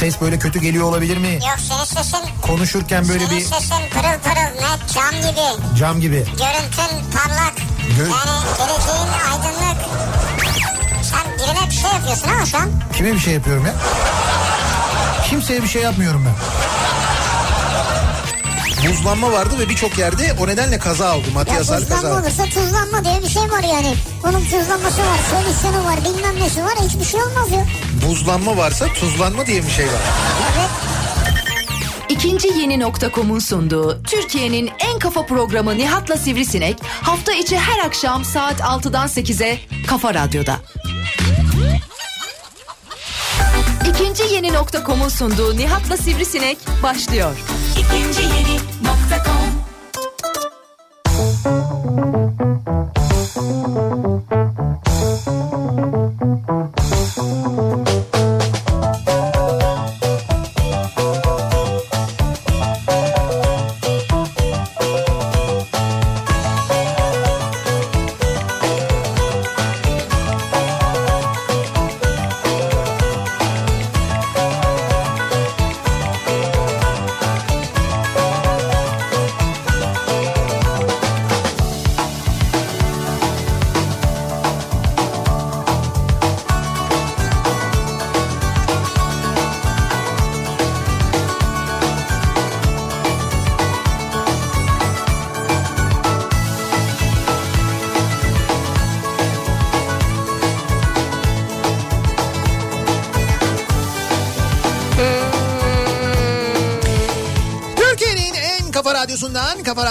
Ses böyle kötü geliyor olabilir mi? Yok senin sesin... Konuşurken böyle senin bir... sesin pırıl pırıl net cam gibi. Cam gibi. Görüntün parlak. Gö yani geleceğin aydınlık. Sen birine bir şey yapıyorsun ama şu an. Kime bir şey yapıyorum ya? Kimseye bir şey yapmıyorum ben. Buzlanma vardı ve birçok yerde o nedenle kaza oldu. Maddi ya buzlanma kaza. olursa tuzlanma diye bir şey var yani. Bunun tuzlanması var, solüsyonu var, bilmem nesi var. Hiçbir şey olmaz ya. Buzlanma varsa tuzlanma diye bir şey var. Evet. İkinci yeni nokta.com'un sunduğu Türkiye'nin en kafa programı Nihat'la Sivrisinek hafta içi her akşam saat 6'dan 8'e Kafa Radyo'da. İkinci yeni nokta.com'un sunduğu Nihat'la Sivrisinek başlıyor. İkinci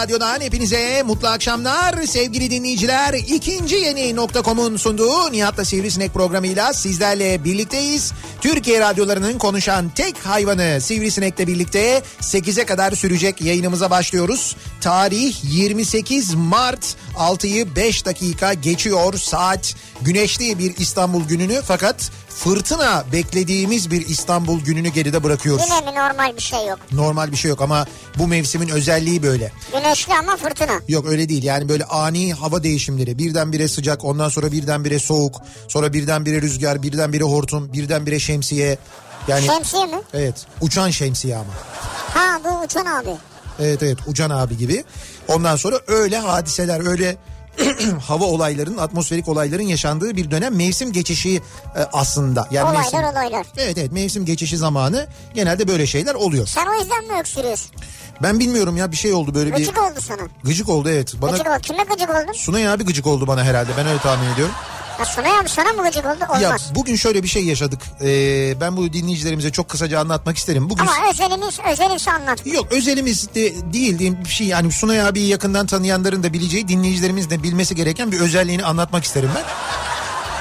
Radyo'dan hepinize mutlu akşamlar sevgili dinleyiciler. İkinci yeni nokta.com'un sunduğu Nihat'la Sivrisinek programıyla sizlerle birlikteyiz. Türkiye radyolarının konuşan tek hayvanı Sivrisinek'le birlikte 8'e kadar sürecek yayınımıza başlıyoruz. Tarih 28 Mart 6'yı 5 dakika geçiyor saat. Güneşli bir İstanbul gününü fakat fırtına beklediğimiz bir İstanbul gününü geride bırakıyoruz. Yine mi normal bir şey yok? Normal bir şey yok ama bu mevsimin özelliği böyle. Güneşli ama fırtına. Yok öyle değil yani böyle ani hava değişimleri birdenbire sıcak ondan sonra birdenbire soğuk sonra birdenbire rüzgar birdenbire hortum birdenbire şemsiye. Yani, şemsiye mi? Evet uçan şemsiye ama. Ha bu uçan abi. Evet evet uçan abi gibi. Ondan sonra öyle hadiseler öyle hava olaylarının atmosferik olayların yaşandığı bir dönem mevsim geçişi e, aslında. Yani olaylar mevsim, olaylar. Evet evet mevsim geçişi zamanı genelde böyle şeyler oluyor. Sen o yüzden mi öksürüyorsun? Ben bilmiyorum ya bir şey oldu böyle gıcık bir... Gıcık oldu sana. Gıcık oldu evet. Bana... Gıcık oldu. Kime gıcık oldun? Sunay abi gıcık oldu bana herhalde ben öyle tahmin ediyorum. Ya Sunay abi sana mı gıcık oldu? Olmaz. Ya bugün şöyle bir şey yaşadık. Ee, ben bu dinleyicilerimize çok kısaca anlatmak isterim. Bugün... Ama özelimiz, özelimiz anlat. Yok özelimiz de değil diyeyim bir şey. Yani Sunay abiyi yakından tanıyanların da bileceği dinleyicilerimiz de bilmesi gereken bir özelliğini anlatmak isterim ben.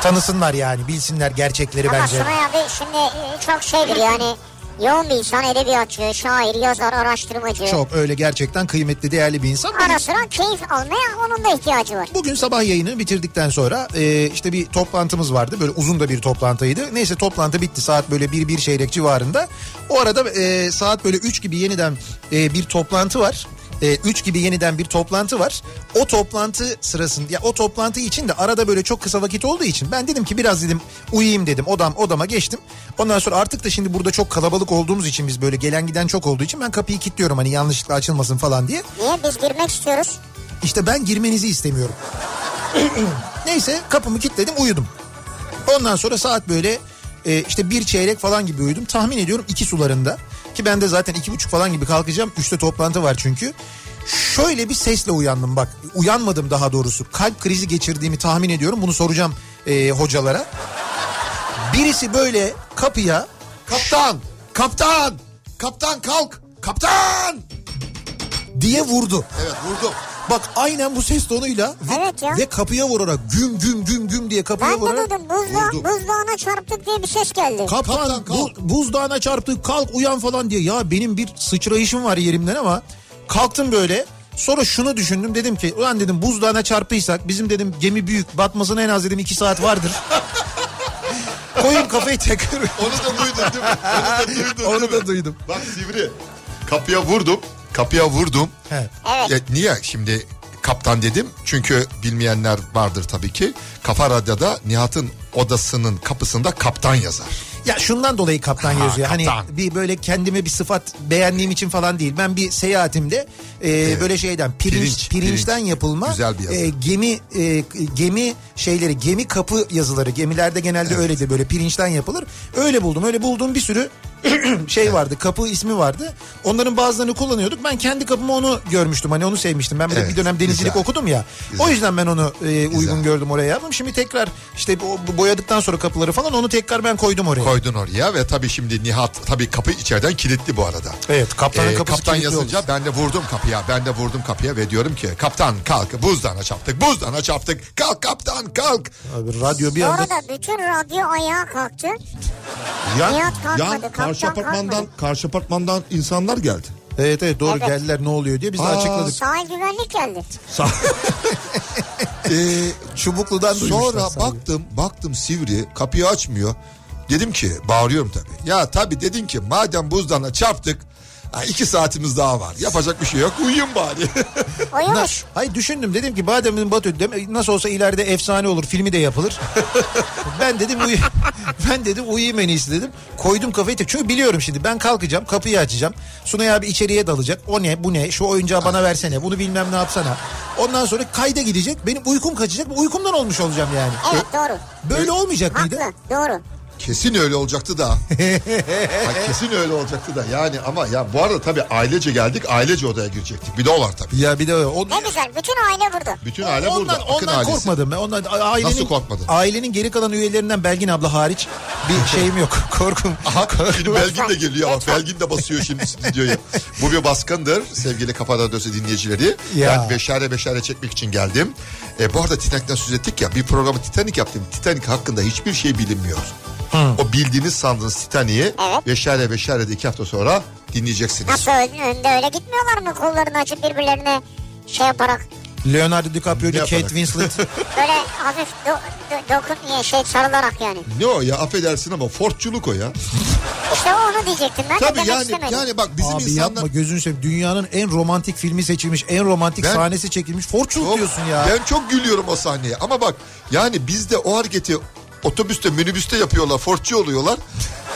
Tanısınlar yani bilsinler gerçekleri Ama bence. Ama Sunay abi şimdi e, çok şeydir yani Yoğun bir insan, edebiyatçı, şair, yazar, araştırmacı. Çok öyle gerçekten kıymetli, değerli bir insan. Ara sıra keyif almaya onun da ihtiyacı var. Bugün sabah yayını bitirdikten sonra e, işte bir toplantımız vardı. Böyle uzun da bir toplantıydı. Neyse toplantı bitti saat böyle bir bir çeyrek civarında. O arada e, saat böyle üç gibi yeniden e, bir toplantı var e, 3 gibi yeniden bir toplantı var. O toplantı sırasında ya o toplantı için de arada böyle çok kısa vakit olduğu için ben dedim ki biraz dedim uyuyayım dedim odam odama geçtim. Ondan sonra artık da şimdi burada çok kalabalık olduğumuz için biz böyle gelen giden çok olduğu için ben kapıyı kilitliyorum hani yanlışlıkla açılmasın falan diye. Niye biz girmek istiyoruz? İşte ben girmenizi istemiyorum. Neyse kapımı kilitledim uyudum. Ondan sonra saat böyle e, işte bir çeyrek falan gibi uyudum. Tahmin ediyorum iki sularında. Ki ben de zaten iki buçuk falan gibi kalkacağım. Üçte toplantı var çünkü. Şöyle bir sesle uyandım bak. Uyanmadım daha doğrusu. Kalp krizi geçirdiğimi tahmin ediyorum. Bunu soracağım e, hocalara. Birisi böyle kapıya kaptan, kaptan, kaptan kalk, kaptan diye vurdu. Evet vurdu. Bak aynen bu ses tonuyla ve, evet ya. ve kapıya vurarak güm güm güm güm diye kapıya ben vurarak. Ben de duydum buzda, buzdağına çarptık diye bir ses geldi. Kaptan, Kaptan kalk. Bu, buzdağına çarptık kalk uyan falan diye. Ya benim bir sıçrayışım var yerimden ama kalktım böyle. Sonra şunu düşündüm dedim ki ulan dedim buzdağına çarpıysak bizim dedim gemi büyük batmasına en az dedim iki saat vardır. Koyun kafayı tekrar. Onu da duydun değil mi? Onu da duydun Onu da duydum. Bak Sivri kapıya vurdum. Kapıya vurdum. He. Evet. Ya, niye şimdi kaptan dedim? Çünkü bilmeyenler vardır tabii ki. Kafa Radyo'da Nihat'ın odasının kapısında kaptan yazar. Ya şundan dolayı kaptan yazıyor. Hani kaptan. bir böyle kendime bir sıfat beğendiğim için falan değil. Ben bir seyahatimde e, böyle şeyden pirinç, Pirinç, pirinçten pirinç. yapılma Güzel bir yazı. e, gemi e, gemi şeyleri gemi kapı yazıları gemilerde genelde öyledir böyle pirinçten yapılır. Öyle buldum. Öyle bulduğum bir sürü şey vardı. Kapı ismi vardı. Onların bazılarını kullanıyorduk. Ben kendi kapıma onu görmüştüm. Hani onu sevmiştim. Ben Evet, bir dönem denizcilik güzel. okudum ya. Güzel. O yüzden ben onu e, uygun Güzel. gördüm oraya yaptım. Şimdi tekrar işte boyadıktan sonra kapıları falan onu tekrar ben koydum oraya. Koydun oraya ve tabii şimdi Nihat tabii kapı içeriden kilitli bu arada. Evet kaptanın Ee, kapısı kaptan kilitli yazınca olur. ben de vurdum kapıya. Ben de vurdum kapıya ve diyorum ki kaptan kalk buzdağına çarptık buzdağına çarptık kalk kaptan kalk. Abi radyo bir Bu anda arada bütün radyo ayağa kalktı. Ya, Nihat kalkmadı, ya kaptan karşı apartmandan kalkmadı. karşı apartmandan insanlar geldi. Evet evet doğru Evet. geldiler ne oluyor diye biz de Aa. açıkladık. Sahil güvenlik geldi. Ee, Çubuklu'dan sonra baktım baktım Sivri kapıyı açmıyor. Dedim ki bağırıyorum tabii. Ya tabii dedin ki madem buzdağına çarptık ha, iki saatimiz daha var. Yapacak bir şey yok uyuyun bari. Uyumuş. Hayır düşündüm dedim ki Badem'in Batı dem- nasıl olsa ileride efsane olur filmi de yapılır. ben dedim uyu ben dedim uyuyayım en iyisi dedim. Koydum kafayı tek çünkü biliyorum şimdi ben kalkacağım kapıyı açacağım. Sunay abi içeriye dalacak. O ne bu ne şu oyuncağı bana versene bunu bilmem ne yapsana. Ondan sonra kayda gidecek benim uykum kaçacak uykumdan olmuş olacağım yani. Evet doğru. Böyle olmayacak mıydı? Haklı doğru. Kesin öyle olacaktı da. Ha, kesin öyle olacaktı da yani ama ya bu arada tabii ailece geldik ailece odaya girecektik. Bir de o var tabii. Ya bir de o, Ne güzel bütün aile burada. Bütün aile ondan, burada. Akın ondan ailesi. korkmadım ben. Ondan ailenin, Nasıl korkmadın? Ailenin geri kalan üyelerinden Belgin abla hariç bir şeyim yok. Korkum. Aha şimdi Belgin de geliyor ama. Belgin de basıyor şimdi stüdyoya. Bu bir baskındır sevgili Kafa Radyosu dinleyicileri. Ya. Ben beşare beşare çekmek için geldim. E, bu arada Titanic'ten söz ettik ya bir programı Titanic yaptım. Titanic hakkında hiçbir şey bilinmiyor. O bildiğiniz sandığınız Titanic'i Evet. beşare beşare de iki hafta sonra dinleyeceksiniz. Nasıl önde, önde öyle gitmiyorlar mı kollarını açıp birbirlerine şey yaparak Leonardo DiCaprio ile Kate? Winslet. böyle hafif do, do, dokun şey sarılarak yani. Ne o ya affedersin ama Fordçuluk o ya. İşte onu diyecektim ben de Tabii demek yani istemedim. yani bak bizim Abi insanlar yapma gözünü seveyim. Dünyanın en romantik filmi seçilmiş, en romantik Ben- sahnesi çekilmiş. Forçuluk Çok- diyorsun ya. Ben çok gülüyorum o sahneye. Ama bak yani bizde o hareketi otobüste minibüste yapıyorlar. Fordçu oluyorlar.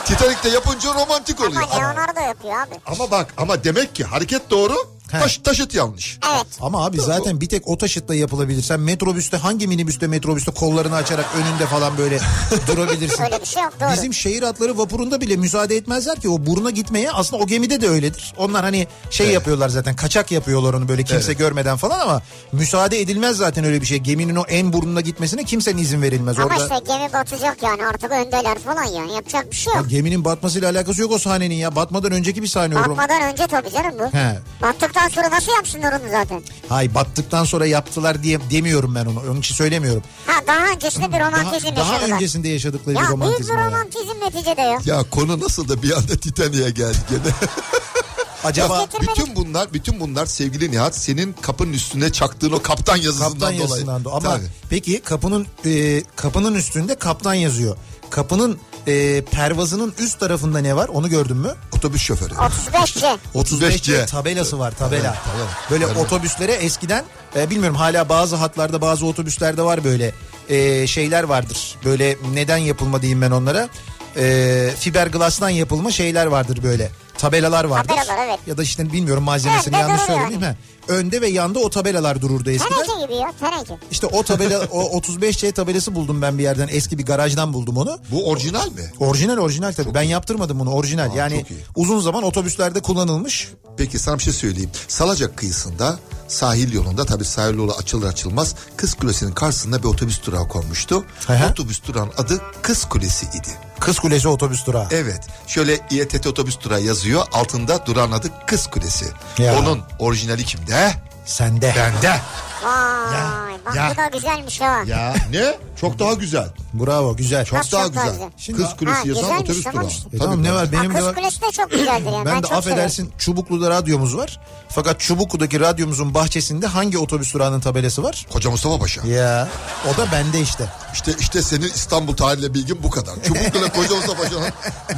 Titanic'te yapınca romantik oluyor. Ama Leonardo yapıyor abi. Ama bak ama demek ki hareket doğru He. taş, taşıt yanlış. Evet. Ama abi zaten bir tek o taşıtla yapılabilir. Sen metrobüste hangi minibüste metrobüste kollarını açarak önünde falan böyle durabilirsin. Öyle bir şey yok doğru. Bizim şehir hatları vapurunda bile müsaade etmezler ki o buruna gitmeye. Aslında o gemide de öyledir. Onlar hani şey yapıyorlar zaten kaçak yapıyorlar onu böyle kimse görmeden falan ama müsaade edilmez zaten öyle bir şey. Geminin o en burnuna gitmesine kimsenin izin verilmez. Ama Orada işte gemi batacak yani artık öndeler falan yani yapacak bir şey Ya yok. Geminin batmasıyla alakası yok o sahnenin ya. Batmadan önceki bir sahne o. Batmadan önce tabii canım bu. He. Battıktan sonra nasıl yapsınlar onu zaten? Hay battıktan sonra yaptılar diye demiyorum ben onu. Onun için söylemiyorum. Ha daha öncesinde bir Daha, romantizm daha yaşadılar. öncesinde yaşadıkları ya bir romantizm. bir o ya. romantizm neticede ya. Ya konu nasıl da bir anda Titanic'e geldi gene. Acaba bütün bunlar bütün bunlar sevgili Nihat senin kapının üstüne çaktığın o kaptan yazısından kaptan dolayı. yazısından da ama Tabii. peki kapının e, kapının üstünde kaptan yazıyor. Kapının e, pervazının üst tarafında ne var? Onu gördün mü? Otobüs şoförü. 35C. 35C. tabelası var tabela. Evet, tabela. Böyle Evet. otobüslere eskiden e, bilmiyorum hala bazı hatlarda bazı otobüslerde var böyle e, şeyler vardır. Böyle neden yapılma diyeyim ben onlara. E, fiberglass'tan yapılma şeyler vardır böyle. Tabelalar vardır. Tabelalar, evet. Ya da işte bilmiyorum malzemesini Evet, yanlış söyleyeyim. mi? Önde ve yanda o tabelalar dururdu eskiden. Teneke gibi ya teneke. İşte o tabela o 35C tabelası buldum ben bir yerden eski bir garajdan buldum onu. Bu orijinal mi? Orijinal orijinal tabii. Ben yaptırmadım bunu orijinal. yani çok iyi. uzun zaman otobüslerde kullanılmış. Peki sana bir şey söyleyeyim. Salacak kıyısında sahil yolunda tabii sahil yolu açılır açılmaz Kız Kulesi'nin karşısında bir otobüs durağı konmuştu. Hı hı. Otobüs durağın adı Kız Kulesi idi. Kız Kulesi otobüs durağı. Evet. Şöyle İETT otobüs durağı yazıyor. Altında durağın adı Kız Kulesi. Ya. Onun orijinali kimde? Sende. Bende. Vay bak ya. bu da güzelmiş ha. Ya ne? Çok daha güzel. Bravo güzel. Çok Nasıl daha çok güzel. güzel? Şimdi- Kız Kulesi Ha, yazan otobüs tamam durağı. işte. E tamam ne var Ha, benim de Kız var. Kulesi de çok güzeldir yani. Ben, Ben, de çok affedersin Çubuklu'da radyomuz var. Fakat Çubuklu'daki radyomuzun bahçesinde hangi otobüs durağının tabelası var? Koca Mustafa Paşa. Ya o da bende işte. İşte işte senin İstanbul tarihle bilgin bu kadar. Çubuklu'yla Koca Mustafa Paşa'nın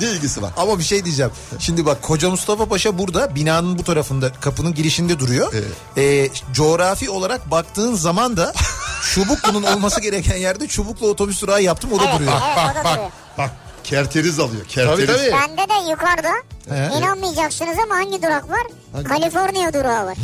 ne ilgisi var? Ama bir şey diyeceğim. Şimdi bak Koca Mustafa Paşa burada binanın bu tarafında kapının girişinde duruyor. Ee, coğrafi olarak baktığın zaman da Çubuklu'nun olması gereken yerde Çubuklu otobüs durağı yaptım o da Evet, duruyor. evet o da duruyor. Bak Kerteriz alıyor. Kerteriz. Tabii, tabii. Bende de yukarıda He. inanmayacaksınız ama hangi durak var? Kaliforniya durağı var.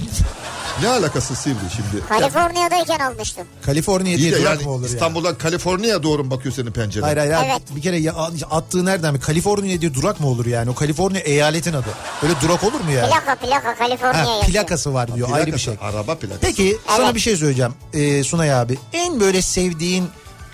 Ne alakası Sivri şimdi? Kaliforniya'dayken almıştım. Kaliforniya diye durak yani mı olur ya? İstanbul'dan Kaliforniya doğru mu bakıyor senin pencere? Hayır hayır. Evet. bir kere ya, attığı nereden mi? Kaliforniya diye durak mı olur yani? O Kaliforniya eyaletin adı. Öyle durak olur mu yani? Plaka plaka Kaliforniya Ha, yazıyor. plakası var diyor ayrı bir Plakası, şey. Araba plakası. Peki sana Evet. bir şey söyleyeceğim ee, Sunay abi. En böyle sevdiğin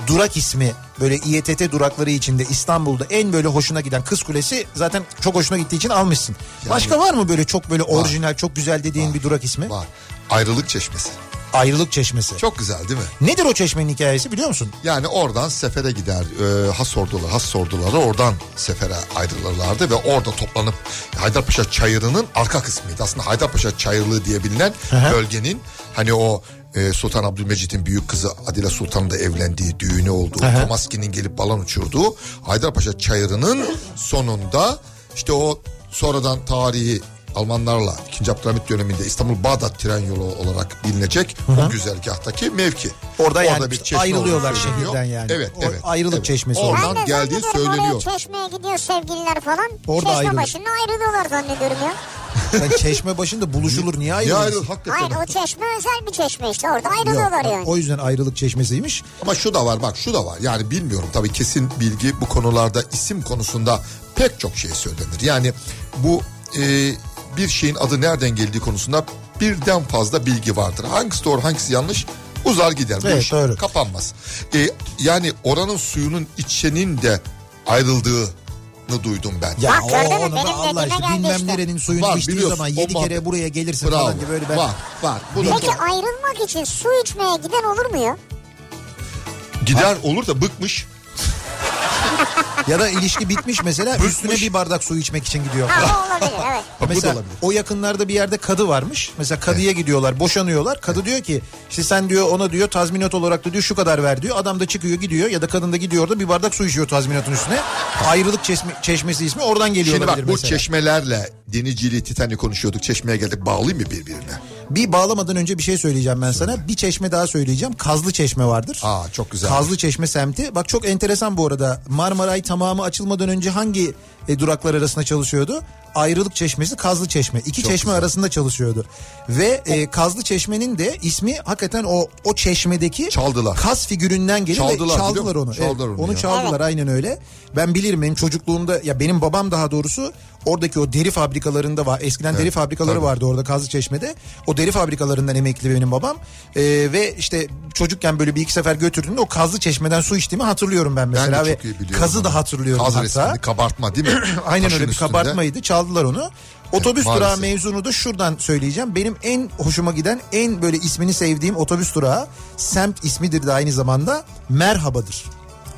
durak ismi böyle İETT durakları içinde İstanbul'da en böyle hoşuna giden Kız Kulesi zaten çok hoşuna gittiği için almışsın. Başka var mı böyle çok böyle orijinal çok güzel dediğin bir durak ismi? Var. Ayrılık çeşmesi. Ayrılık Çeşmesi. Çok güzel değil mi? Nedir o çeşmenin hikayesi biliyor musun? Yani oradan sefere gider. E, has orduları, has orduları oradan sefere ayrılırlardı ve orada toplanıp Haydarpaşa Çayırı'nın arka kısmıydı. Aslında Haydarpaşa Çayırlığı diye bilinen bölgenin hani o e, Sultan Abdülmecit'in büyük kızı Adile Sultan'ın da evlendiği, düğünü olduğu. Tomaski'nin gelip balon uçurduğu Haydarpaşa Çayırı'nın sonunda işte o sonradan tarihi Almanlarla 2. Abdülhamit döneminde İstanbul Bağdat tren yolu olarak bilinecek o güzergahtaki mevki. Orada yani çeşme ayrılıyorlar şehirden yani. Evet, O evet. ayrılık evet. çeşmesi Oradan orada. Ben geldiği söyleniyor. oraya çeşmeye gidiyor sevgililer falan. Orada Çeşme ayrılıyor. başında ayrılıyorlar zannediyorum ya. Yani çeşme başında buluşulur niye ayrılır? ayrıl hakikaten. Hayır o çeşme özel bir çeşme işte orada ayrılıyorlar yani. O yüzden ayrılık çeşmesiymiş. Ama şu da var bak şu da var. Yani bilmiyorum tabii kesin bilgi bu konularda isim konusunda pek çok şey söylenir. Yani bu e, bir şeyin adı nereden geldiği konusunda birden fazla bilgi vardır. Hangisi doğru hangisi yanlış uzar gider. Bu Evet, iş doğru. kapanmaz. E, yani oranın suyunun içenin de ayrıldığını duydum ben. Ya Bak, o gördün mü? onu da Benim Allah dediğime işte geldi bilmem işte. nerenin suyunu Var, içtiği biliyorsun, zaman o yedi kere muhabbet- buraya gelirsin Bravo. falan gibi böyle ben... Var var. Bu da Peki çok- ayrılmak için su içmeye giden olur mu ya? gider olur da bıkmış. Ya da ilişki bitmiş mesela üstüne bir bardak su içmek için gidiyor. Ha o olabilir evet. Bu da Mesela olabilir. o yakınlarda bir yerde kadı varmış. Mesela kadıya gidiyorlar, boşanıyorlar. Kadı diyor ki işte sen diyor ona diyor tazminat olarak da diyor şu kadar ver diyor. Adam da çıkıyor gidiyor ya da kadın da gidiyor da bir bardak su içiyor tazminatın üstüne. Ayrılık çeşme, çeşmesi ismi oradan geliyor Şimdi bak bu mesela. çeşmelerle Denizcili Titanic konuşuyorduk. Çeşmeye geldik bağlayayım mı birbirine? Bir bağlamadan önce bir şey söyleyeceğim ben sana. Bir çeşme daha söyleyeceğim. Kazlı Çeşme vardır. Aa çok güzel. Kazlı Çeşme semti. Bak çok enteresan bu arada. Marmaray tamamı açılmadan önce hangi e, duraklar arasında çalışıyordu? Ayrılık Çeşmesi, Kazlı Çeşme. İki Çok çeşme güzel. arasında çalışıyordu. Ve e, Kazlı Çeşme'nin de ismi hakikaten o o çeşmedeki Çaldılar. Kaz figüründen geliyor Çaldılar, ve çaldılar onu. Çaldılar Evet, onu onu ya. çaldılar aynen öyle. Ben bilirim benim çocukluğumda ya benim babam daha doğrusu oradaki o deri fabrikalarında var. Eskiden deri fabrikaları tabii. vardı orada Kazlı Çeşme'de. O deri fabrikalarından emekli benim babam. Ee, ve işte çocukken böyle bir iki sefer götürdüğümde o Kazlı Çeşme'den su içtiğimi hatırlıyorum ben Ben mesela. de ve. Kazı onu. da hatırlıyorum Kaz hatta. resmini kabartma değil mi? Aynen Taşın öyle bir üstünde. kabartmaydı. Çaldılar onu. Otobüs maalesef. durağı mevzunu da şuradan söyleyeceğim. Benim en hoşuma giden, en böyle ismini sevdiğim otobüs durağı semt ismidir de aynı zamanda Merhaba'dır.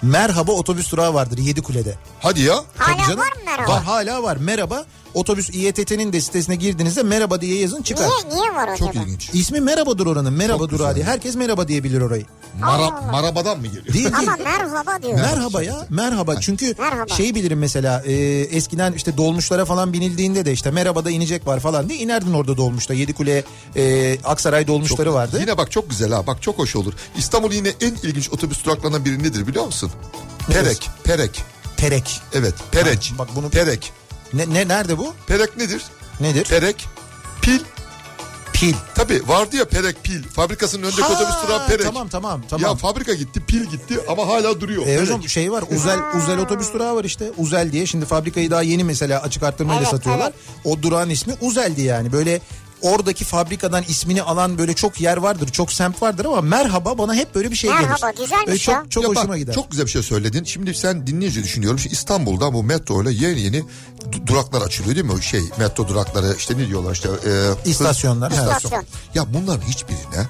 Merhaba otobüs durağı vardır Yedikule'de. Hadi ya. Hala Tabii canım. var mı merhaba? Var hala var. Merhaba otobüs İETT'nin de sitesine girdiğinizde merhaba diye yazın çıkar. Niye, niye var acaba? Çok ilginç. İsmi merhabadır oranın. Merhaba Çok durağı güzel. diye. Herkes merhaba diyebilir orayı. Mara, marabadan mı geliyor? Değil değil. Ama merhaba diyor. Merhaba ya merhaba çünkü Merhaba. şeyi bilirim mesela e, eskiden işte dolmuşlara falan binildiğinde de işte merhabada inecek var falan diye inerdin orada dolmuşta Yedikule e, Aksaray dolmuşları vardı. Yine bak çok güzel ha bak çok hoş olur. İstanbul yine en ilginç otobüs duraklarından biri nedir biliyor musun? Perek. Perek. Perek. Evet Perek. Ha, bak bunu- Perek. Ne, ne nerede bu? Perek nedir? Nedir? Perek. Pil. Pil. Tabi vardı ya Perek pil. Fabrikasının önündeki Ha, otobüs durağı Perek. Tamam tamam tamam. Ya fabrika gitti pil gitti ama hala duruyor. E hocam şey var Uzel Uzel otobüs durağı var işte Uzel diye şimdi fabrikayı daha yeni mesela açık arttırmayla Evet, satıyorlar. O durağın ismi Uzel'di yani böyle oradaki fabrikadan ismini alan böyle çok yer vardır çok semt vardır ama merhaba bana hep böyle bir şey gelir. Merhaba, güzelmiş Böyle çok, ya. Çok Ya bak, hoşuma gider. Çok güzel bir şey söyledin. Şimdi sen dinleyici düşünüyorum. Şimdi İstanbul'da bu metro ile yeni yeni du- duraklar açılıyor değil mi? O şey metro durakları işte ne diyorlar işte. E, İstasyonlar, evet. İstasyon. Ya bunların hiçbirine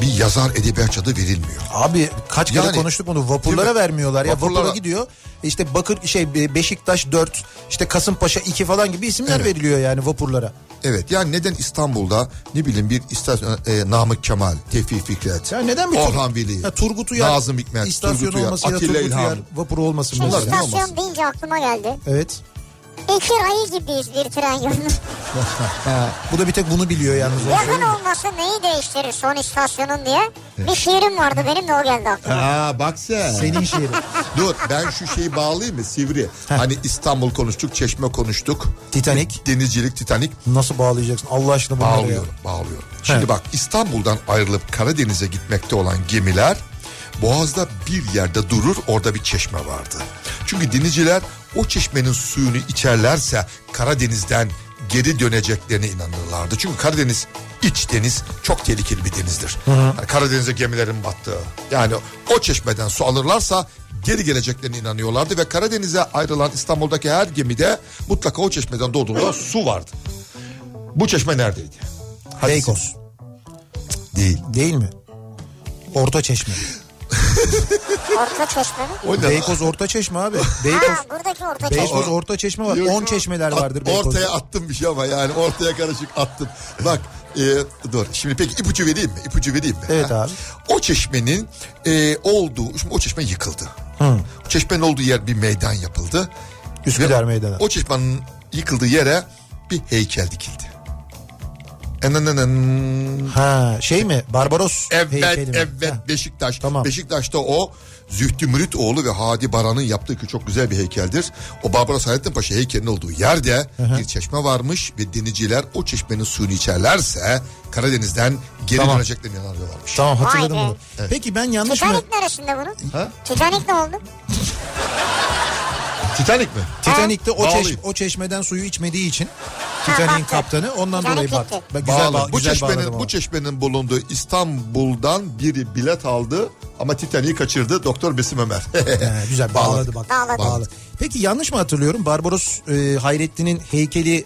bir yazar edebiyatçı adı verilmiyor. Abi kaç kere Yani, konuştuk bunu vapurlara vermiyorlar ya Vapurlara- vapura gidiyor işte Bakır şey Beşiktaş 4 işte Kasımpaşa 2 falan gibi isimler Evet. veriliyor yani vapurlara. Evet yani neden İstanbul'da ne bileyim bir istasyon e, Namık Kemal, Tevfik Fikret, Ya neden bir Orhan Veli, ya Turgut Uyar Nazım Hikmet, istasyon Turgut Uyar, olması ya da Atilla Turgut İlhan. Uyar vapuru olmasın ne istasyon olmasın? deyince aklıma geldi. Evet. İki ayı gibiyiz bir tren yolunda. Bu da bir tek bunu biliyor yalnız. Yakın olması neyi değiştirir son istasyonun diye. Bir şiirim vardı benim de o geldi aklıma. Aa bak sen. Senin şiirin. Dur ben şu şeyi bağlayayım mı Sivri? Hani İstanbul konuştuk, Çeşme konuştuk. Titanic. Denizcilik, Titanic. Nasıl bağlayacaksın Allah aşkına bunları ya. Bağlıyorum, bağlıyorum. Şimdi He. bak İstanbul'dan ayrılıp Karadeniz'e gitmekte olan gemiler Boğaz'da bir yerde durur orada bir çeşme vardı. Çünkü denizciler o çeşmenin suyunu içerlerse Karadeniz'den geri döneceklerine inanırlardı. Çünkü Karadeniz iç deniz çok tehlikeli bir denizdir. Yani Karadeniz'e gemilerin battığı. Yani o çeşmeden su alırlarsa geri geleceklerine inanıyorlardı ve Karadeniz'e ayrılan İstanbul'daki her gemide mutlaka o çeşmeden doğduğunda su vardı. Bu çeşme neredeydi? Beykoz. Değil. Değil mi? Orta Çeşme. Orta çeşme mi? O ne? Beykoz Orta Çeşme abi. Beykoz Ha buradaki orta çeşme. Beykoz Orta Çeşme var. Yok, 10 yok. çeşmeler At- vardır Beykoz'da. Ortaya attım bir şey ama yani ortaya karışık attım. Bak e, dur şimdi peki ipucu vereyim mi? İpucu vereyim mi? Evet Ha? abi. O çeşmenin e, olduğu, şimdi o çeşme yıkıldı. O çeşmenin olduğu yer bir meydan yapıldı. Üsküdar Ve Meydanı. O çeşmenin yıkıldığı yere bir heykel dikildi. Ha şey mi? Barbaros Evet evet Ha. Beşiktaş. Tamam. Beşiktaş'ta o Zühtü Müritoğlu ve Hadi Baran'ın yaptığı çok güzel bir heykeldir. O Barbaros Hayrettin Paşa heykelinin olduğu yerde bir çeşme varmış ve denizciler o çeşmenin suyunu içerlerse Karadeniz'den geri Tamam. döneceklerini inanıyorlarmış. Tamam hatırladım Vay be. bunu. Peki ben yanlış mı? Titanic neresinde bunun? Ha? Titanic ne oldu? Titanic mi? Titanic'te o, çeş, o çeşmeden suyu içmediği için Titanic'in kaptanı ondan dolayı battı. Ben güzel, bağ, bu güzel çeşmenin bu çeşmenin bulunduğu İstanbul'dan biri bilet aldı ama Titanic'i kaçırdı Doktor Besim Ömer. He, güzel bağladı bak. Bağladı. Bağladı. Peki yanlış mı hatırlıyorum? Barbaros e, Hayrettin'in heykeli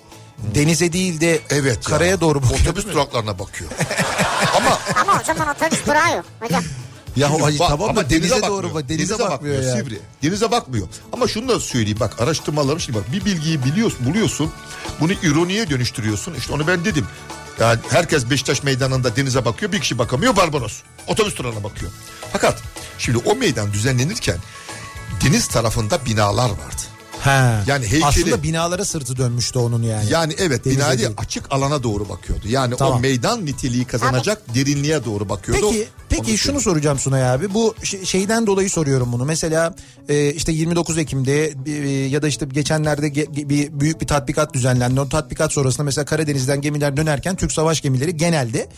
denize değil de evet. ya. karaya doğru bakıyor. Otobüs duraklarına bakıyor. ama Ama o zaman otobüs durağı yok hocam. Ya ay, Bak, tamam ama da denize, bakmıyor. doğru bak. Denize, bakmıyor, ya. Sivri. Denize bakmıyor. Ama şunu da söyleyeyim bak araştırmalarım şimdi bak bir bilgiyi biliyorsun buluyorsun bunu ironiye dönüştürüyorsun. İşte onu ben dedim. Yani herkes Beşiktaş meydanında denize bakıyor bir kişi bakamıyor Barbaros. Otobüs durağına bakıyor. Fakat şimdi o meydan düzenlenirken deniz tarafında binalar vardı. Ha. Yani heykeli- Aslında binalara sırtı dönmüştü onun yani. Yani evet Denize bina değil açık alana doğru bakıyordu. Yani Tamam. o meydan niteliği kazanacak derinliğe doğru bakıyordu. Peki peki Onu şunu soracağım Sunay abi. Bu şeyden dolayı soruyorum bunu. Mesela e, işte 29 Ekim'de e, ya da işte geçenlerde ge- ge- bir büyük bir tatbikat düzenlendi. O tatbikat sonrasında mesela Karadeniz'den gemiler dönerken Türk savaş gemileri genelde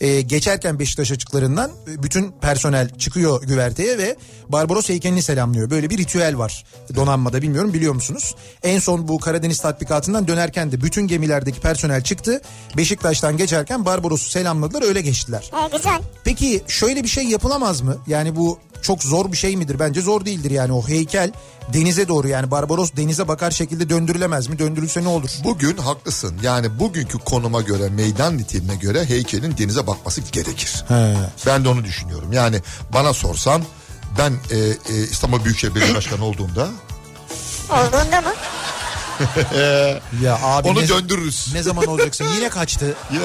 e, geçerken Beşiktaş açıklarından e, bütün personel çıkıyor güverteye ve Barbaros heykelini selamlıyor. Böyle bir ritüel var donanmada bilmiyorum biliyor musunuz? En son bu Karadeniz tatbikatından dönerken de bütün gemilerdeki personel çıktı. Beşiktaş'tan geçerken Barbaros'u selamladılar öyle geçtiler. E, güzel. Peki şöyle bir şey yapılamaz mı? Yani bu çok zor bir şey midir? Bence zor değildir yani o heykel denize doğru yani Barbaros denize bakar şekilde döndürülemez mi? Döndürülse ne olur? Bugün haklısın. Yani bugünkü konuma göre, meydan niteline göre heykelin denize bakması gerekir. He. Ben de onu düşünüyorum. Yani bana sorsan ben e, e, İstanbul Büyükşehir Belediye Başkanı olduğumda Olduğunda mı? Ya abi onu ne, döndürürüz. ne zaman olacaksın? Yine kaçtı. Yine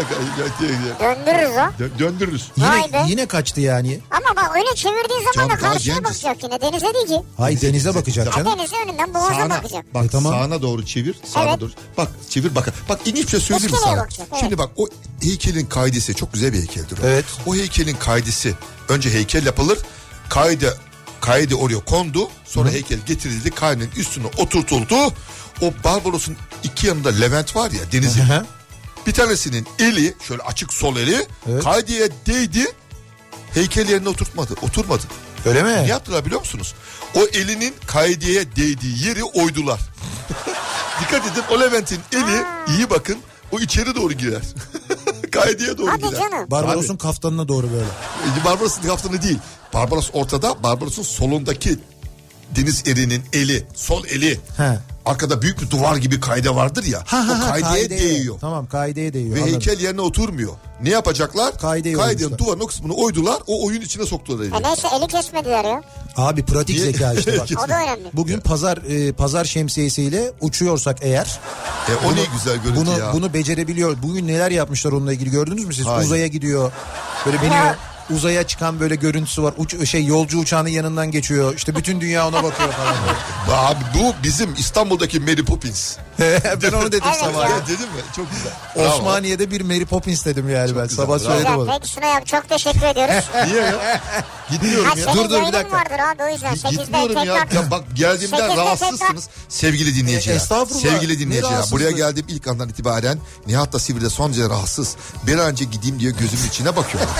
Döndürürüz o. dö- döndürürüz. Yine, yine kaçtı yani. Ama bak öyle çevirdiğin zaman Canım, da karşıya bakacak yine. Denize değil ki. Hay denize bakacak Ha, canım. denize önünden boğaza Sağına, bakacak. bak E, tamam. sağına doğru çevir. Sağına Evet. doğru. Bak çevir bak. Bak ilginç bir şey söyleyeyim mi sana? bakacak, evet. Şimdi bak o heykelin kaidesi çok güzel bir heykeldir o. Evet. O heykelin kaidesi önce heykel yapılır. Kaydı kaydı oraya kondu. Sonra heykel getirildi. Kaydın üstüne oturtuldu. O Barbaros'un iki yanında Levent var ya denizin. Hı hı. bir tanesinin eli şöyle açık sol eli Evet. kaydiye değdi. Heykel yerine oturtmadı. Oturmadı. Öyle mi? Ne yaptılar biliyor musunuz? O elinin kaideye değdiği yeri oydular. Dikkat edin o Levent'in eli iyi bakın o içeri doğru girer. kaideye doğru Hadi girer. canım. Barbaros'un kaftanına doğru böyle. Tabii. Barbaros'un kaptanı değil. Barbaros ortada. Barbaros'un solundaki deniz erinin eli, sol eli. He. Arkada büyük bir duvar gibi kayde vardır ya. Ha, ha, o ha, kaideye kaideye. değiyor. Tamam kaideye değiyor. Ve anladım. heykel yerine oturmuyor. Ne yapacaklar? Kaideyi Kaidenin oymuşlar. duvarın o kısmını oydular. O oyun içine soktular eli. E neyse eli kesmediler ya. Abi pratik Niye? zeka işte bak. O da önemli. Bugün pazar e, pazar şemsiyesiyle uçuyorsak eğer E, o ne güzel görüntü bunu ya. bunu becerebiliyor. Bugün neler yapmışlar onunla ilgili gördünüz mü siz? Hayır. Uzaya gidiyor. Böyle biniyor. Ya uzaya çıkan böyle görüntüsü var. Uç, şey yolcu uçağının yanından geçiyor. İşte bütün dünya ona bakıyor falan. Abi bu bizim İstanbul'daki Mary Poppins. ben onu dedim Evet sabah. ya. Ya dedim mi? Çok güzel. Osmaniye'de bir Mary Poppins dedim yani ben. güzel, Sabah bravo. söyledim onu. Peki Sunay abi çok teşekkür ediyoruz. Niye ya? Gitmiyorum Ha, ya. senin Dur, dur, bir dakika. vardır abi o yüzden. 8'de Gitmiyorum ya. ya. Bak geldiğimden rahatsızsınız sevgili dinleyiciler. E, estağfurullah. Sevgili dinleyiciler. Buraya geldiğim ilk andan itibaren Nihat da Sivri'de son derece rahatsız. Bir an önce gideyim diye gözümün içine bakıyorlar.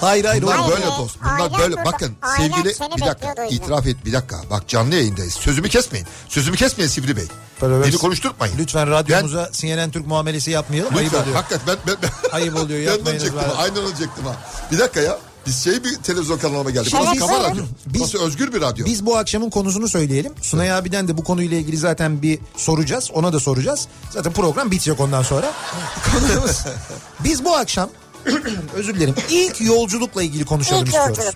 Hayır hayır. Bunlar. Hayır, böyle dost. Bunlar ailen böyle. burada. Bakın sevgili bir dakika itiraf et bir dakika. Bak canlı yayındayız. Sözümü kesmeyin. Sözümü kesmeyin Sivri Bey. Böyle Beni konuşturmayın. Lütfen radyomuza CNN Türk muamelesi yapmayalım. Ayıp Lütfen. oluyor. Hakikaten ben, ben, ben Ayıp oluyor, Ben yapmayınız olacaktım. bari. Aynen olacaktım ha. Bir dakika ya. Biz şey bir televizyon kanalına geldik. Şöyle Burası kafa radyo. Biz- Burası özgür bir radyo. Biz bu akşamın konusunu söyleyelim. Sunay abiden de bu konuyla ilgili zaten bir soracağız. Ona da soracağız. Zaten program bitecek ondan sonra. Konumuz. Biz bu akşam özür dilerim. ilk yolculukla ilgili konuşalım İlk istiyoruz. yolculuk.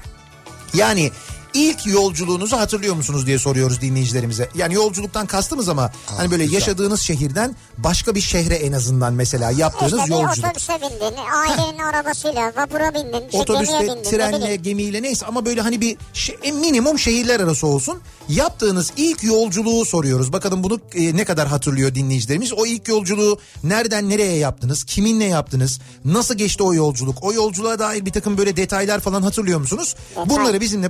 Yani ilk yolculuğunuzu hatırlıyor musunuz diye soruyoruz dinleyicilerimize. Yani yolculuktan kastımız ama hani böyle güzel. yaşadığınız şehirden başka bir şehre en azından mesela yaptığınız İşte yolculuk. otobüse bindin, ailenin arabasıyla, vapura bindin, işte Otobüste, gemiye bindin. ne trenle, bileyim. gemiyle neyse ama böyle hani bir şey- minimum şehirler arası olsun. Yaptığınız ilk yolculuğu soruyoruz. Bakalım bunu e, ne kadar hatırlıyor dinleyicilerimiz. O ilk yolculuğu nereden nereye yaptınız? Kiminle yaptınız? Nasıl geçti o yolculuk? O yolculuğa dair bir takım böyle detaylar falan hatırlıyor musunuz? Bunları bizimle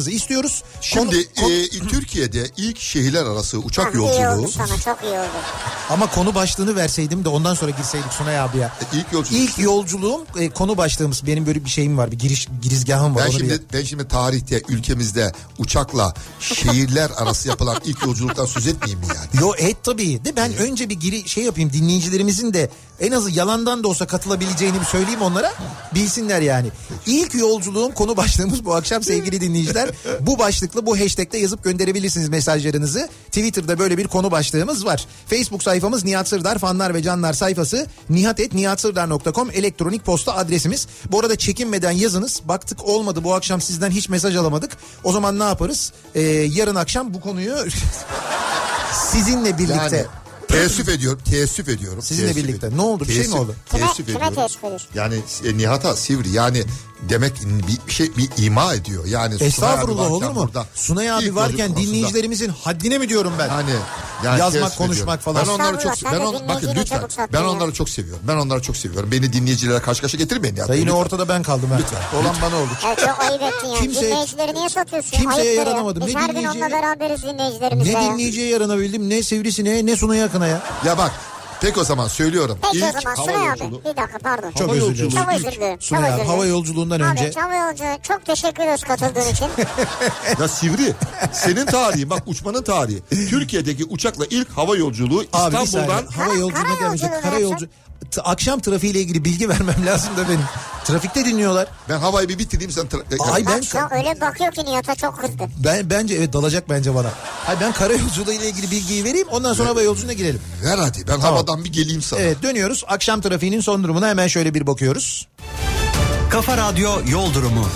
paylaşmanızı istiyoruz. Şimdi Konu- konu- e, Türkiye'de ilk şehirler arası uçak Ha, İyi oldu yolculuğu. sana çok iyi oldu. ama konu başlığını verseydim de ondan sonra girseydik Sunay abi ya. E, ilk yolculuk. İlk yolculuğum e, konu başlığımız benim böyle bir şeyim var bir giriş girizgahım var. Ben onu bir- şimdi ben şimdi tarihte ülkemizde uçakla şehirler arası yapılan ilk yolculuktan söz etmeyeyim mi yani? Yo et tabii de ben önce bir giri şey yapayım dinleyicilerimizin de en azı yalandan da olsa katılabileceğini bir söyleyeyim onlara bilsinler yani. İlk yolculuğum konu başlığımız bu akşam sevgili dinleyiciler. Bu başlıklı bu hashtag'te yazıp gönderebilirsiniz mesajlarınızı. Twitter'da böyle bir konu başlığımız var. Facebook sayfamız Nihat Sırdar fanlar ve canlar sayfası nihatetnihatsırdar.com elektronik posta adresimiz. Bu arada çekinmeden yazınız. Baktık olmadı bu akşam sizden hiç mesaj alamadık. O zaman ne yaparız? Ee, yarın akşam bu konuyu sizinle birlikte Yani teessüf ediyorum, teessüf ediyorum. Sizinle teessüf birlikte. ediyorum. Ne oldu? Bir şey mi oldu? Kime, Teessüf kime ediyorum. teessüf ediyorsun? Yani e, Nihat'a Sivri yani demek bir, bir şey bir ima ediyor. Yani Estağfurullah olur mu? burada Sunay abi varken dinleyicilerimizin haddine mi diyorum ben? Yani, yani Yazmak, konuşmak ediyorum. falan. Ben onları çok ben on, bakın lütfen ben onları çok seviyorum. Ben onları çok seviyorum. Beni dinleyicilere karşı karşı getirmeyin ya. Yine Lütfen. ortada ben kaldım ha. Olan bana oldu. Evet çok ayıp ettin ya. Kimseye- Dinleyicileri niye satıyorsun? kimseye yaranamadım. Biz Ne her gün dinleyiciye- onunla beraberiz dinleyicilerimizle Ne dinleyiciye yaranabildim ne Sivrisin'e ne Sunay Akın'a ya. Ya bak peki o zaman söylüyorum. Peki o İlk zaman hava Sunay yolculuğu. abi. Bir dakika pardon. Çok Hava özür yolculuğu dilerim. Çok özür dilerim. Sunay abi hava yolculuğundan önce. Abi hava yolcu çok teşekkür ederiz katıldığın için. Ya Sivri senin tarihin bak uçmanın tarihi. Türkiye'deki uçakla ilk hava yolculuğu Abi bir İstanbul'dan saniye hava yolculuğuna yolculuğu Kara yolcu. T- Akşam trafiğiyle ilgili bilgi vermem lazım da benim. Trafikte dinliyorlar. ben havayı bir bitireyim sen tra- Ay ben Bak şu an öyle bakıyor ki Nihat'a çok kızdı. ben bence evet dalacak bence bana. Hayır ben kara yolculuğu ile ilgili bilgiyi vereyim ondan sonra hava yolculuğuna girelim. ver hadi ben havadan bir geleyim sana. Evet dönüyoruz. Akşam trafiğinin son durumuna hemen şöyle bir bakıyoruz. Kafa Radyo Yol Durumu.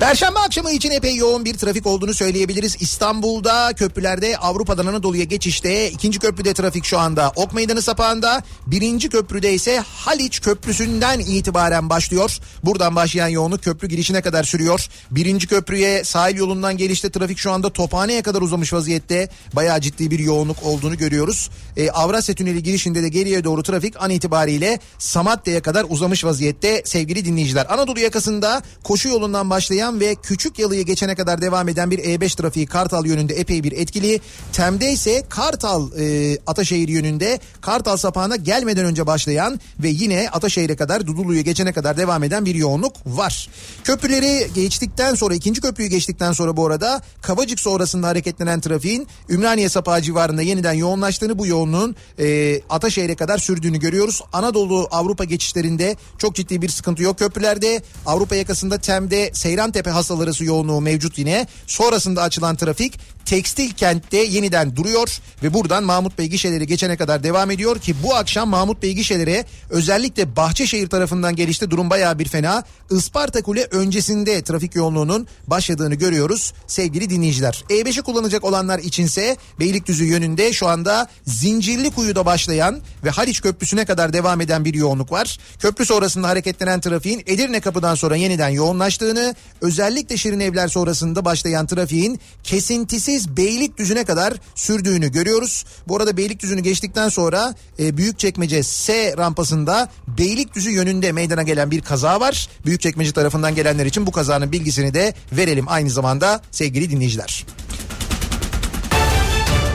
Perşembe akşamı için epey yoğun bir trafik olduğunu söyleyebiliriz. İstanbul'da köprülerde Avrupa'dan Anadolu'ya geçişte ikinci köprüde trafik şu anda Ok Meydanı sapağında. Birinci köprüde ise Haliç Köprüsü'nden itibaren başlıyor. Buradan başlayan yoğunluk köprü girişine kadar sürüyor. Birinci köprüye sahil yolundan gelişte trafik şu anda Tophane'ye kadar uzamış vaziyette. Bayağı ciddi bir yoğunluk olduğunu görüyoruz. Ee, Avrasya Tüneli girişinde de geriye doğru trafik an itibariyle Samatya'ya kadar uzamış vaziyette sevgili dinleyiciler. Anadolu yakasında koşu yolundan başlayan ve Küçük Yalı'yı geçene kadar devam eden bir E5 trafiği Kartal yönünde epey bir etkili. Tem'de ise Kartal e, Ataşehir yönünde Kartal sapağına gelmeden önce başlayan ve yine Ataşehir'e kadar Dudullu'yu geçene kadar devam eden bir yoğunluk var. Köprüleri geçtikten sonra ikinci köprüyü geçtikten sonra bu arada Kavacık sonrasında hareketlenen trafiğin Ümraniye sapağı civarında yeniden yoğunlaştığını bu yoğunluğun e, Ataşehir'e kadar sürdüğünü görüyoruz. Anadolu Avrupa geçişlerinde çok ciddi bir sıkıntı yok köprülerde. Avrupa yakasında Tem'de Seyrantepe hastalarısı yoğunluğu mevcut yine. Sonrasında açılan trafik Tekstil Kent'te yeniden duruyor ve buradan Mahmut Bey gişeleri geçene kadar devam ediyor ki bu akşam Mahmut Bey gişelere özellikle Bahçeşehir tarafından gelişti durum bayağı bir fena. Isparta Kule öncesinde trafik yoğunluğunun başladığını görüyoruz sevgili dinleyiciler. E5'i kullanacak olanlar içinse Beylikdüzü yönünde şu anda Zincirli Kuyu'da başlayan ve Haliç Köprüsü'ne kadar devam eden bir yoğunluk var. Köprü sonrasında hareketlenen trafiğin Edirne kapıdan sonra yeniden yoğunlaştığını, özellikle Şirin Evler sonrasında başlayan trafiğin kesintisiz Beylikdüzü'ne kadar sürdüğünü görüyoruz. Bu arada Beylikdüzü'nü geçtikten sonra e, Büyükçekmece S rampasında Beylikdüzü yönünde meydana gelen bir kaza var. Büyükçekmece tarafından gelenler için bu kazanın bilgisini de verelim aynı zamanda sevgili dinleyiciler.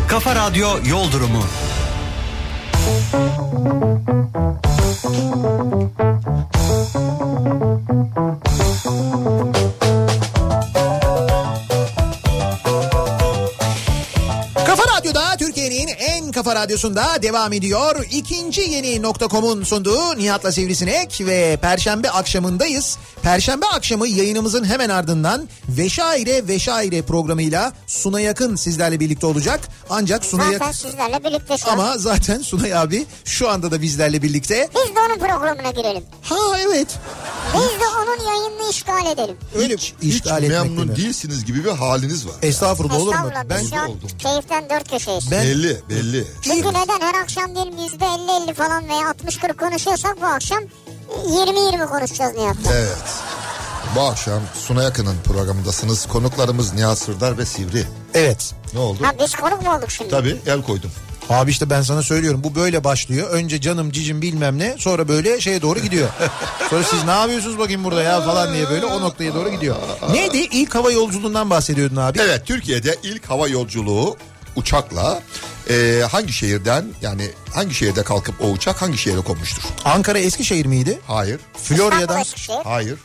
Kafa Radyo Yol Durumu. Kafa kafa radyosunda devam ediyor. İkinci yeni nokta.com'un sunduğu Nihat'la Sivrisinek ve Perşembe akşamındayız. Perşembe akşamı yayınımızın hemen ardından Veşaire Veşaire programıyla Suna Yakın sizlerle birlikte olacak. Ancak Suna Zaten Yakın... sizlerle birlikte şu an. Ama zaten Sunay abi şu anda da bizlerle birlikte. Biz de onun programına girelim. Ha evet. Biz de onun yayınını işgal edelim. Öyle Hiç, işgal hiç memnun mi? değilsiniz gibi bir haliniz var. Estağfurullah olur mu? Estağfurullah Ben şu an oldum. keyiften dört köşeyiz. Ben- Belli belli. Çünkü neden her akşam diyelim yüzde elli elli falan veya 60-40 konuşuyorsak bu akşam 20-20 konuşacağız Nihat'la. Evet. Bu akşam Suna Yakın'ın programındasınız. Konuklarımız Nihat Sırdar ve Sivri. evet. Ne oldu? Ha biz konuk mu olduk şimdi? Tabii el koydum. Abi işte ben sana söylüyorum bu böyle başlıyor. Önce canım cicim bilmem ne sonra böyle şeye doğru gidiyor. sonra siz ne yapıyorsunuz bakayım burada ya falan diye böyle o noktaya doğru gidiyor. Neydi ilk hava yolculuğundan bahsediyordun abi. Evet Türkiye'de ilk hava yolculuğu uçakla e, hangi şehirden yani hangi şehirde kalkıp o uçak hangi şehre konmuştur? Ankara Eskişehir miydi? Hayır. Florya'dan Eskişehir. Hayır.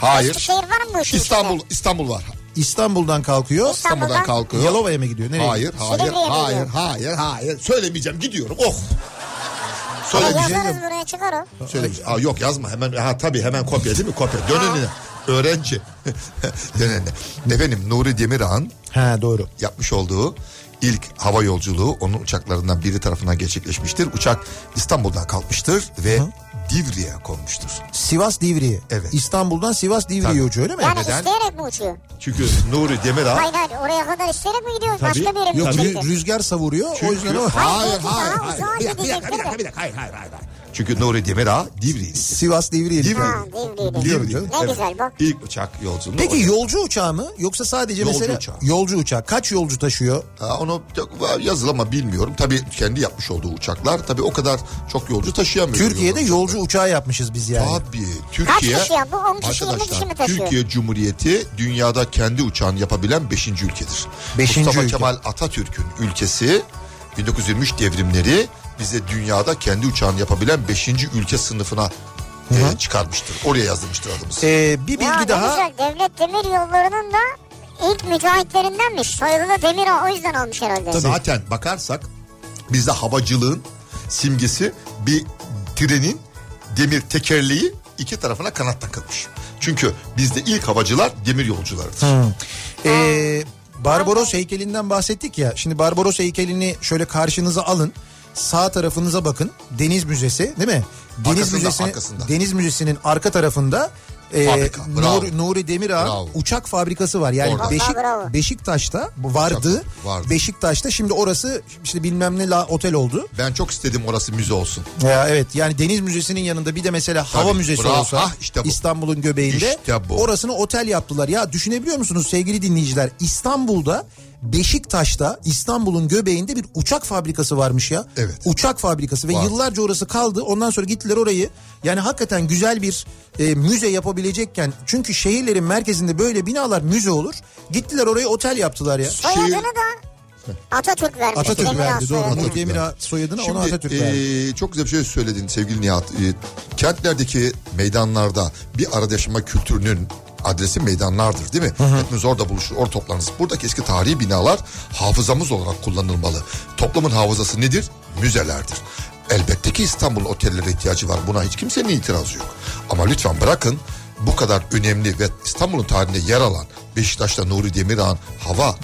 Hayır. Eskişehir var mı bu işin İstanbul içinde? İstanbul var. İstanbul'dan kalkıyor. İstanbul'dan İstanbul'dan kalkıyor. Yalova'ya mı gidiyor? Nereye Hayır, gidiyor? hayır, hayır, gidiyor? hayır, hayır. Söylemeyeceğim, gidiyorum. Oh. Şey yazarız buraya çıkar o. Söylemeyeceğim. Aa, yok yazma hemen. Ha tabii hemen kopya değil mi? Kopya. Dönenine. Öğrenci. Dönenine. Efendim Nuri Demirağ'ın Ha doğru. yapmış olduğu ilk hava yolculuğu onun uçaklarından biri tarafından gerçekleşmiştir. Uçak İstanbul'dan kalkmıştır ve Divri'ye konmuştur. Sivas Divriği. Evet. İstanbul'dan Sivas Tabii. uçuyor öyle mi? Yani Neden? isteyerek mi uçuyor? Çünkü Nuri Demirağ Hayır hayır oraya kadar isteyerek mi gidiyor? Tabii. Başka bir yere mi Yok rüzgar savuruyor o yüzden o. Hayır, hayır, hayır. uzağa Bir dakika, bir dakika, bir dakika. Hayır, hayır, hayır. hayır. Çünkü Nuri Demirağ Divri'ydi. Sivas Divriği. Divri. Ha Divri'ydi. Biliyorum Divri. canım. Ne güzel bak. İlk uçak yolculuğu. Peki o. yolcu uçağı mı yoksa sadece Yolcu mesela uçağı. yolcu uçağı kaç yolcu taşıyor? Ha, onu yazılı ama bilmiyorum. Tabii kendi yapmış olduğu uçaklar tabii o kadar çok yolcu taşıyamıyor. Türkiye'de Yolcu yolcu uçağı yapmışız biz yani. Tabii. Türkiye, kişi ya? Bu 10 kişi, 20 kişi mi taşıyor? Türkiye Cumhuriyeti dünyada kendi uçağını yapabilen 5. ülkedir. Beşinci Mustafa ülke. Kemal Atatürk'ün ülkesi 1923 devrimleri bize dünyada kendi uçağını yapabilen 5. ülke sınıfına e, çıkarmıştır. Oraya yazılmıştır adımız. Ee, bir bilgi Ya daha. güzel devlet demir yollarının da ilk müteahhitlerindenmiş. Da demir o yüzden almış herhalde. Zaten bakarsak bizde havacılığın simgesi bir trenin demir tekerleği iki tarafına kanat takılmış. Çünkü bizde ilk havacılar demir yolcularıdır. Ee, Barbaros heykelinden bahsettik ya. Şimdi Barbaros heykelini şöyle karşınıza alın. Sağ tarafınıza bakın. Deniz Müzesi değil mi? Deniz Arkasında, Müzesi arkasında. Deniz Müzesi'nin arka tarafında e, Fabrika, bravo. Nur, Nuri Demirağ Bravo. uçak fabrikası var. Yani Orada. Beşik, bravo. Beşiktaş'ta vardı. vardı. Beşiktaş'ta şimdi orası işte bilmem ne la otel oldu. Ben çok istedim orası müze olsun. Ya evet yani Deniz Müzesi'nin yanında bir de mesela hava Tabii, müzesi bravo. olsa Ah, işte bu. İstanbul'un göbeğinde İşte bu. orasını otel yaptılar. Ya düşünebiliyor musunuz sevgili dinleyiciler İstanbul'da Beşiktaş'ta İstanbul'un göbeğinde bir uçak fabrikası varmış ya. Evet. Uçak fabrikası ve Var. yıllarca orası kaldı. Ondan sonra gittiler orayı. Yani hakikaten güzel bir e, müze yapabilecekken çünkü şehirlerin merkezinde böyle binalar müze olur. Gittiler orayı otel yaptılar ya. Soyadını Şehir- da Atatürk vermiş. Atatürk Demirağ verdi doğru. soyadını. Nuri Demirağ soyadını ona Atatürk e, verdi. çok güzel bir şey söyledin sevgili Nihat. E, kentlerdeki meydanlarda bir arada yaşama kültürünün adresi meydanlardır değil mi? Hepimiz orada buluşur, orada toplanırız. Buradaki eski tarihi binalar hafızamız olarak kullanılmalı. Toplumun hafızası nedir? Müzelerdir. Elbette ki İstanbul otellere ihtiyacı var. Buna hiç kimsenin itirazı yok. Ama lütfen bırakın bu kadar önemli ve İstanbul'un tarihinde yer alan Beşiktaş'ta Nuri Demirağ'ın hava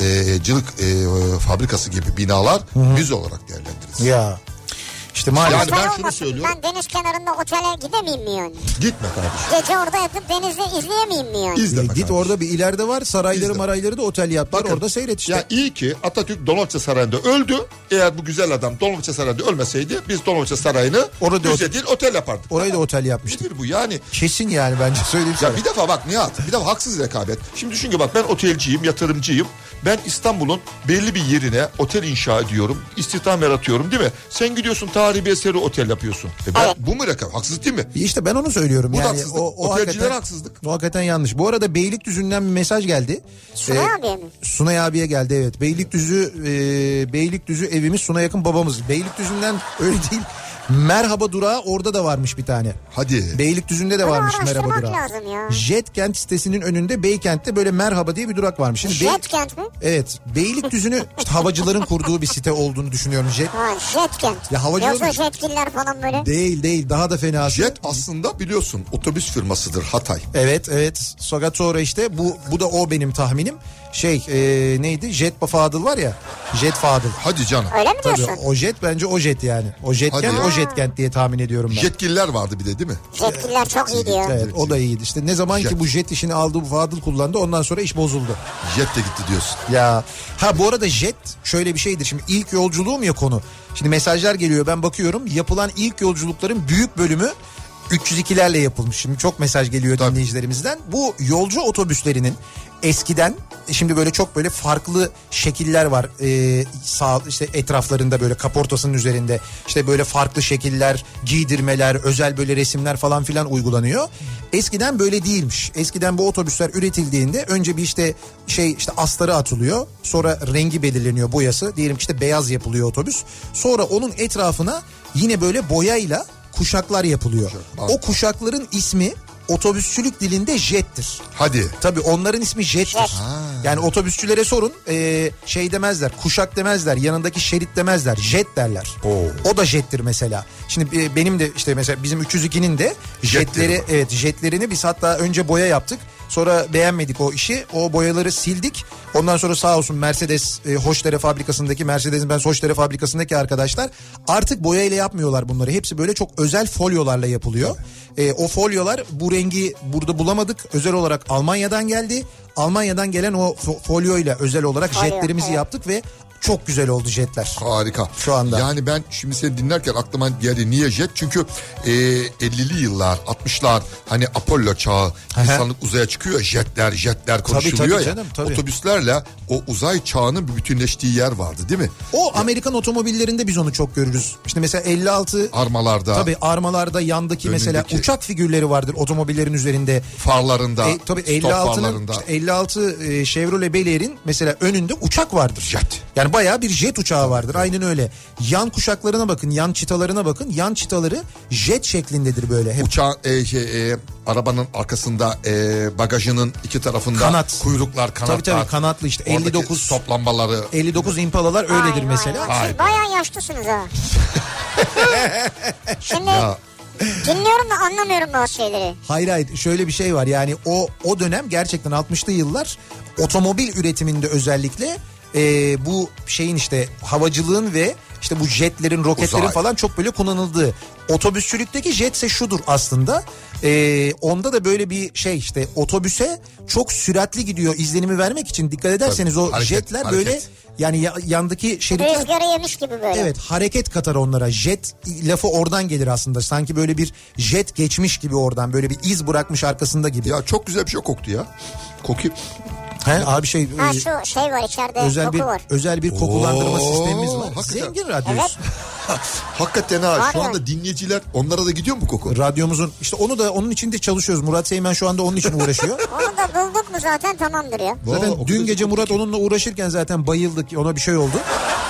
e, cılık e, fabrikası gibi binalar müze olarak değerlendirilsin. Ya. İşte maalesef. Yani ben şunu söylüyorum. Ben deniz kenarında otele gidemeyeyim mi yani? Gitme kardeşim. Gece orada yatıp denizde izleyemeyeyim mi yani? İzleme Git kardeşim. orada bir ileride var sarayları İzle. marayları da otel yaptılar Bakın, orada seyret işte. Ya iyi ki Atatürk Dolmabahçe Sarayı'nda öldü. Eğer bu güzel adam Dolmabahçe Sarayı'nda ölmeseydi biz Dolmabahçe Sarayı'nı Orada müze otel- değil otel yapardık. Orayı da otel yapmıştı. Nedir bu yani? Kesin yani bence söyleyeyim sana. Ya bir defa bak Nihat bir defa haksız rekabet. Şimdi düşün ki bak ben otelciyim, yatırımcıyım. Ben İstanbul'un belli bir yerine otel inşa ediyorum. istihdam yaratıyorum değil mi? Sen gidiyorsun tarihi bir eseri otel yapıyorsun. E ben, Evet. Bu mu rekabet? Haksız değil mi? İşte ben onu söylüyorum. Bu da yani haksızlık. o, o Otelcilere hakikaten, haksızlık. O hakikaten yanlış. Bu arada Beylikdüzü'nden bir mesaj geldi. Sunay Ee, abiye mi? Sunay abiye geldi evet. Beylikdüzü e, Beylikdüzü evimiz Sunay yakın babamız. Beylikdüzü'nden öyle değil. Merhaba durağı orada da varmış bir tane. Hadi. Beylikdüzü'nde de Bunu varmış merhaba durağı. lazım ya. Jetkent sitesinin önünde Beykent'te böyle merhaba diye bir durak varmış. Şimdi Bey- Jetkent mi? Evet. Beylikdüzü'nü işte havacıların kurduğu bir site olduğunu düşünüyorum. Jet Ha Jetkent. Ya havacı Yoksa jetgiller falan böyle. değil değil daha da fenası. Jet aslında biliyorsun otobüs firmasıdır Hatay. Evet evet. Fakat sonra işte bu bu da o benim tahminim. Şey e, neydi? Jet Fadıl var ya. Jet Fadıl. Hadi canım. Öyle mi Tabii diyorsun? o jet bence o jet yani. O jetkent Hadi. o jetkent diye tahmin ediyorum ben. Yetkililer vardı bir de değil mi? Jetgiller çok iyi diyor. Evet o da iyiydi. İşte ne zaman ki Jet. bu jet işini aldı bu Fadıl kullandı ondan sonra iş bozuldu. Jet de gitti diyorsun. Ya ha bu arada jet şöyle bir şeydir. Şimdi ilk yolculuğum ya konu. Şimdi mesajlar geliyor ben bakıyorum. Yapılan ilk yolculukların büyük bölümü 302'lerle yapılmış. Şimdi çok mesaj geliyor Tabii. dinleyicilerimizden. Bu yolcu otobüslerinin eskiden şimdi böyle çok böyle farklı şekiller var. Ee, sağ işte etraflarında böyle kaportasının üzerinde işte böyle farklı şekiller, giydirmeler, özel böyle resimler falan filan uygulanıyor. Eskiden böyle değilmiş. Eskiden bu otobüsler üretildiğinde önce bir işte şey işte astarı atılıyor. Sonra rengi belirleniyor boyası. Diyelim ki işte beyaz yapılıyor otobüs. Sonra onun etrafına yine böyle boyayla kuşaklar yapılıyor. O kuşakların ismi otobüsçülük dilinde jettir. Hadi. Tabii onların ismi jettir. Jet. Yani otobüsçülere sorun e, şey demezler kuşak demezler yanındaki şerit demezler jet derler. Oo. O da jettir mesela. Şimdi e, benim de işte mesela bizim 302'nin de jetleri var. evet jetlerini biz hatta önce boya yaptık. Sonra beğenmedik o işi. O boyaları sildik. Ondan sonra sağ olsun Mercedes e, Hoşdere fabrikasındaki Mercedes Benz Hoşdere fabrikasındaki arkadaşlar artık boyayla yapmıyorlar bunları. Hepsi böyle çok özel folyolarla yapılıyor. E, o folyolar bu rengi burada bulamadık. Özel olarak Almanya'dan geldi. Almanya'dan gelen o fo- folyoyla özel olarak jetlerimizi yaptık ve çok güzel oldu jetler. Harika. Şu anda. Yani ben şimdi seni dinlerken aklıma geldi niye jet? Çünkü e, 50'li yıllar 60'lar hani Apollo çağı insanlık uzaya çıkıyor jetler jetler konuşuluyor tabii ya. canım, tabii. Otobüslerle o uzay çağının bir bütünleştiği yer vardı değil mi? O Amerikan otomobillerinde biz onu çok görürüz. İşte mesela 56 Armalarda, Tabii armalarda yandaki mesela Önündeki- uçak figürleri vardır otomobillerin üzerinde. farlarında, E, tabii stop 56'nın farlarında. işte 56 e, Chevrolet Bel Air'in mesela önünde uçak vardır. Jet. Yani bayağı bir jet uçağı vardır. Aynen öyle. Yan kuşaklarına bakın, yan çıtalarına bakın. Yan çıtaları jet şeklindedir böyle. Hep Uçağın e, şey, e, arabanın arkasında e, bagajının iki tarafında Kanat. kuyruklar kanatlar. Tabii tabii, kanatlı işte, Oradaki 59 stop lambaları. 59 Impala'lar öyledir Vay, mesela. Vay, vay. Vay Siz be. bayağı yaşlısınız ha. Şimdi Ya. dinliyorum da anlamıyorum bazı şeyleri. Hayır hayır şöyle bir şey var yani o o dönem gerçekten 60'lı yıllar otomobil üretiminde özellikle e, bu şeyin işte havacılığın ve işte bu jetlerin roketlerin Uzay. falan çok böyle kullanıldığı. Otobüsçülükteki jetse şudur aslında e, onda da böyle bir şey işte otobüse çok süratli gidiyor izlenimi vermek için dikkat ederseniz Tabii, o hareket, jetler hareket. böyle yani ya- yandaki şeritler Rüzgarı yemiş gibi böyle. Evet hareket katar onlara. Jet lafı oradan gelir aslında. Sanki böyle bir jet geçmiş gibi oradan. Böyle bir iz bırakmış arkasında gibi. Ya çok güzel bir şey koktu ya. Koku. He, abi şey Ha e, şu şey var içeride özel koku bir var. özel bir kokulandırma Oo, sistemimiz var. hakikaten. Zengin radyoyuz. Hakikaten ha şu anda dinleyiciler onlara da gidiyor mu koku? Radyomuzun işte onu da onun için de çalışıyoruz. Murat Seymen şu anda onun için uğraşıyor. Onu da bulduk mu zaten tamamdır ya. zaten Vay, o dün gece Murat onunla uğraşırken zaten bayıldık. Ona bir şey oldu.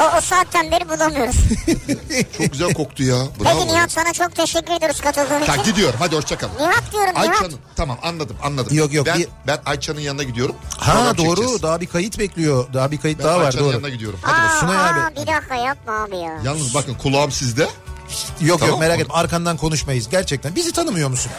O, o saatten beri bulamıyoruz. Çok güzel koktu ya. Bravo. Peki Nihat sana çok teşekkür ediyoruz katıldığın Ha, için. gidiyorum hadi hoşçakalın. Nihat diyorum Nihat. Ayça'nın tamam anladım anladım. Yok, yok, Ben, bir- ben Ayça'nın yanına gidiyorum. Ha Program doğru çekeceğiz. daha bir kayıt bekliyor. Daha bir kayıt Ben daha var Ayça'nın doğru. yanına gidiyorum. Hadi Aa. Sunay aa, abi. bir dakika yapma abi ya. Yalnız bakın kulağım sizde. Yok Tamam yok merak etme arkandan konuşmayız gerçekten. Bizi tanımıyor musun?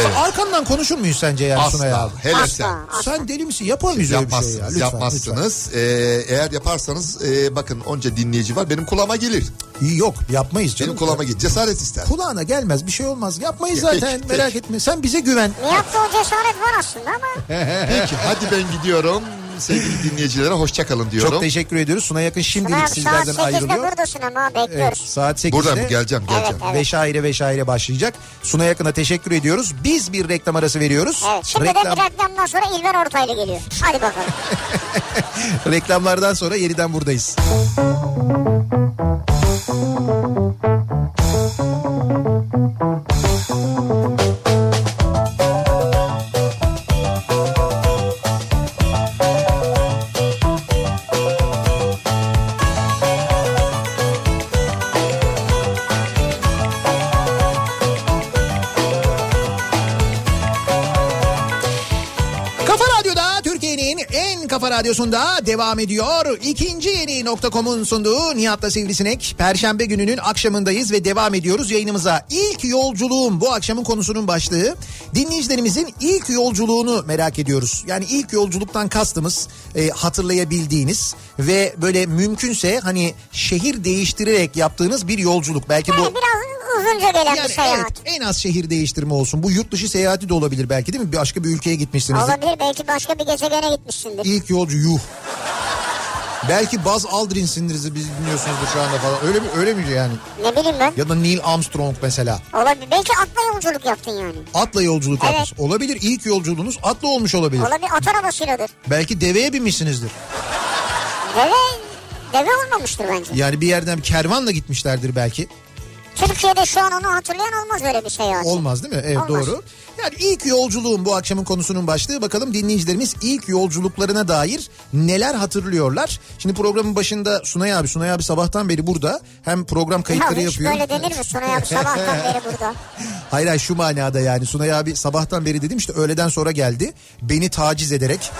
Evet. Arkandan konuşur muyuz sence yani Sunay Asla. abi? Hele Asla. sen. Sen deli misin? Yapar mıyız öyle bir şey ya? Yapmazsınız, Lütfen, yapmazsınız. Ee, eğer yaparsanız e, bakın onca dinleyici var. Benim kulağıma gelir. lütfen. Yok yapmayız canım. Benim kulağıma gelir. Cesaret ister. Kulağına gelmez bir şey olmaz. Yapmayız Peki, zaten peki. merak etme. Sen bize güven. O cesaret var aslında ama Peki hadi ben gidiyorum. Sevgili dinleyicilere hoşça kalın diyorum. Çok teşekkür ediyoruz. Sunay Yakın şimdilik Sunay abi saat sizlerden 8'de ayrılıyor. buradasın ama Evet, bekliyoruz. saat 8'de. Buradan geleceğim geleceğim. Evet, evet. Veşaire veşaire başlayacak. Sunay Yakın'a teşekkür ediyoruz. Biz bir reklam arası veriyoruz. Evet, şimdi de bir reklamdan sonra İlber Ortaylı geliyor. Hadi bakalım. Reklamlardan sonra yeniden buradayız. Kafa radyosunda devam ediyor. İkinci yeni nokta.com'un sunduğu Nihat'la Sivrisinek. Perşembe gününün akşamındayız ve devam ediyoruz yayınımıza. İlk yolculuğum bu akşamın konusunun başlığı. Dinleyicilerimizin ilk yolculuğunu merak ediyoruz. Yani ilk yolculuktan kastımız e, hatırlayabildiğiniz ve böyle mümkünse hani şehir değiştirerek yaptığınız bir yolculuk. Belki bu... Yani biraz uzunca gelen Yani bir seyahat. evet en az şehir değiştirme olsun. Bu yurt dışı seyahati de olabilir belki değil mi? Başka bir ülkeye gitmişsiniz. Olabilir belki başka bir gezegene gitmişsindir. İlk yolcu yuh. Belki Buzz Aldrin'sindir biz dinliyorsunuzdur şu anda falan. Öyle mi öyle mi yani? Ne bileyim ben. Ya da Neil Armstrong mesela. Olabilir. Belki atla yolculuk yaptın yani. Atla yolculuk Evet. yapmış. Olabilir ilk yolculuğunuz atla olmuş olabilir. Olabilir at arabasıyladır. Belki deveye binmişsinizdir. Deve, deve olmamıştır bence. Yani bir yerden kervanla gitmişlerdir belki. Türkiye'de şu an onu hatırlayan olmaz öyle bir seyahat. Olmaz değil mi? Evet Olmaz. doğru. Yani ilk yolculuğun bu akşamın konusunun başlığı. Bakalım dinleyicilerimiz ilk yolculuklarına dair neler hatırlıyorlar. Şimdi programın başında Sunay abi, Sunay abi sabahtan beri burada. Hem program kayıtları ya yapıyor. böyle denir mi Sunay abi sabahtan beri burada. Hayır hayır şu manada yani Sunay abi sabahtan beri dedim işte öğleden sonra geldi. Beni taciz ederek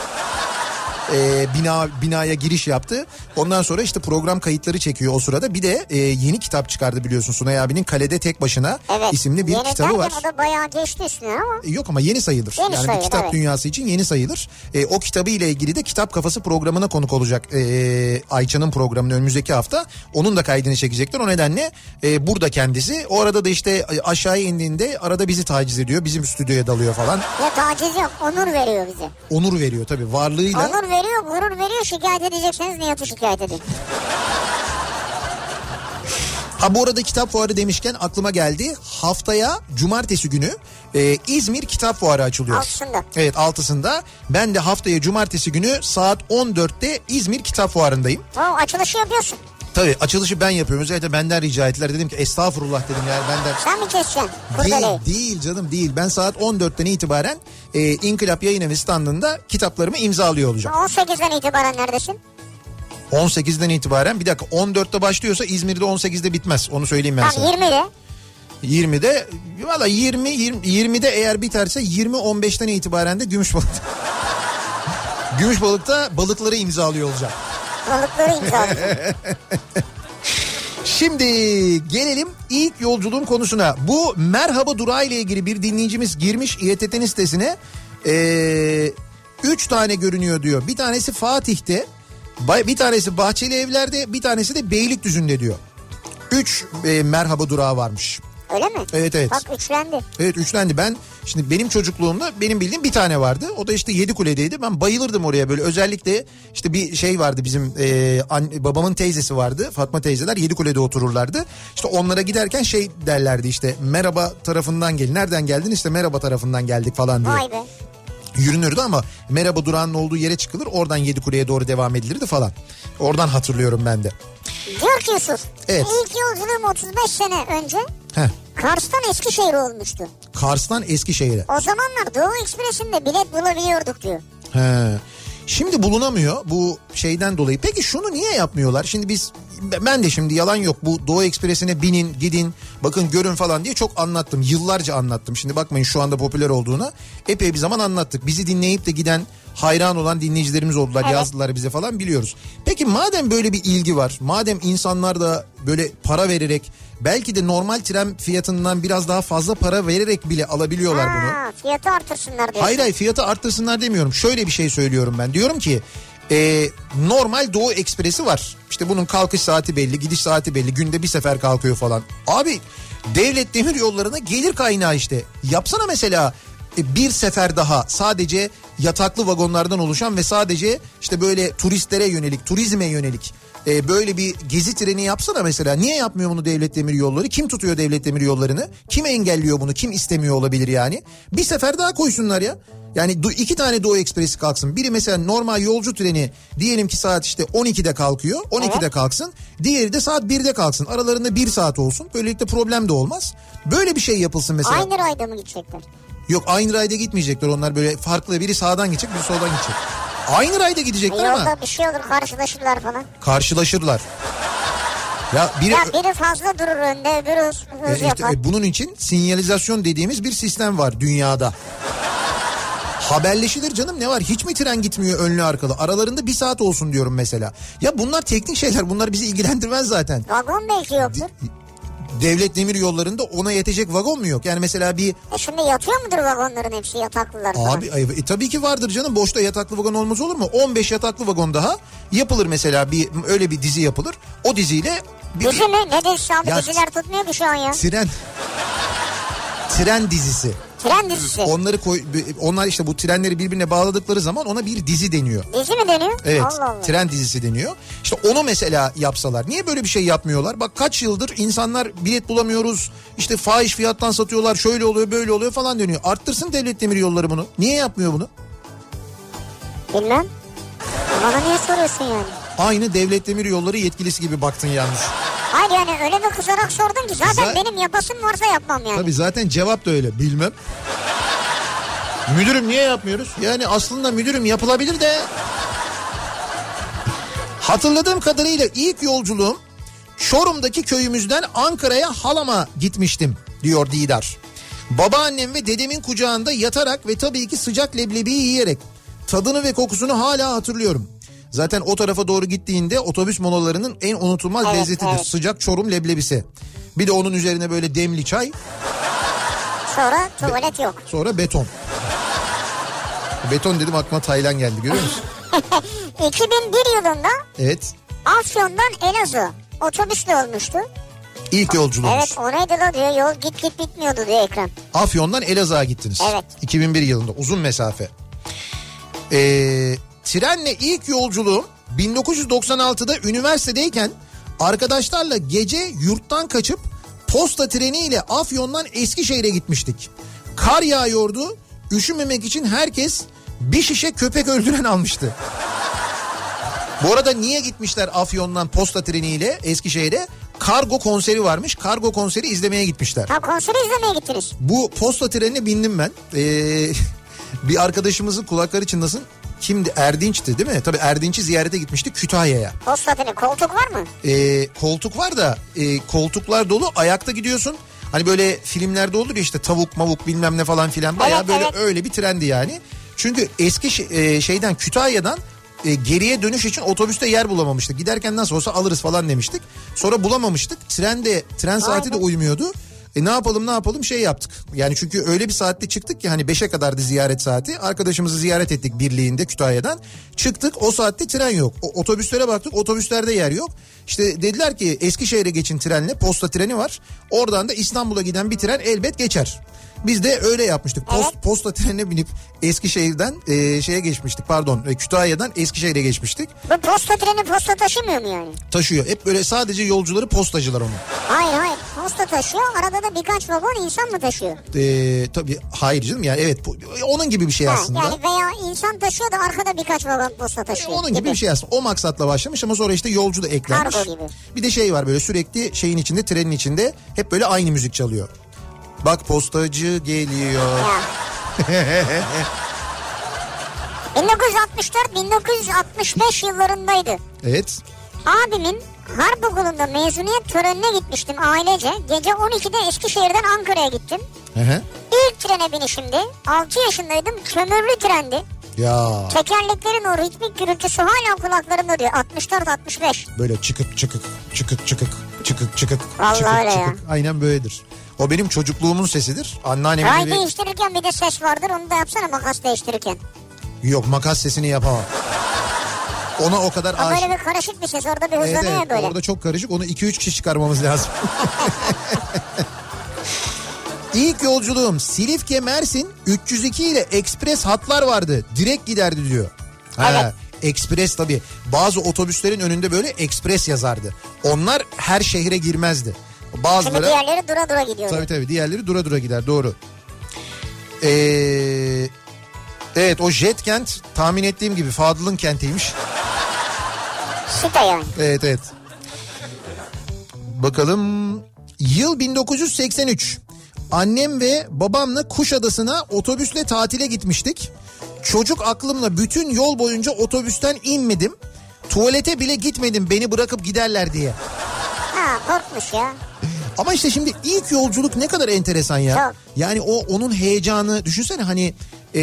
e, bina binaya giriş yaptı. Ondan sonra işte program kayıtları çekiyor o sırada. Bir de e, yeni kitap çıkardı biliyorsun Sunay abinin Kalede Tek Başına Evet. isimli bir Yeni kitabı var. o da bayağı geçti üstüne ama. E, Yok ama yeni sayılır. Yeni yani sayılır, bir kitap evet. dünyası için yeni sayılır. E, o kitabı ile ilgili de Kitap Kafası programına konuk olacak e, Ayça'nın programını önümüzdeki hafta. Onun da kaydını çekecekler. O nedenle e, burada kendisi. O arada da işte aşağıya indiğinde arada bizi taciz ediyor. Bizim stüdyoya dalıyor falan. Ya taciz yok onur veriyor bize. Onur veriyor tabii varlığıyla. Onur veriyor gurur veriyor şikayet edecekseniz Nihat'ı şikayet edin. Ha bu arada kitap fuarı demişken aklıma geldi. Haftaya cumartesi günü e, İzmir Kitap Fuarı açılıyor. Altısında. Evet altısında. Ben de haftaya cumartesi günü saat 14'te İzmir Kitap Fuarı'ndayım. Tamam açılışı yapıyorsun. Tabii açılışı ben yapıyorum. Özellikle benden rica ettiler. Dedim ki estağfurullah dedim yani benden. Sen mi keseceksin Değil, değil canım değil. Ben saat 14'ten itibaren e, İnkılap Yayın Evi standında kitaplarımı imzalıyor olacağım. 18'den itibaren neredesin? 18'den itibaren bir dakika 14'te başlıyorsa İzmir'de 18'de bitmez. Onu söyleyeyim ben sana. Tamam 20'de. 20'de valla 20, 20 20'de eğer biterse 20 15'ten itibaren de Gümüşbalık'ta. Gümüşbalık'ta balıkları imzalıyor olacağım. Balıkları imzaladın. Şimdi gelelim ilk yolculuğun konusuna. Bu merhaba durağı ile ilgili bir dinleyicimiz girmiş İETT'nin sitesine. Ee, üç tane görünüyor diyor. Bir tanesi Fatih'te, bir tanesi Bahçeli Evler'de, bir tanesi de Beylikdüzü'nde diyor. Üç e, merhaba durağı varmış. Öyle mi? Evet evet. Bak üçlendi. Evet üçlendi. Ben şimdi benim çocukluğumda benim bildiğim bir tane vardı. O da işte Yedikule'deydi. Ben bayılırdım oraya böyle. Özellikle işte bir şey vardı bizim e, anne, babamın teyzesi vardı. Fatma teyzeler Yedikule'de otururlardı. İşte onlara giderken şey derlerdi işte merhaba tarafından gel. Nereden geldin? İşte merhaba tarafından geldik falan diye. Vay be. Yürünürdü ama merhaba durağının olduğu yere çıkılır. Oradan Yedikule'ye doğru devam edilirdi falan. Oradan hatırlıyorum ben de. Diyor ki Yusuf. Evet. İlk yolculuğum 35 sene önce Heh. Kars'tan Eskişehir olmuştu. Kars'tan Eskişehir'e. O zamanlar Doğu Ekspresi'nde bilet bulabiliyorduk diyor. He. Şimdi bulunamıyor bu şeyden dolayı. Peki şunu niye yapmıyorlar? Şimdi biz ben de şimdi yalan yok bu Doğu Ekspresi'ne binin gidin bakın görün falan diye çok anlattım. Yıllarca anlattım. Şimdi bakmayın şu anda popüler olduğuna epey bir zaman anlattık. Bizi dinleyip de giden hayran olan dinleyicilerimiz oldular Evet. yazdılar bize falan biliyoruz. Peki madem böyle bir ilgi var madem insanlar da böyle para vererek belki de normal tren fiyatından biraz daha fazla para vererek bile alabiliyorlar bunu. Ha, fiyatı artırsınlar diyorsun. Hayır hayır fiyatı arttırsınlar demiyorum. Şöyle bir şey söylüyorum ben. Diyorum ki e, normal Doğu Ekspresi var. İşte bunun kalkış saati belli, gidiş saati belli. Günde bir sefer kalkıyor falan. Abi devlet demir yollarına gelir kaynağı işte. Yapsana mesela bir sefer daha sadece yataklı vagonlardan oluşan ve sadece işte böyle turistlere yönelik, turizme yönelik e, böyle bir gezi treni yapsana mesela. Niye yapmıyor bunu devlet demir yolları? Kim tutuyor devlet demir yollarını? Kim engelliyor bunu? Kim istemiyor olabilir yani? Bir sefer daha koysunlar ya. Yani iki tane Doğu Ekspresi kalksın. Biri mesela normal yolcu treni diyelim ki saat işte 12'de kalkıyor. 12'de kalksın. Diğeri de saat 1'de kalksın. Aralarında bir saat olsun. Böylelikle problem de olmaz. Böyle bir şey yapılsın mesela. Aynı rayda mı gidecekler? Yok aynı rayda gitmeyecekler. Onlar böyle farklı. Biri sağdan gidecek, biri soldan gidecek. Aynı rayda gidecekler ama Yolda bir şey olur karşılaşırlar falan. karşılaşırlar. Ya biri Ya biri fazla durur önde öbürü hız, E, hız işte, yapar. e, bunun için sinyalizasyon dediğimiz bir sistem var dünyada. Haberleşilir canım ne var hiç mi tren gitmiyor önlü arkalı aralarında bir saat olsun diyorum mesela. Ya bunlar teknik şeyler bunlar bizi ilgilendirmez zaten. Vagon belki yoktur. Devlet demir yollarında ona yetecek vagon mu yok? Yani mesela bir E şimdi yatıyor mudur vagonların hepsi yataklılar falan? abi e, tabii ki vardır canım boşta yataklı vagon olmaz olur mu? 15 yataklı vagon daha yapılır mesela bir öyle bir dizi yapılır. O diziyle bir, Dizi mi? Ne dizisi abi? Ya- Diziler tutmuyor ki şu an ya. tren tren dizisi. Tren dizisi. Onları koy, onlar işte bu trenleri birbirine bağladıkları zaman ona bir dizi deniyor. Dizi mi deniyor? Evet. Allah Allah. Tren dizisi deniyor. İşte onu mesela yapsalar. Niye böyle bir şey yapmıyorlar? Bak kaç yıldır insanlar bilet bulamıyoruz. İşte fahiş fiyattan satıyorlar. Şöyle oluyor, böyle oluyor falan dönüyor. Arttırsın devlet demir yolları bunu. Niye yapmıyor bunu? Bilmem. Bana niye soruyorsun yani? Aynı devlet demir yolları yetkilisi gibi baktın yalnız. Hayır yani öyle bir kızarak sordun ki zaten Za- benim yapasım varsa yapmam yani. Tabii zaten cevap da öyle. Bilmem. Müdürüm niye yapmıyoruz? Yani aslında müdürüm yapılabilir de. Hatırladığım kadarıyla ilk yolculuğum Çorum'daki köyümüzden Ankara'ya halama gitmiştim diyor Didar. Babaannem ve dedemin kucağında yatarak ve tabii ki sıcak leblebiyi yiyerek tadını ve kokusunu hala hatırlıyorum. Zaten o tarafa doğru gittiğinde otobüs molalarının en unutulmaz Evet, lezzetidir. evet. Sıcak Çorum leblebisi. Bir de onun üzerine böyle demli çay Sonra tuvalet yok. sonra beton. Beton dedim aklıma Taylan geldi görüyor musun? 2001 yılında Evet. Afyon'dan Elazığ otobüsle olmuştu. İlk yolculuğumuz. Evet o neydi la diyor yol git git bitmiyordu diyor ekran. Afyon'dan Elazığ'a gittiniz. Evet. 2001 yılında uzun mesafe. Ee, trenle ilk yolculuğum 1996'da üniversitedeyken arkadaşlarla gece yurttan kaçıp posta treniyle Afyon'dan Eskişehir'e gitmiştik. Kar yağıyordu. Üşümemek için herkes bir şişe köpek öldüren almıştı. Bu arada niye gitmişler Afyon'dan posta treniyle Eskişehir'e? Kargo konseri varmış. Kargo konseri izlemeye gitmişler. Ha konseri izlemeye gittiniz. Bu posta trenine bindim ben. Ee, bir arkadaşımızın kulakları çınlasın. Kimdi? Erdinç'ti değil mi? Tabii Erdinç'i ziyarete gitmiştik Kütahya'ya. Postatını koltuk var mı? Ee, koltuk var da e, koltuklar dolu ayakta gidiyorsun. Hani böyle filmlerde olur ya işte tavuk mavuk bilmem ne falan filan. Bayağı Evet, böyle evet. öyle bir trendi yani. Çünkü eski e, şeyden Kütahya'dan e, geriye dönüş için otobüste yer bulamamıştık. Giderken nasıl olsa alırız falan demiştik. Sonra bulamamıştık. Trende tren saati de uymuyordu. E ne yapalım ne yapalım şey yaptık. Yani çünkü öyle bir saatte çıktık ki hani 5'e kadardı ziyaret saati. Arkadaşımızı ziyaret ettik birliğinde Kütahya'dan. Çıktık o saatte tren yok. O, otobüslere baktık otobüslerde yer yok. İşte dediler ki Eskişehir'e geçin trenle posta treni var. Oradan da İstanbul'a giden bir tren elbet geçer. Biz de öyle yapmıştık. Post, Evet. Posta trenine binip Eskişehir'den e, şeye geçmiştik pardon e, Kütahya'dan Eskişehir'e geçmiştik. Bu posta treni posta taşımıyor mu yani? Taşıyor. Hep böyle sadece yolcuları postacılar onu. Hayır hayır posta taşıyor arada da birkaç vagon insan mı taşıyor? E, tabii hayır canım yani evet onun gibi bir şey Ha, aslında. yani veya insan taşıyor da arkada birkaç vagon posta taşıyor. Onun gibi bir şey aslında. O maksatla başlamış ama sonra işte yolcu da eklenmiş. Kargo gibi. Bir de şey var böyle sürekli şeyin içinde trenin içinde hep böyle aynı müzik çalıyor. Bak postacı geliyor. Ya. 1964-1965 yıllarındaydı. Evet. Abimin harp okulunda mezuniyet törenine gitmiştim ailece. Gece 12'de Eskişehir'den Ankara'ya gittim. Hı hı. İlk trene binişimdi. 6 yaşındaydım. Kömürlü trendi. Ya Tekerleklerin o ritmik gürültüsü hala kulaklarımda diyor. 64-65. böyle çıkık çıkık çıkık çıkık çıkık çıkık Vallahi çıkık öyle ya. çıkık. Aynen böyledir. O benim çocukluğumun sesidir. Anneannemin Ray evi... değiştirirken bir de ses vardır onu da yapsana makas değiştirirken. Yok makas sesini yapamam. Ona o kadar aşık. böyle bir karışık bir ses orada bir hızlanıyor evet, böyle. orada çok karışık. Onu 2-3 kişi çıkarmamız lazım. İlk yolculuğum Silifke Mersin 302 ile ekspres hatlar vardı. Direkt giderdi diyor. Ha, Evet. Ekspres tabii. Bazı otobüslerin önünde böyle ekspres yazardı. Onlar her şehre girmezdi. Şimdi Bazıları diğerleri dura dura gidiyor. tabii tabii diğerleri dura dura gider doğru. Ee, evet o jet kent tahmin ettiğim gibi Fadıl'ın kentiymiş. Site yani. Evet evet. Bakalım. Yıl 1983. Annem ve babamla Kuşadası'na otobüsle tatile gitmiştik. Çocuk aklımla bütün yol boyunca otobüsten inmedim. Tuvalete bile gitmedim beni bırakıp giderler diye. Korkmuş ya. Ama işte şimdi ilk yolculuk ne kadar enteresan ya. Çok. Yani o onun heyecanı düşünsene hani e,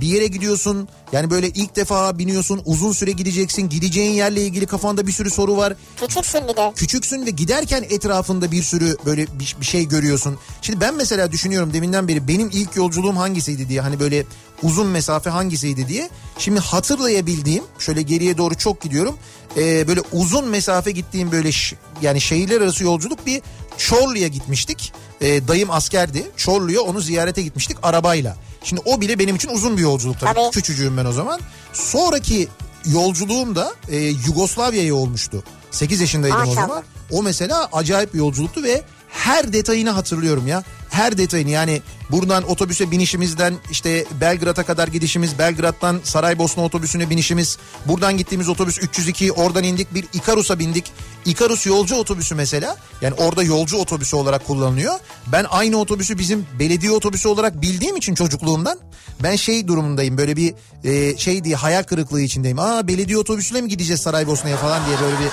bir yere gidiyorsun yani böyle ilk defa biniyorsun uzun süre gideceksin gideceğin yerle ilgili kafanda bir sürü soru var. Küçüksün bir de. Küçüksün ve giderken etrafında bir sürü böyle bir, bir şey görüyorsun. Şimdi ben mesela düşünüyorum deminden beri benim ilk yolculuğum hangisiydi diye hani böyle uzun mesafe hangisiydi diye. Şimdi hatırlayabildiğim şöyle geriye doğru çok gidiyorum. Ee, böyle uzun mesafe gittiğim böyle ş- yani şehirler arası yolculuk bir Çorlu'ya gitmiştik. Ee, dayım askerdi. Çorlu'ya onu ziyarete gitmiştik arabayla. Şimdi o bile benim için uzun bir yolculuk tabii. Tabii. Küçücüğüm ben o zaman. Sonraki yolculuğum da e, Yugoslavya'ya olmuştu. 8 yaşındaydım o Maşallah. zaman. O mesela acayip bir yolculuktu ve her detayını hatırlıyorum ya. Her detayını yani buradan otobüse binişimizden işte Belgrad'a kadar gidişimiz, Belgrad'dan Saraybosna otobüsüne binişimiz, buradan gittiğimiz otobüs 302, oradan indik bir Ikarus'a bindik. Ikarus yolcu otobüsü mesela yani orada yolcu otobüsü olarak kullanılıyor. Ben aynı otobüsü bizim belediye otobüsü olarak bildiğim için çocukluğumdan ben şey durumundayım böyle bir e, şey diye hayal kırıklığı içindeyim. Aa belediye otobüsüyle mi gideceğiz Saraybosna'ya falan diye böyle bir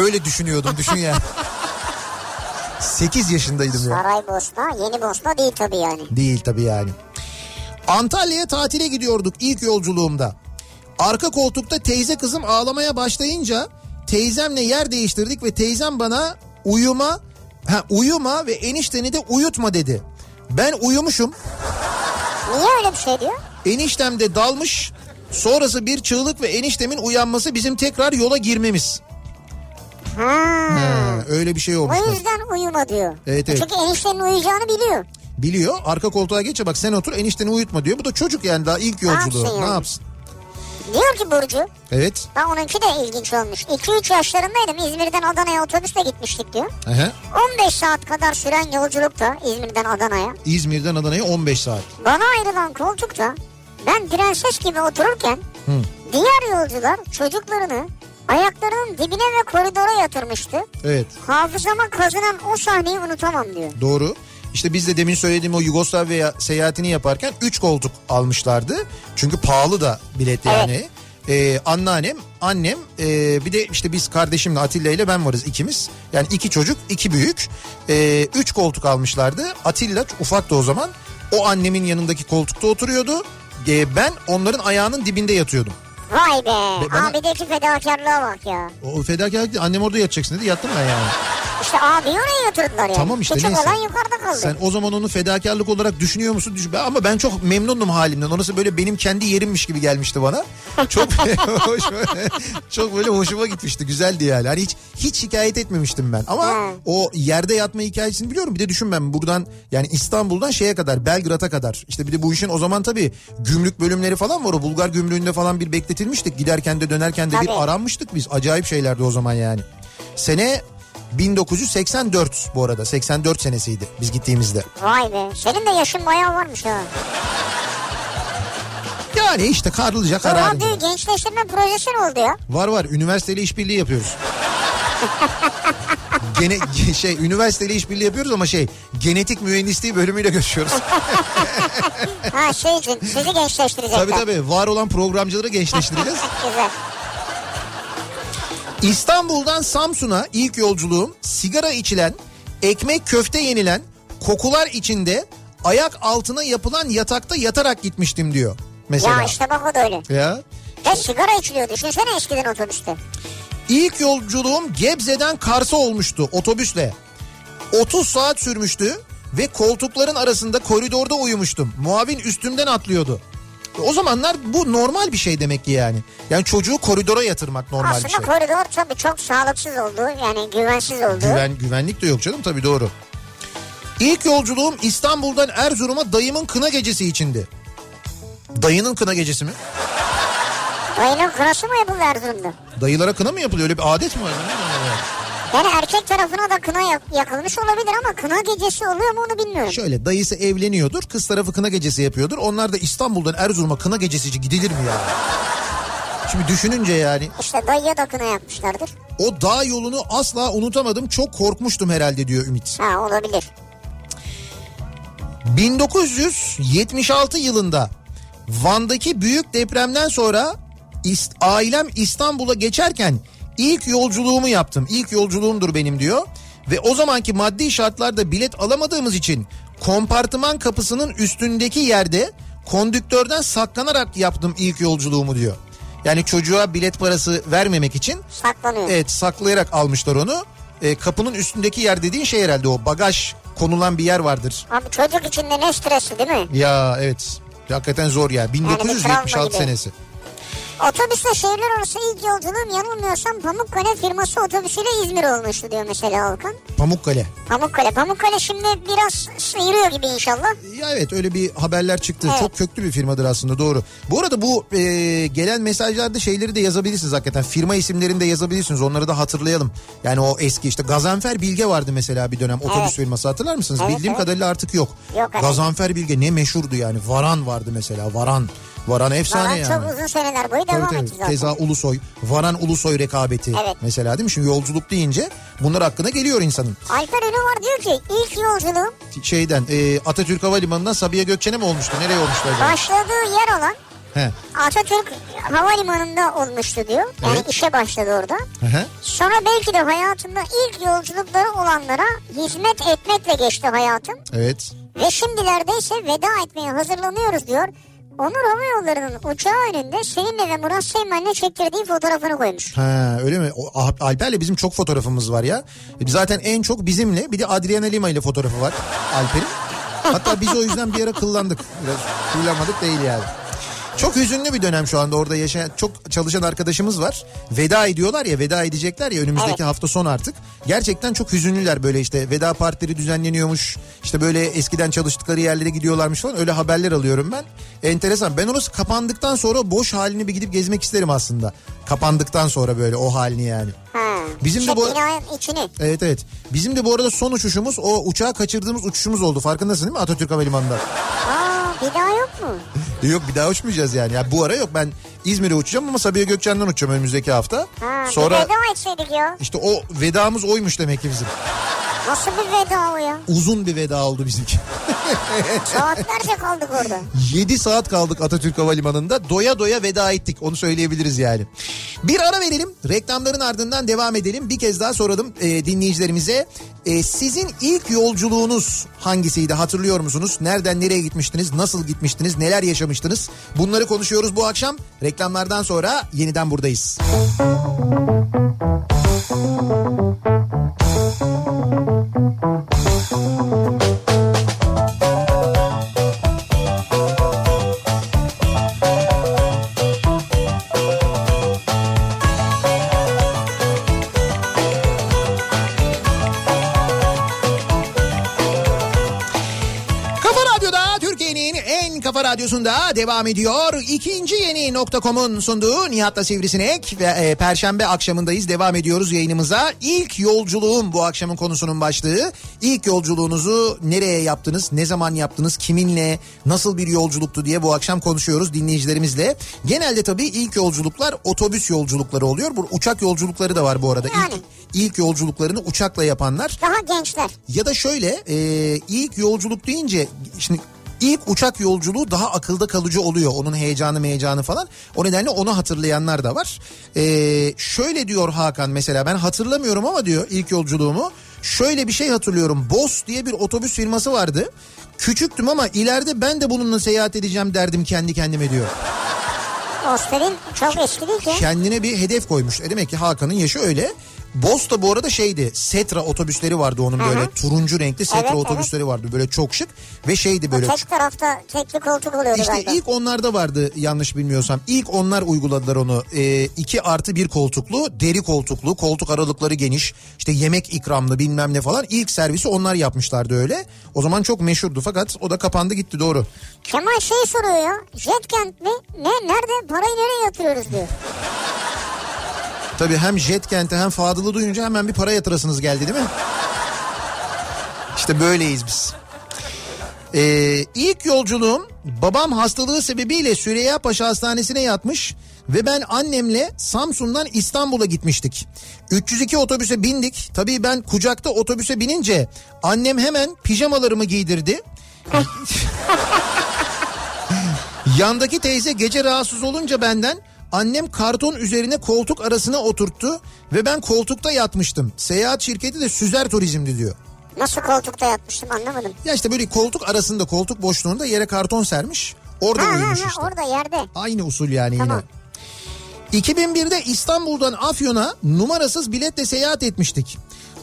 öyle düşünüyordum düşün ya. 8 yaşındaydım ya. Saraybosna yeni Bosna değil tabii yani. Değil tabii yani. Antalya'ya tatile gidiyorduk ilk yolculuğumda. Arka koltukta teyze kızım ağlamaya başlayınca teyzemle yer değiştirdik ve teyzem bana uyuma ha, uyuma ve enişteni de uyutma dedi. Ben uyumuşum. Niye öyle bir şey diyor? Eniştem de dalmış. Sonrası bir çığlık ve eniştemin uyanması bizim tekrar yola girmemiz. Ha. Ha, öyle bir şey olmuş. O yüzden uyuma diyor. Evet, evet. Çünkü eniştenin uyuyacağını biliyor. Biliyor arka koltuğa geçe bak sen otur enişteni uyutma diyor. Bu da çocuk yani daha ilk yolculuğu. yapsın Ne yani? yapsın? Diyor ki Burcu Evet. ben onunki de ilginç olmuş. 2-3 yaşlarındaydım İzmir'den Adana'ya otobüsle gitmiştik diyor. Aha. 15 saat kadar süren yolculukta İzmir'den Adana'ya. İzmir'den Adana'ya 15 saat. Bana ayrılan koltukta ben prenses gibi otururken diğer yolcular çocuklarını ayaklarının dibine ve koridora yatırmıştı. Evet Hafızama kazınan o sahneyi unutamam diyor. doğru. İşte biz de demin söylediğim o Yugoslavya seyahatini yaparken 3 koltuk almışlardı. Çünkü pahalı da bilet yani. Ee, anneannem, annem ee, bir de işte biz kardeşimle Atilla ile ben varız ikimiz. Yani iki çocuk, iki büyük. Ee, üç koltuk almışlardı. Atilla ufak da o zaman. O annemin yanındaki koltukta oturuyordu. Ee, ben onların ayağının dibinde yatıyordum. Vay be. bana- Abideki fedakarlığa bak ya. O fedakarlık değil, annem orada yatacaksın dedi yattım ben yani. İşte abi oraya yatırdılar yani. Tamam işte Küçük neyse. olan yukarıda kaldı. Sen o zaman onu fedakarlık olarak düşünüyor musun? Düş- Ben- Ama ben çok memnunum halimden. Orası böyle benim kendi yerimmiş gibi gelmişti bana. Çok çok böyle hoşuma gitmişti. Güzeldi yani. Hani hiç hiç şikayet etmemiştim ben. Ama Ha. o yerde yatma hikayesini biliyorum. Bir de düşün ben buradan yani İstanbul'dan şeye kadar Belgrad'a kadar. İşte bir de bu işin o zaman tabii gümrük bölümleri falan var. O Bulgar gümrüğünde falan bir bekletilmiştik. Giderken de dönerken de bir Tabii. aranmıştık biz. Acayip şeylerdi o zaman yani. Sene 1984 bu arada 84 senesiydi biz gittiğimizde. Vay be. Senin de yaşın bayağı varmış ha. Yani işte Karlıca Bu kararında. radyo gençleştirme projesi ne oldu ya? Var var üniversiteyle işbirliği yapıyoruz. Gene şey üniversiteyle işbirliği yapıyoruz ama şey genetik mühendisliği bölümüyle göçüyoruz. Ha şey için sizi gençleştirecekler. tabii tabii var olan programcıları gençleştireceğiz. Güzel. İstanbul'dan Samsun'a ilk yolculuğum sigara içilen, ekmek köfte yenilen, kokular içinde ayak altına yapılan yatakta yatarak gitmiştim diyor. mesela. Ya işte bak o da öyle. Ya. Ve sigara içiliyor düşünsene eskiden otobüste. İlk yolculuğum Gebze'den Kars'a olmuştu otobüsle. 30 saat sürmüştü ve koltukların arasında koridorda uyumuştum. Muavin üstümden atlıyordu. O zamanlar bu normal bir şey demek ki yani. Yani çocuğu koridora yatırmak normal Aslında bir şey. koridor tabii çok sağlıksız oldu. Yani güvensiz oldu. Güven, güvenlik de yok canım tabii doğru. İlk yolculuğum İstanbul'dan Erzurum'a dayımın kına gecesi içindi. Dayının kına gecesi mi? Dayının kınası mı yapıldı Erzurum'da? Dayılara kına mı yapılıyor? Öyle bir adet mi var? Yani erkek tarafına da kına yak- yakılmış olabilir ama kına gecesi oluyor mu onu bilmiyorum. Şöyle dayısı evleniyordur. Kız tarafı kına gecesi yapıyordur. Onlar da İstanbul'dan Erzurum'a kına gecesi gidilir mi ya? Şimdi düşününce yani İşte dayıya da kına yapmışlardır. o dağ yolunu asla unutamadım. Çok korkmuştum herhalde diyor Ümit. Ha olabilir. 1976 yılında Van'daki büyük depremden sonra İst- ailem İstanbul'a geçerken ilk yolculuğumu yaptım. İlk yolculuğumdur benim diyor. Ve o zamanki maddi şartlarda bilet alamadığımız için kompartıman kapısının üstündeki yerde kondüktörden saklanarak yaptım ilk yolculuğumu diyor. Yani çocuğa bilet parası vermemek için Saklanıyor. evet saklayarak almışlar onu. E, kapının üstündeki yer dediğin şey herhalde o bagaj konulan bir yer vardır. Abi çocuk içinde ne stresi değil mi? Ya evet. Hakikaten zor ya. bir travma 1976 gibi. senesi. Otobüsle şehirler arası ilk yolculuğum yanılmıyorsam Pamukkale firması otobüsüyle İzmir olmuştu diyor mesela Volkan. Pamukkale. Pamukkale. Pamukkale şimdi biraz sıyırıyor gibi inşallah. Ya evet öyle bir haberler çıktı. Evet. Çok köklü bir firmadır aslında doğru. Bu arada bu e, gelen mesajlarda şeyleri de yazabilirsiniz hakikaten. Firma isimlerini de yazabilirsiniz. Onları da hatırlayalım. Yani o eski işte Gazanfer Bilge vardı mesela bir dönem otobüs Evet. firması hatırlar mısınız? Evet, Bildiğim evet. kadarıyla artık yok. Yok. Gazanfer Bilge ne meşhurdu yani. Varan vardı mesela. Varan. Varan efsane Valla yani. çok uzun seneler boyu devam etti zaten. Keza Ulusoy, Varan Ulusoy rekabeti Evet. mesela değil mi? Şimdi yolculuk deyince bunlar hakkında geliyor insanın. Alper Ünlü var diyor ki ilk yolculuğum Şeyden e, Atatürk Havalimanı'ndan Sabiha Gökçen'e mi olmuştu? Nereye olmuştu acaba? başladığı yer olan He. Atatürk Havalimanı'nda olmuştu diyor. Yani Evet. işe başladı orada. Hı hı. Sonra belki de hayatında ilk yolculukları olanlara hizmet etmekle geçti hayatım. Evet. Ve şimdilerde ise veda etmeye hazırlanıyoruz diyor. Onur Hava Yolları'nın uçağı önünde Selim'le ve Murat Seymen'le çektirdiği fotoğrafını koymuş. Ha öyle mi? O, Alper'le bizim çok fotoğrafımız var ya. E, Zaten en çok bizimle bir de Adriana Lima ile fotoğrafı var Alper'in. Hatta biz o yüzden bir ara kıllandık. Biraz kıllanmadık değil yani. Çok hüzünlü bir dönem şu anda orada yaşayan çok çalışan arkadaşımız var. Veda ediyorlar ya veda edecekler ya önümüzdeki Evet. hafta son artık. Gerçekten çok hüzünlüler böyle işte veda partileri düzenleniyormuş. İşte böyle eskiden çalıştıkları yerlere gidiyorlarmış falan öyle haberler alıyorum ben. Enteresan ben orası kapandıktan sonra boş halini bir gidip gezmek isterim aslında. Kapandıktan sonra böyle o halini yani. Ha. Bizim de Şey, bu- binanın içini. Evet evet. Bizim de bu arada son uçuşumuz o uçağı kaçırdığımız uçuşumuz oldu. Farkındasın değil mi Atatürk Havalimanı'nda? Aa bir daha yok mu? Yok bir daha uçmayacağız yani. yani. Bu ara yok ben İzmir'e uçacağım ama Sabiha Gökçen'den uçacağım önümüzdeki hafta. Ha, Sonra bir veda etseydik ya. işte o vedamız oymuş demek ki bizim. Nasıl bir veda o ya? Uzun bir veda oldu bizimki. Saatlerce kaldık orada. 7 saat kaldık Atatürk Havalimanı'nda. Doya doya veda ettik. Onu söyleyebiliriz yani. Bir ara verelim. Reklamların ardından devam edelim. Bir kez daha soralım e, dinleyicilerimize. E, sizin ilk yolculuğunuz hangisiydi? Hatırlıyor musunuz? Nereden nereye gitmiştiniz? Nasıl gitmiştiniz? Neler yaşamıştınız? Bunları konuşuyoruz bu akşam. Reklamlardan sonra yeniden buradayız. Kafa kafa radyosunda devam ediyor. İkinci yeni nokta.com'un sunduğu Nihat'la Sivrisinek ve e, Perşembe akşamındayız. Devam ediyoruz yayınımıza. İlk yolculuğum bu akşamın konusunun başlığı. İlk yolculuğunuzu nereye yaptınız, ne zaman yaptınız, kiminle, nasıl bir yolculuktu diye bu akşam konuşuyoruz dinleyicilerimizle. Genelde tabii ilk yolculuklar otobüs yolculukları oluyor. Bu uçak yolculukları da var bu arada. Yani. İlk, ilk yolculuklarını uçakla yapanlar. Daha gençler. Ya da şöyle e, ilk yolculuk deyince şimdi ilk uçak yolculuğu daha akılda kalıcı oluyor. Onun heyecanı heyecanı falan. O nedenle onu hatırlayanlar da var. E, şöyle diyor Hakan mesela ben hatırlamıyorum ama diyor ilk yolculuğumu. Şöyle bir şey hatırlıyorum. Boss diye bir otobüs firması vardı. Küçüktüm ama ileride ben de bununla seyahat edeceğim derdim kendi kendime diyor. Oscar'in çok eski değil ki. Kendine bir hedef koymuş. E demek ki Hakan'ın yaşı öyle. Boss da bu arada şeydi. Setra otobüsleri vardı onun böyle Hı hı. turuncu renkli Setra Evet, otobüsleri vardı. Böyle çok şık ve şeydi böyle Tek tarafta tekli koltuk oluyordu İşte galiba. ilk onlarda vardı yanlış bilmiyorsam. İlk onlar uyguladılar onu. Ee, iki artı bir koltuklu, deri koltuklu, koltuk aralıkları geniş. işte yemek ikramlı bilmem ne falan. İlk servisi onlar yapmışlardı öyle. O zaman çok meşhurdu fakat o da kapandı gitti doğru. Kemal şey soruyor ya. Jetkent mi? Ne? Nerede? Parayı nereye yatırıyoruz diyor. Tabii hem Jetkent'e hem Fadıl'ı duyunca hemen bir para yatırasınız geldi değil mi? İşte böyleyiz biz. Ee, ilk yolculuğum babam hastalığı sebebiyle Süreyya Paşa Hastanesi'ne yatmış ve ben annemle Samsun'dan İstanbul'a gitmiştik. 302 otobüse bindik. Tabii ben kucakta otobüse binince annem hemen pijamalarımı giydirdi. Yandaki teyze gece rahatsız olunca benden annem karton üzerine koltuk arasına oturttu ve ben koltukta yatmıştım. Seyahat şirketi de Süzer Turizm'di diyor. Nasıl koltukta yatmıştım anlamadım. Ya işte böyle koltuk arasında koltuk boşluğunda yere karton sermiş. Orada Ha ha uyumuş ha işte. orada yerde. Aynı usul yani Tamam. yine. 2001'de İstanbul'dan Afyon'a numarasız biletle seyahat etmiştik.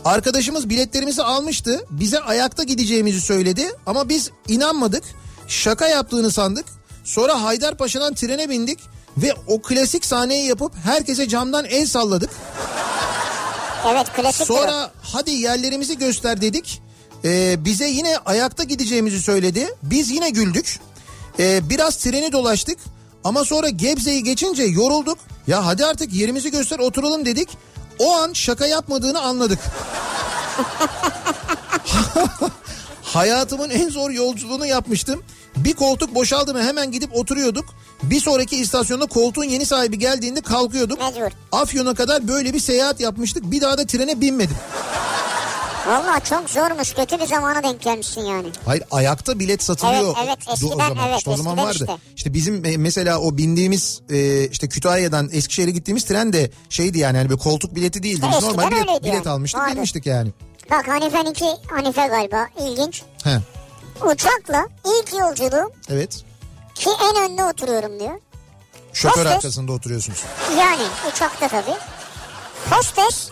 Arkadaşımız biletlerimizi almıştı. Bize ayakta gideceğimizi söyledi ama biz inanmadık. Şaka yaptığını sandık. Sonra Haydarpaşa'dan trene bindik ve o klasik sahneyi yapıp herkese camdan el salladık. Evet klasik Sonra hadi yerlerimizi göster dedik. Ee, bize yine ayakta gideceğimizi söyledi. Biz yine güldük. Ee, biraz treni dolaştık. Ama sonra Gebze'yi geçince yorulduk. Ya hadi artık yerimizi göster oturalım dedik. O an şaka yapmadığını anladık. Hayatımın en zor yolculuğunu yapmıştım. Bir koltuk boşaldı mı hemen gidip oturuyorduk. Bir sonraki istasyonda koltuğun yeni sahibi geldiğinde kalkıyorduk. Mecbur. Afyon'a kadar böyle bir seyahat yapmıştık. Bir daha da trene binmedim. Valla çok zormuş kötü bir zamana denk gelmişsin yani. Hayır ayakta bilet satılıyor. Evet, evet, o eskiden, zaman. evet, İşte o zaman vardı. işte. İşte bizim e, mesela o bindiğimiz e, işte Kütahya'dan Eskişehir'e gittiğimiz tren de şeydi yani hani bir koltuk bileti değildi. Biz normal bilet, bilet yani. almıştık Vardı. binmiştik yani. Bak Hanife'ninki Hanife galiba ilginç. He, Uçakla ilk yolculuğum evet. ki en önde oturuyorum diyor. Şoför Hostes. arkasında oturuyorsunuz. Yani uçakta tabii. Hostes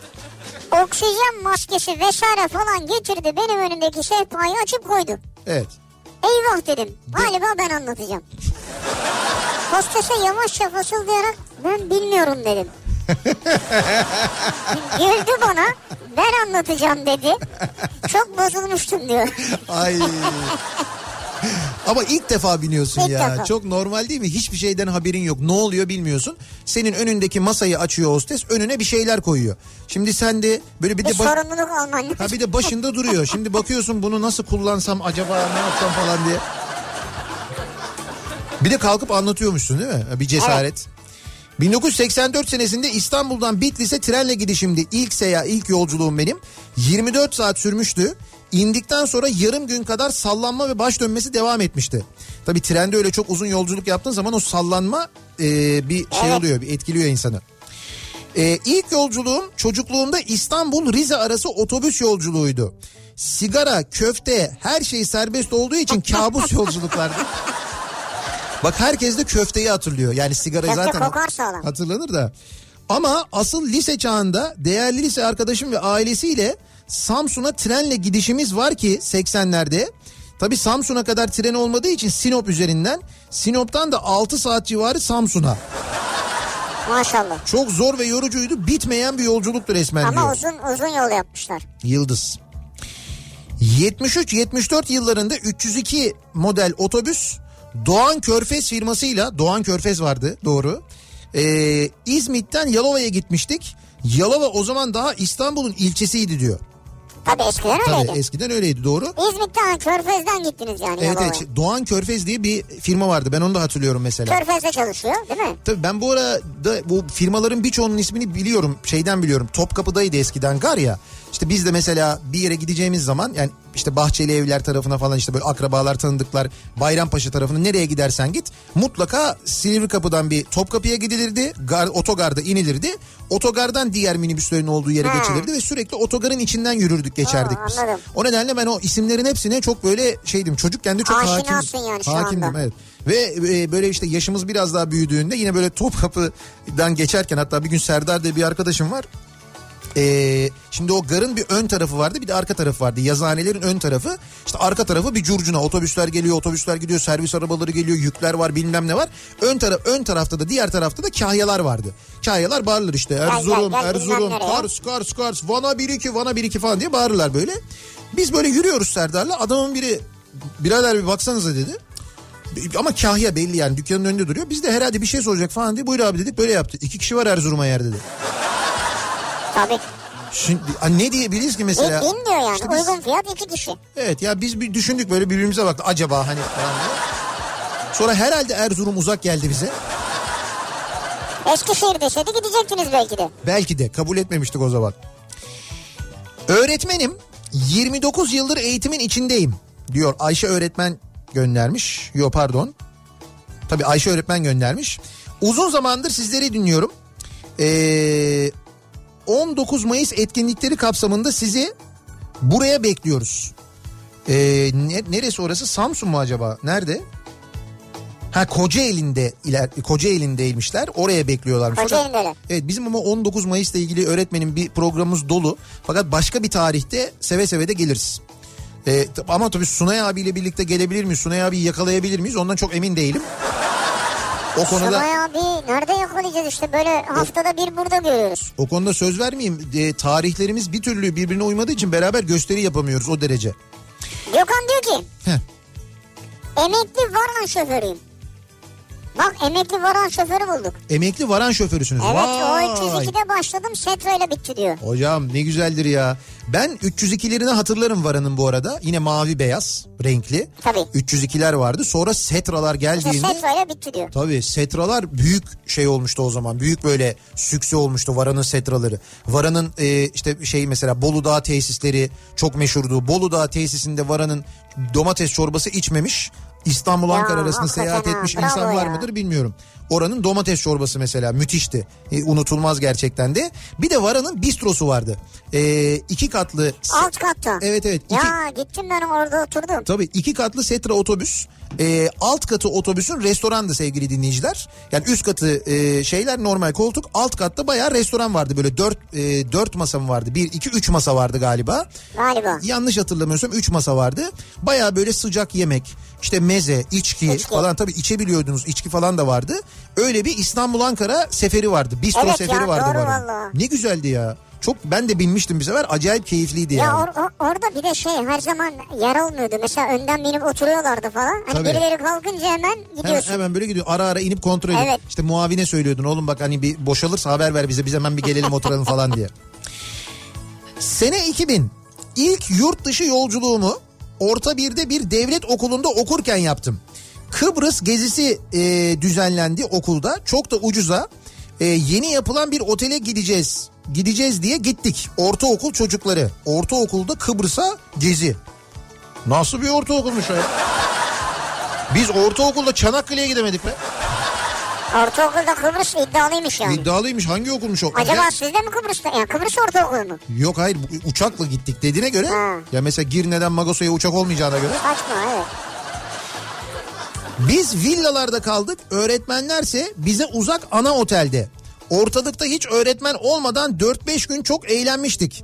oksijen maskesi vesaire falan getirdi benim önümdeki sehpayı açıp koydu. Evet. Eyvah dedim. Galiba ben anlatacağım. Hostese yavaşça fısıldayarak ben bilmiyorum dedim. Güldü bana ben anlatacağım dedi. Çok bozulmuştum diyor. Ay. Ama ilk defa biniyorsun İlk ya. defa. Çok normal değil mi? Hiçbir şeyden haberin yok. Ne oluyor bilmiyorsun. Senin önündeki masayı açıyor hostes. Önüne bir şeyler koyuyor. Şimdi sen de böyle bir Bir de baş- sorumluluk alman. Ha bir de başında duruyor. Şimdi bakıyorsun bunu nasıl kullansam acaba ne yapsam falan diye. Bir de kalkıp anlatıyormuşsun değil mi? Bir cesaret. 1984 senesinde İstanbul'dan Bitlis'e trenle gidişimdi. İlk seyahat, ilk yolculuğum benim. 24 saat sürmüştü. İndikten sonra yarım gün kadar sallanma ve baş dönmesi devam etmişti. Tabii trende öyle çok uzun yolculuk yaptığın zaman o sallanma e, bir şey oluyor, bir etkiliyor insanı. Ee, ilk yolculuğum çocukluğumda İstanbul Rize arası otobüs yolculuğuydu. Sigara, köfte her şey serbest olduğu için kabus yolculuklardı. Bak herkes de köfteyi hatırlıyor. Yani sigara Köfte zaten hatırlanır da. Ama asıl lise çağında değerli lise arkadaşım ve ailesiyle Samsun'a trenle gidişimiz var ki 80'lerde. Tabi Samsun'a kadar tren olmadığı için Sinop üzerinden. Sinop'tan da 6 saat civarı Samsun'a. Maşallah. Çok zor ve yorucuydu. Bitmeyen bir yolculuktu resmen Ama diyor. uzun uzun yol yapmışlar. Yıldız. 73-74 yıllarında 302 model otobüs Doğan Körfez firmasıyla Doğan Körfez vardı doğru. Ee, İzmit'ten Yalova'ya gitmiştik. Yalova o zaman daha İstanbul'un ilçesiydi diyor. Tabii eskiden öyleydi. Tabii eskiden öyleydi doğru. İzmit'ten Körfez'den gittiniz yani Evet, Yalova'ya. evet Doğan Körfez diye bir firma vardı ben onu da hatırlıyorum mesela. Körfez'de çalışıyor değil mi? Tabii ben bu arada bu firmaların birçoğunun ismini biliyorum. Şeyden biliyorum. Topkapı'daydı eskiden gar ya. İşte biz de mesela bir yere gideceğimiz zaman yani işte Bahçeli Evler tarafına falan işte böyle akrabalar tanıdıklar Bayrampaşa tarafına nereye gidersen git mutlaka Silivri Kapı'dan bir Topkapı'ya gidilirdi. Gar, otogarda inilirdi. Otogardan diğer minibüslerin olduğu yere Ha. geçilirdi ve sürekli otogarın içinden yürürdük geçerdik Ha, biz. anladım. O nedenle ben o isimlerin hepsine çok böyle şeydim çocukken de çok hakim, yani hakimdim anda. evet. Ve e, böyle işte yaşımız biraz daha büyüdüğünde yine böyle Topkapı'dan geçerken hatta bir gün Serdar diye bir arkadaşım var. Ee, şimdi o garın bir ön tarafı vardı bir de arka tarafı vardı. Yazıhanelerin ön tarafı işte arka tarafı bir curcuna otobüsler geliyor otobüsler gidiyor servis arabaları geliyor yükler var bilmem ne var. Ön taraf ön tarafta da diğer tarafta da kahyalar vardı. Kahyalar bağırırlar işte Erzurum gel, gel, Erzurum. Kars Kars Kars Van'a bir iki Van'a bir iki falan diye bağırırlar böyle. Biz böyle yürüyoruz Serdar'la adamın biri birader bir baksanıza dedi. Ama kahya belli yani dükkanın önünde duruyor. Biz de herhalde bir şey soracak falan diye buyur abi dedik böyle yaptı. İki kişi var Erzurum'a yer dedi. Tabii. Şimdi ne diyebiliriz ki mesela? Bin diyor yani. İşte biz- Uygun fiyat iki kişi. Evet ya biz bir düşündük böyle birbirimize baktık acaba hani diye. Sonra herhalde Erzurum uzak geldi bize. Eskişehir deseydi gidecektiniz belki de. Belki de kabul etmemiştik o zaman. Öğretmenim 29 yıldır eğitimin içindeyim diyor Ayşe öğretmen göndermiş. Yo pardon. Tabii Ayşe öğretmen göndermiş. Uzun zamandır sizleri dinliyorum. Ee, 19 Mayıs etkinlikleri kapsamında sizi buraya bekliyoruz. Ee, ne- neresi orası? Samsun mu acaba? Nerede? Ha Kocaeli'nde iler Kocaeli'ndeymişler. Oraya bekliyorlarmış. Kocaeli'ndeler. Evet bizim ama 19 Mayıs'la ilgili öğretmenin bir programımız dolu. Fakat başka bir tarihte seve seve de geliriz. Ee, ama tabii Sunay abiyle birlikte gelebilir miyiz? Sunay abiyi yakalayabilir miyiz? Ondan çok emin değilim. O konuda Sunay abi nerede yakalayacağız işte böyle haftada bir burada görüyoruz. o konuda söz vermeyeyim. Ee, tarihlerimiz bir türlü birbirine uymadığı için beraber gösteri yapamıyoruz o derece. Gökhan diyor ki Heh. emekli varan şoförüyüm. Bak emekli varan şoförü bulduk. Emekli varan şoförüsünüz. Evet Vay! o 302'de başladım Setra ile bitti diyor. Hocam ne güzeldir ya. Ben 302'lerini hatırlarım varanın bu arada. Yine mavi beyaz renkli. Tabii. 302'ler vardı. Sonra Setralar İşte geldiğinde... Setra ile bitti diyor. Tabii setralar büyük şey olmuştu o zaman. Büyük böyle sükse olmuştu Varan'ın setraları. Varan'ın e, işte şey mesela Bolu Dağı tesisleri çok meşhurdu. Bolu Dağı tesisinde Varan'ın domates çorbası içmemiş. İstanbul Ankara arasında seyahat ha, etmiş bravo insan var ya. mıdır bilmiyorum. Oranın domates çorbası mesela müthişti. E, unutulmaz gerçekten de. Bir de Varan'ın bistrosu vardı. E, iki katlı. Alt katta. Evet evet. iki- Ya gittim ben orada oturdum. Tabii iki katlı Setra otobüs. Ee, alt katı otobüsün restorandı sevgili dinleyiciler. Yani üst katı e, şeyler normal koltuk. Alt katta bayağı restoran vardı. Böyle dört, e, dört masa mı vardı? Bir, iki, üç masa vardı galiba. Galiba. Yanlış hatırlamıyorsam üç masa vardı. Bayağı böyle sıcak yemek, işte meze, içki, İçki. falan tabii içebiliyordunuz. içki falan da vardı. Öyle bir İstanbul Ankara seferi vardı. Bistro Evet seferi ya, vardı. doğru Varan'ın. valla. Ne güzeldi ya. Çok ben de binmiştim bir sefer. Acayip keyifliydi Ya yani. or- or- orada bir de şey her zaman yer olmuyordu. Mesela önden binip oturuyorlardı falan. Hani Tabii. birileri kalkınca hemen Hemen, gidiyorsun. hemen böyle gidiyor. Ara ara inip kontrol edip. Evet. İşte muavine söylüyordun oğlum bak hani bir boşalırsa haber ver bize. Biz hemen bir gelelim oturalım falan diye. Sene 2000. İlk yurt dışı yolculuğumu orta birde bir devlet okulunda okurken yaptım. Kıbrıs gezisi e, düzenlendi okulda. Çok da ucuza. E, yeni yapılan bir otele gideceğiz. Gideceğiz diye gittik. Ortaokul çocukları. Ortaokulda Kıbrıs'a gezi. Nasıl bir ortaokulmuş o ya? Biz ortaokulda Çanakkale'ye gidemedik be. Ortaokulda Kıbrıs iddialıymış yani. İddialıymış hangi okulmuş o? Acaba sizde mi Kıbrıs'ta? Yani Kıbrıs ortaokulu mu? Yok hayır bu- uçakla gittik dediğine göre. Ha. Ya mesela Girne'den Magosa'ya uçak olmayacağına göre. Saçma evet. Biz villalarda kaldık öğretmenlerse bize uzak ana otelde. Ortalıkta hiç öğretmen olmadan 4-5 gün çok eğlenmiştik.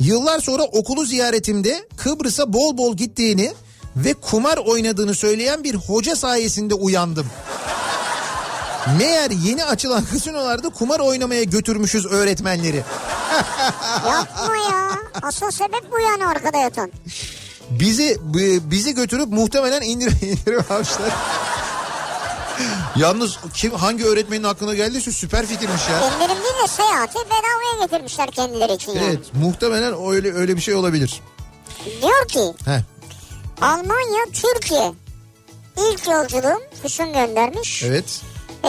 Yıllar sonra okulu ziyaretimde Kıbrıs'a bol bol gittiğini ve kumar oynadığını söyleyen bir hoca sayesinde uyandım. Meğer yeni açılan kasinolarda kumar oynamaya götürmüşüz öğretmenleri. Yapma ya. Asıl sebep bu yani arkada yatan. Bizi bi- bizi götürüp muhtemelen indir indirim almışlar. Yalnız kim hangi öğretmenin aklına geldiyse süper fikirmiş ya. İndirim değil de seyahati bedavaya getirmişler kendileri için yani. Evet muhtemelen öyle öyle bir şey olabilir. Diyor ki Heh, Almanya Türkiye ilk yolculuğum Füsun göndermiş. evet. Ee,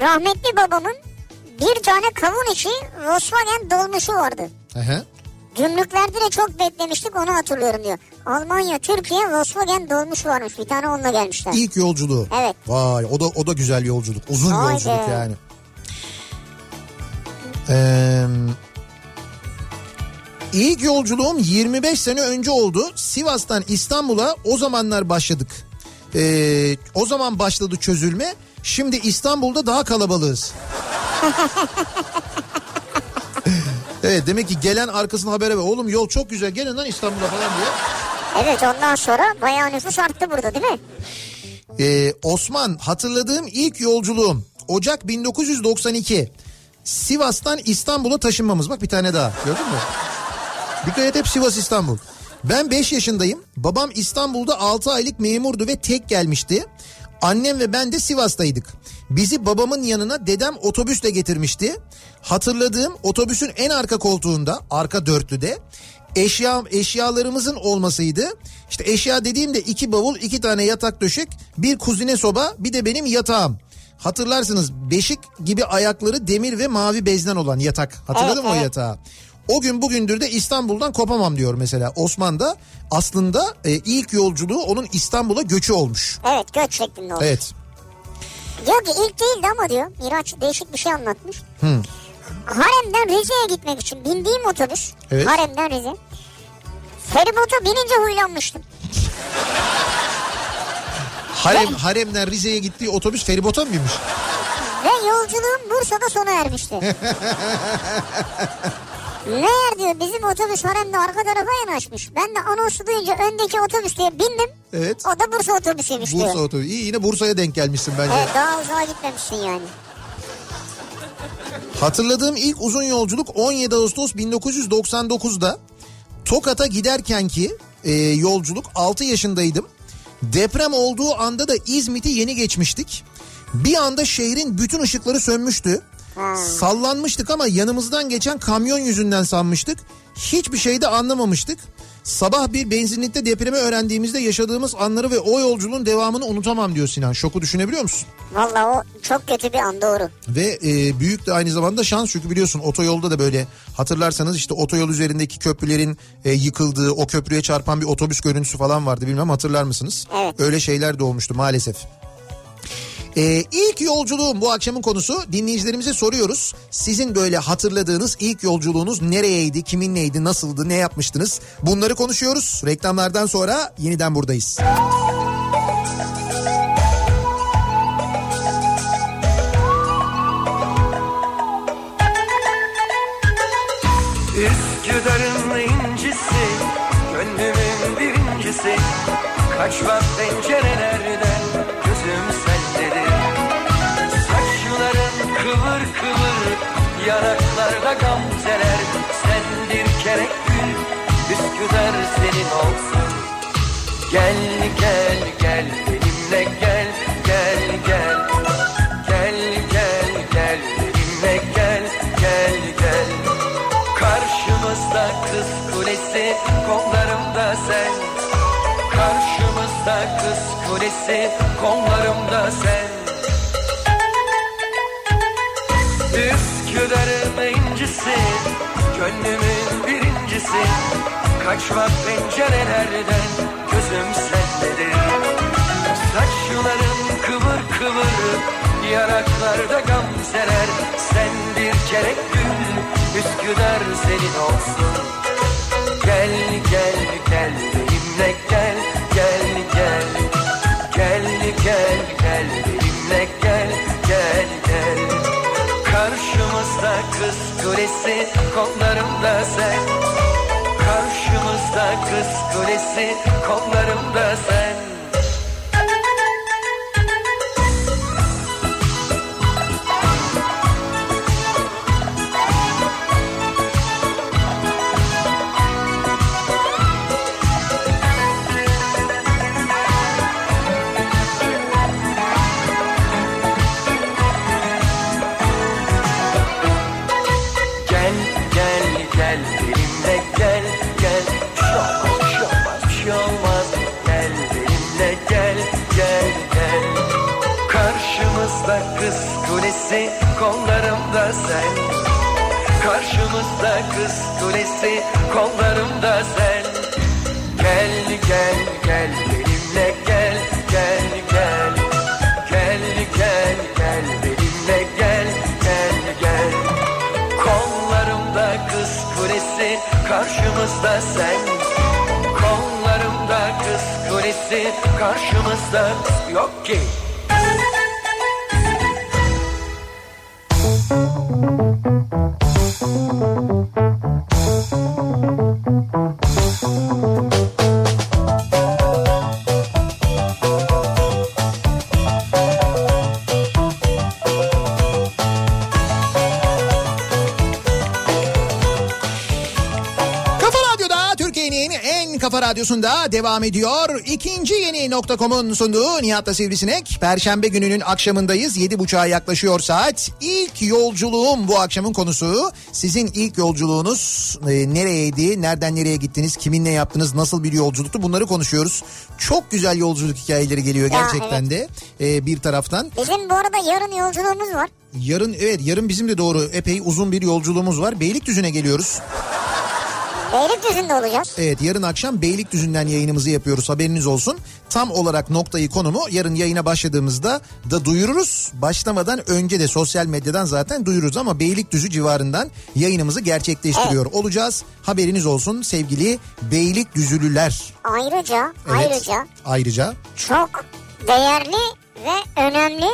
rahmetli babamın bir tane kavun içi Volkswagen dolmuşu vardı. Aha. Gümrüklerde de çok beklemiştik onu hatırlıyorum diyor. Almanya, Türkiye, Volkswagen dolmuş varmış. Bir tane onunla gelmişler. İlk yolculuğu. Evet. Vay o da o da güzel yolculuk. Uzun Vay yolculuk yani. Ee, ilk yolculuğum 25 sene önce oldu. Sivas'tan İstanbul'a o zamanlar başladık. Ee, o zaman başladı çözülme. Şimdi İstanbul'da daha kalabalığız. evet demek ki gelen arkasına habere ver. Oğlum yol çok güzel gelin lan İstanbul'a falan diye. Evet ondan sonra bayağı nüfus arttı burada değil mi? Ee, Osman hatırladığım ilk yolculuğum Ocak 1992. Sivas'tan İstanbul'a taşınmamız. Bak bir tane daha gördün mü? Dikkat et hep Sivas İstanbul. Ben 5 yaşındayım. Babam İstanbul'da 6 aylık memurdu ve tek gelmişti. Annem ve ben de Sivas'taydık. Bizi babamın yanına dedem otobüsle getirmişti. Hatırladığım otobüsün en arka koltuğunda, arka dörtlüde eşya eşyalarımızın olmasıydı. İşte eşya dediğimde iki bavul, iki tane yatak döşek, bir kuzine soba, bir de benim yatağım. Hatırlarsınız beşik gibi ayakları demir ve mavi bezden olan yatak. Hatırladın Evet, mı o evet. yatağı? O gün bugündür de İstanbul'dan kopamam diyor mesela. Osman da aslında e, ilk yolculuğu onun İstanbul'a göçü olmuş. Evet göç şeklinde oldu. Evet. Diyor ki ilk değildi ama diyor Miraç değişik bir şey anlatmış. Harem'den Rize'ye gitmek için bindiğim otobüs. Evet. Harem'den Rize. Feribota binince huylanmıştım. Harem, haremden Rize'ye gittiği otobüs feribota mı binmiş? Ve yolculuğum Bursa'da sona ermişti. Meğer diyor bizim otobüs haremde arka tarafa yanaşmış. Ben de anonsu duyunca öndeki otobüste bindim. Evet. O da Bursa otobüsüymüş diyor. Bursa otobüsü. İyi yine Bursa'ya denk gelmişsin bence. Evet daha uzağa gitmemişsin yani. Hatırladığım ilk uzun yolculuk 17 Ağustos 1999'da Tokat'a giderken ki e, yolculuk 6 yaşındaydım. Deprem olduğu anda da İzmit'i yeni geçmiştik. Bir anda şehrin bütün ışıkları sönmüştü. Sallanmıştık ama yanımızdan geçen kamyon yüzünden sanmıştık. Hiçbir şey de anlamamıştık. Sabah bir benzinlikte depremi öğrendiğimizde yaşadığımız anları ve o yolculuğun devamını unutamam diyor Sinan. Şoku düşünebiliyor musun? Valla o çok kötü bir an doğru. Ve e, büyük de aynı zamanda şans çünkü biliyorsun otoyolda da böyle hatırlarsanız işte otoyol üzerindeki köprülerin e, yıkıldığı o köprüye çarpan bir otobüs görüntüsü falan vardı bilmem hatırlar mısınız? Evet. Öyle şeyler de olmuştu maalesef. Ee, ilk yolculuğum bu akşamın konusu dinleyicilerimize soruyoruz. Sizin böyle hatırladığınız ilk yolculuğunuz nereyeydi, kiminleydi, nasıldı, ne yapmıştınız? Bunları konuşuyoruz. Reklamlardan sonra yeniden buradayız. Senin olsun. Gel gel gel benimle gel gel gel. Gel gel gel benimle gel gel gel. Karşımızda kız kulesi kollarımda sen. Karşımızda kız kulesi kollarımda sen. Üsküdar'ın incisi Gönlümün birincisi Kaçma pencerelerden Gözüm sendedir Saçların kıvır kıvır Yanaklarda gamzeler. Sendir gerek gül Üsküdar senin olsun. Gel gel gel benimle gel Gel gel. Gel gel gel benimle gel Gel gel. Karşımızda kız kulesi kollarımda sen Kız kulesi kollarımda sen Karşımızda kız kulesi kollarımda sen. Gel gel gel benimle gel gel gel. Gel gel gel benimle gel gel gel. Kollarımda kız kulesi karşımızda sen. Kollarımda kız kulesi karşımızda yok ki devam ediyor. İkinci yeni nokta.com'un sunduğu Nihat'la Sivrisinek. Perşembe gününün akşamındayız. Yedi buçuğa yaklaşıyor saat. İlk yolculuğum bu akşamın konusu. Sizin ilk yolculuğunuz e, nereyeydi? Nereden nereye gittiniz? Kiminle yaptınız? Nasıl bir yolculuktu? Bunları konuşuyoruz. Çok güzel yolculuk hikayeleri geliyor Ya, gerçekten de e, bir taraftan. Bizim bu arada yarın yolculuğumuz var. Yarın evet yarın bizim de doğru epey uzun bir yolculuğumuz var. Beylikdüzü'ne geliyoruz. Beylikdüzü'nde olacağız. Evet yarın akşam Beylikdüzü'nden yayınımızı yapıyoruz haberiniz olsun. Tam olarak noktayı konumu yarın yayına başladığımızda da duyururuz. Başlamadan önce de sosyal medyadan zaten duyururuz ama Beylikdüzü civarından yayınımızı gerçekleştiriyor olacağız. Haberiniz olsun sevgili Beylikdüzülüler. Ayrıca, Evet. ayrıca Ayrıca çok değerli ve önemli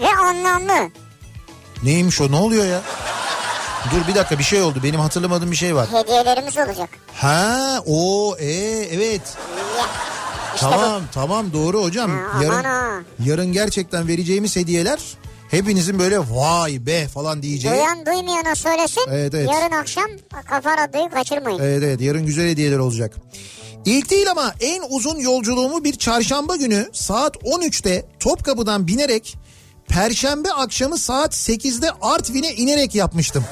ve anlamlı neymiş o ne oluyor ya? Dur bir dakika bir şey oldu benim hatırlamadığım bir şey var. hediyelerimiz olacak. Ha o e evet. İşte Tamam tamam doğru hocam. Ha, yarın ha. yarın gerçekten vereceğimiz hediyeler hepinizin böyle vay be falan diyeceği. Duyan duymayana söylesin. Evet, evet. Yarın akşam Kafa Radyo'yu kaçırmayın. Evet evet yarın güzel hediyeler olacak. İlk değil ama en uzun yolculuğumu bir çarşamba günü saat 13'te Topkapı'dan binerek Perşembe akşamı saat 8'de Artvin'e inerek yapmıştım.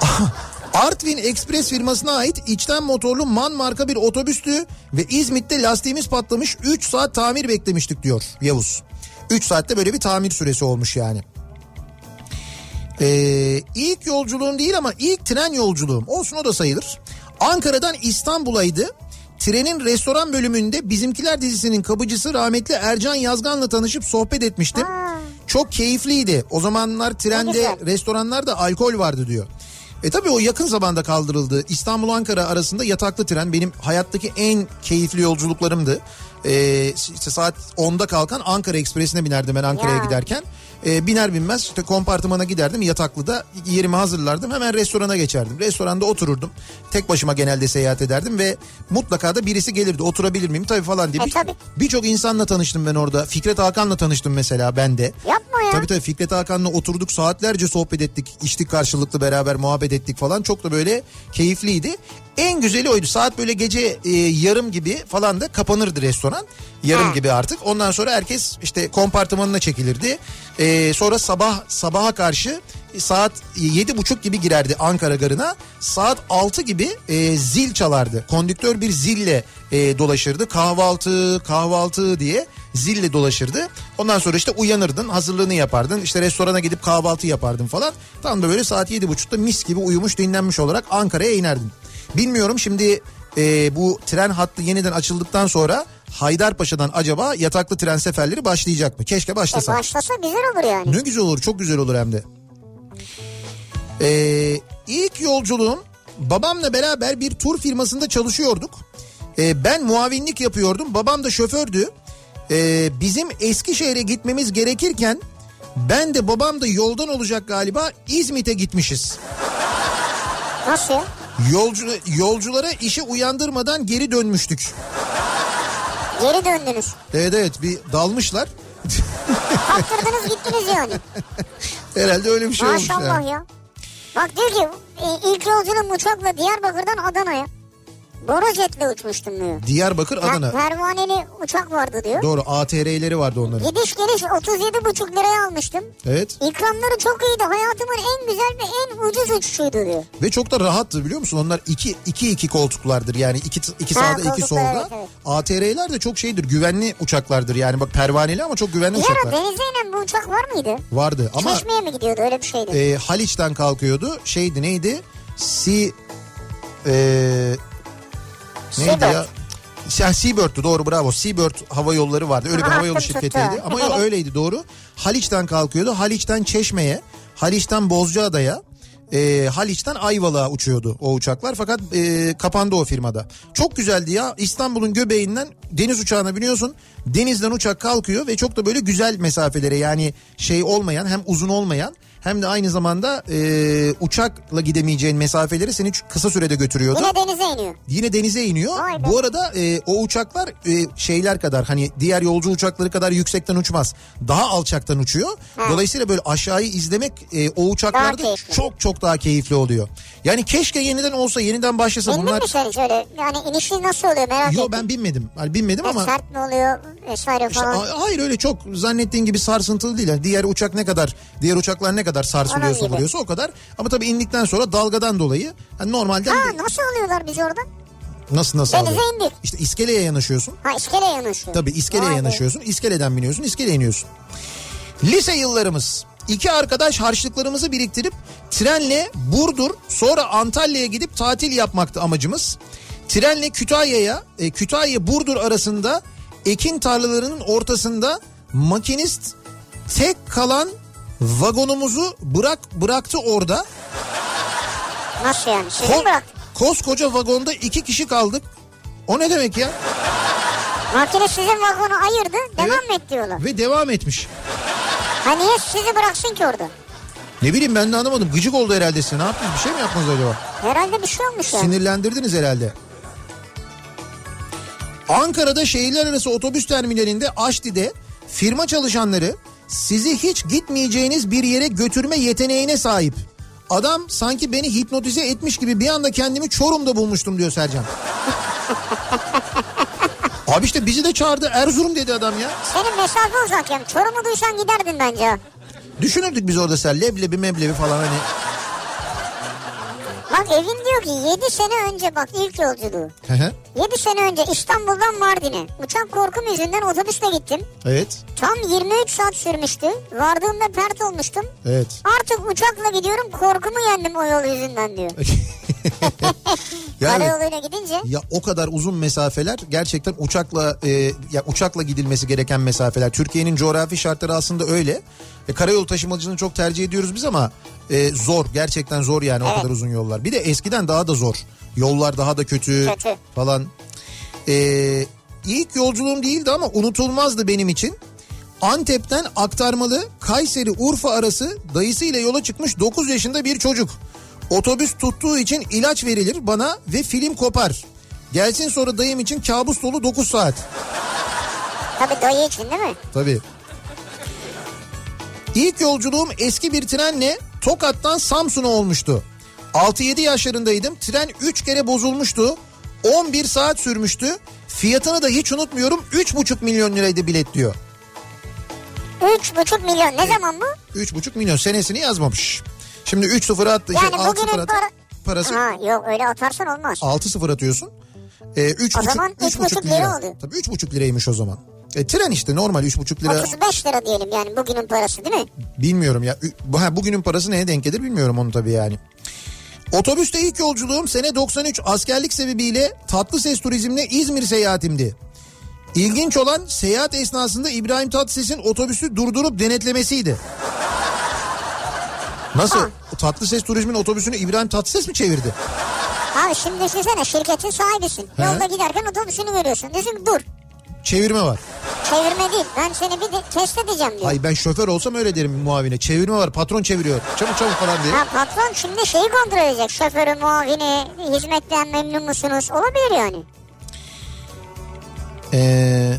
Artvin Express firmasına ait içten motorlu MAN marka bir otobüstü ve İzmit'te lastiğimiz patlamış 3 saat tamir beklemiştik diyor Yavuz. 3 saatte böyle bir tamir süresi olmuş yani. Ee, ilk yolculuğum değil ama ilk tren yolculuğum olsun o da sayılır. Ankara'dan İstanbul'aydı. Trenin restoran bölümünde Bizimkiler dizisinin kapıcısı rahmetli Ercan Yazgan'la tanışıp sohbet etmiştim. Çok keyifliydi. O zamanlar trende restoranlarda alkol vardı diyor. E tabii o yakın zamanda kaldırıldı. İstanbul-Ankara arasında yataklı tren benim hayattaki en keyifli yolculuklarımdı. Ee, işte saat 10'da kalkan Ankara Ekspresi'ne binerdim ben Ankara'ya Ya. giderken. Ee, biner binmez işte kompartımana giderdim yataklıda yerimi hazırlardım hemen restorana geçerdim. Restoranda otururdum. Tek başıma genelde seyahat ederdim ve mutlaka da birisi gelirdi oturabilir miyim tabii falan diye. E, Bir- tabii. Birçok insanla tanıştım ben orada. Fikret Hakan'la tanıştım mesela ben de. Yapma ya. Tabii tabii Fikret Hakan'la oturduk saatlerce sohbet ettik. içtik karşılıklı beraber muhabbet ettik falan. Çok da böyle keyifliydi. En güzeli oydu. Saat böyle gece e, yarım gibi falan da kapanırdı restoran. Yarım Ha. gibi artık. Ondan sonra herkes işte kompartımanına çekilirdi. E, sonra sabah sabaha karşı saat yedi buçuk gibi girerdi Ankara garına. Saat 6 gibi e, zil çalardı. Kondüktör bir zille e, dolaşırdı. Kahvaltı, kahvaltı diye zille dolaşırdı. Ondan sonra işte uyanırdın, hazırlığını yapardın. İşte restorana gidip kahvaltı yapardın falan. Tam da böyle saat yedi buçukta mis gibi uyumuş, dinlenmiş olarak Ankara'ya inerdin. Bilmiyorum şimdi e, bu tren hattı yeniden açıldıktan sonra Haydarpaşa'dan acaba yataklı tren seferleri başlayacak mı? Keşke E, başlasa. başlasa güzel olur yani. Ne güzel olur çok güzel olur hem de. Ee, ilk yolculuğum babamla beraber bir tur firmasında çalışıyorduk. Ee, ben muavinlik yapıyordum babam da şofördü. Ee, bizim Eskişehir'e gitmemiz gerekirken ben de babam da yoldan olacak galiba İzmit'e gitmişiz. Nasıl? Yolcu, yolculara işi uyandırmadan geri dönmüştük. Geri döndünüz. Evet evet bir dalmışlar. Kaptırdınız gittiniz yani. Herhalde öyle bir şey olmuş. Maşallah yani. ya. Bak diyor ki ilk yolculuğum uçakla Diyarbakır'dan Adana'ya. Borojet'le uçmuştum diyor. Diyarbakır Ha, Adana. pervaneli uçak vardı diyor. Doğru ATR'leri vardı onların. Gidiş geliş 37,5 liraya almıştım. Evet. İkramları çok iyiydi. Hayatımın en güzel ve en ucuz uçuşuydu diyor. Ve çok da rahattı biliyor musun? Onlar iki, iki, iki koltuklardır yani iki, iki Ha, sağda iki koltuklar, solda. evet, evet. ATR'ler de çok şeydir güvenli uçaklardır yani bak pervaneli ama çok güvenli uçaklar. denize inen bu uçak var mıydı? Vardı ama Çeşme'ye mi gidiyordu öyle bir şeydi. e, Haliç'ten kalkıyordu şeydi neydi? Sea e, neydi Seabird. ya? Ya Seabird'tü doğru bravo. Seabird hava yolları vardı. Öyle bir hava yolu şirketiydi. Ama yok öyleydi doğru. Haliç'ten kalkıyordu. Haliç'ten Çeşme'ye, Haliç'ten Bozcaada'ya, e, Haliç'ten Ayvalık'a uçuyordu o uçaklar. Fakat e, kapandı o firmada. Çok güzeldi ya. İstanbul'un göbeğinden deniz uçağına biniyorsun. Denizden uçak kalkıyor ve çok da böyle güzel mesafelere yani şey olmayan hem uzun olmayan hem de aynı zamanda e, uçakla gidemeyeceğin mesafeleri seni kısa sürede götürüyordu. Yine denize iniyor. Yine denize iniyor. Vay. Bu arada e, o uçaklar e, şeyler kadar hani diğer yolcu uçakları kadar yüksekten uçmaz. Daha alçaktan uçuyor. Dolayısıyla böyle aşağıyı izlemek e, o uçaklarda Daha keyifli. çok çok daha keyifli oluyor. Yani keşke yeniden olsa yeniden başlasa Bindin bunlar. mi sen hiç öyle? Yani inişi nasıl oluyor merak Yo ettim. ben binmedim. Yani binmedim Ya ama Sert mi oluyor vesaire işte, falan. a- hayır öyle çok zannettiğin gibi sarsıntılı değil. Yani diğer uçak ne kadar diğer uçaklar ne kadar Onun sarsılıyorsa gibi. vuruyorsa o kadar. Ama tabii indikten sonra dalgadan dolayı hani normalde Ha nasıl alıyorlar bizi oradan? nasıl nasıl Denize alıyor? indik. İşte iskeleye yanaşıyorsun. Ha iskeleye yanaşıyor. Tabii iskeleye Vay be. yanaşıyorsun. İskeleden biniyorsun, iskeleye iniyorsun. Lise yıllarımız. İki arkadaş harçlıklarımızı biriktirip trenle Burdur sonra Antalya'ya gidip tatil yapmaktı amacımız. Trenle Kütahya'ya, e, Kütahya Burdur arasında ekin tarlalarının ortasında makinist tek kalan vagonumuzu bırak bıraktı orada. Nasıl yani? Sizi Ko- bırak. koskoca vagonda iki kişi kaldık. O ne demek ya? Makine sizin vagonu ayırdı. Devam Evet. et diyorlar. Ve devam etmiş. Ha niye sizi bıraksın ki orada? Ne bileyim ben de anlamadım. Gıcık oldu herhalde size. Ne yaptınız? Bir şey mi yaptınız acaba? Herhalde bir şey olmuş yani. Sinirlendirdiniz herhalde. Ankara'da şehirler arası otobüs terminalinde Aşti'de firma çalışanları sizi hiç gitmeyeceğiniz bir yere götürme yeteneğine sahip. Adam sanki beni hipnotize etmiş gibi bir anda kendimi Çorum'da bulmuştum diyor Sercan. Abi işte bizi de çağırdı Erzurum dedi adam ya. Senin mesafe uzak yani. Çorum'u duysan giderdin bence. Düşünürdük biz orada sen leblebi meblebi falan hani. Bak evin diyor ki 7 sene önce bak ilk yolculuğu. Hı hı. 7 sene önce İstanbul'dan Mardin'e. Uçak korkum yüzünden otobüsle gittim. evet. Tam 23 saat sürmüştü. Vardığımda pert olmuştum. Evet. Artık uçakla gidiyorum korkumu yendim o yol yüzünden diyor. Yani Karayoluyla gidince ya o kadar uzun mesafeler gerçekten uçakla e, ya uçakla gidilmesi gereken mesafeler. Türkiye'nin coğrafi şartları aslında öyle. E, karayolu taşımacılığını çok tercih ediyoruz biz ama e, zor gerçekten zor yani o Evet. kadar uzun yollar. Bir de eskiden daha da zor. Yollar daha da kötü, Kötü. falan. E, ilk yolculuğum değildi ama unutulmazdı benim için. Antep'ten aktarmalı Kayseri Urfa arası dayısıyla yola çıkmış 9 yaşında bir çocuk. Otobüs tuttuğu için ilaç verilir bana ve film kopar. Gelsin sonra dayım için kabus dolu 9 saat. tabii dayı için değil mi? Tabii. İlk yolculuğum eski bir trenle Tokat'tan Samsun'a olmuştu. 6-7 yaşlarındaydım. Tren 3 kere bozulmuştu. 11 saat sürmüştü. Fiyatını da hiç unutmuyorum. 3,5 milyon liraydı bilet diyor. 3,5 milyon ne zaman bu? 3,5 milyon senesini yazmamış. Şimdi 3 0 attı. Yani şey, 6 bugünün 0 attı. para- Parası Ha yok öyle atarsan olmaz. 6 0 atıyorsun. E, 3 O zaman üç buçuk lira oluyor. Tabii 3,5 liraymış o zaman. E, tren işte normal 3,5 lira. 35 lira diyelim yani bugünün parası değil mi? Bilmiyorum ya. Ha, bugünün parası neye denk gelir bilmiyorum onu tabii yani. Otobüste ilk yolculuğum sene 93 askerlik sebebiyle tatlı ses turizmle İzmir seyahatimdi. İlginç olan seyahat esnasında İbrahim Tatlıses'in otobüsü durdurup denetlemesiydi. Nasıl? Ha. Tatlı ses turizmin otobüsünü İbrahim Tatlıses mi çevirdi? Abi şimdi düşünsene şirketin sahibisin. He. Yolda giderken otobüsünü görüyorsun. Diyorsun dur Çevirme var. çevirme değil ben seni bir de test edeceğim diyor. Ay ben şoför olsam öyle derim muavine. Çevirme var patron çeviriyor. Çabuk çabuk falan diye. Ha patron şimdi şeyi kontrol edecek. Şoförü, muavini, hizmetten memnun musunuz? Olabilir yani. Ee,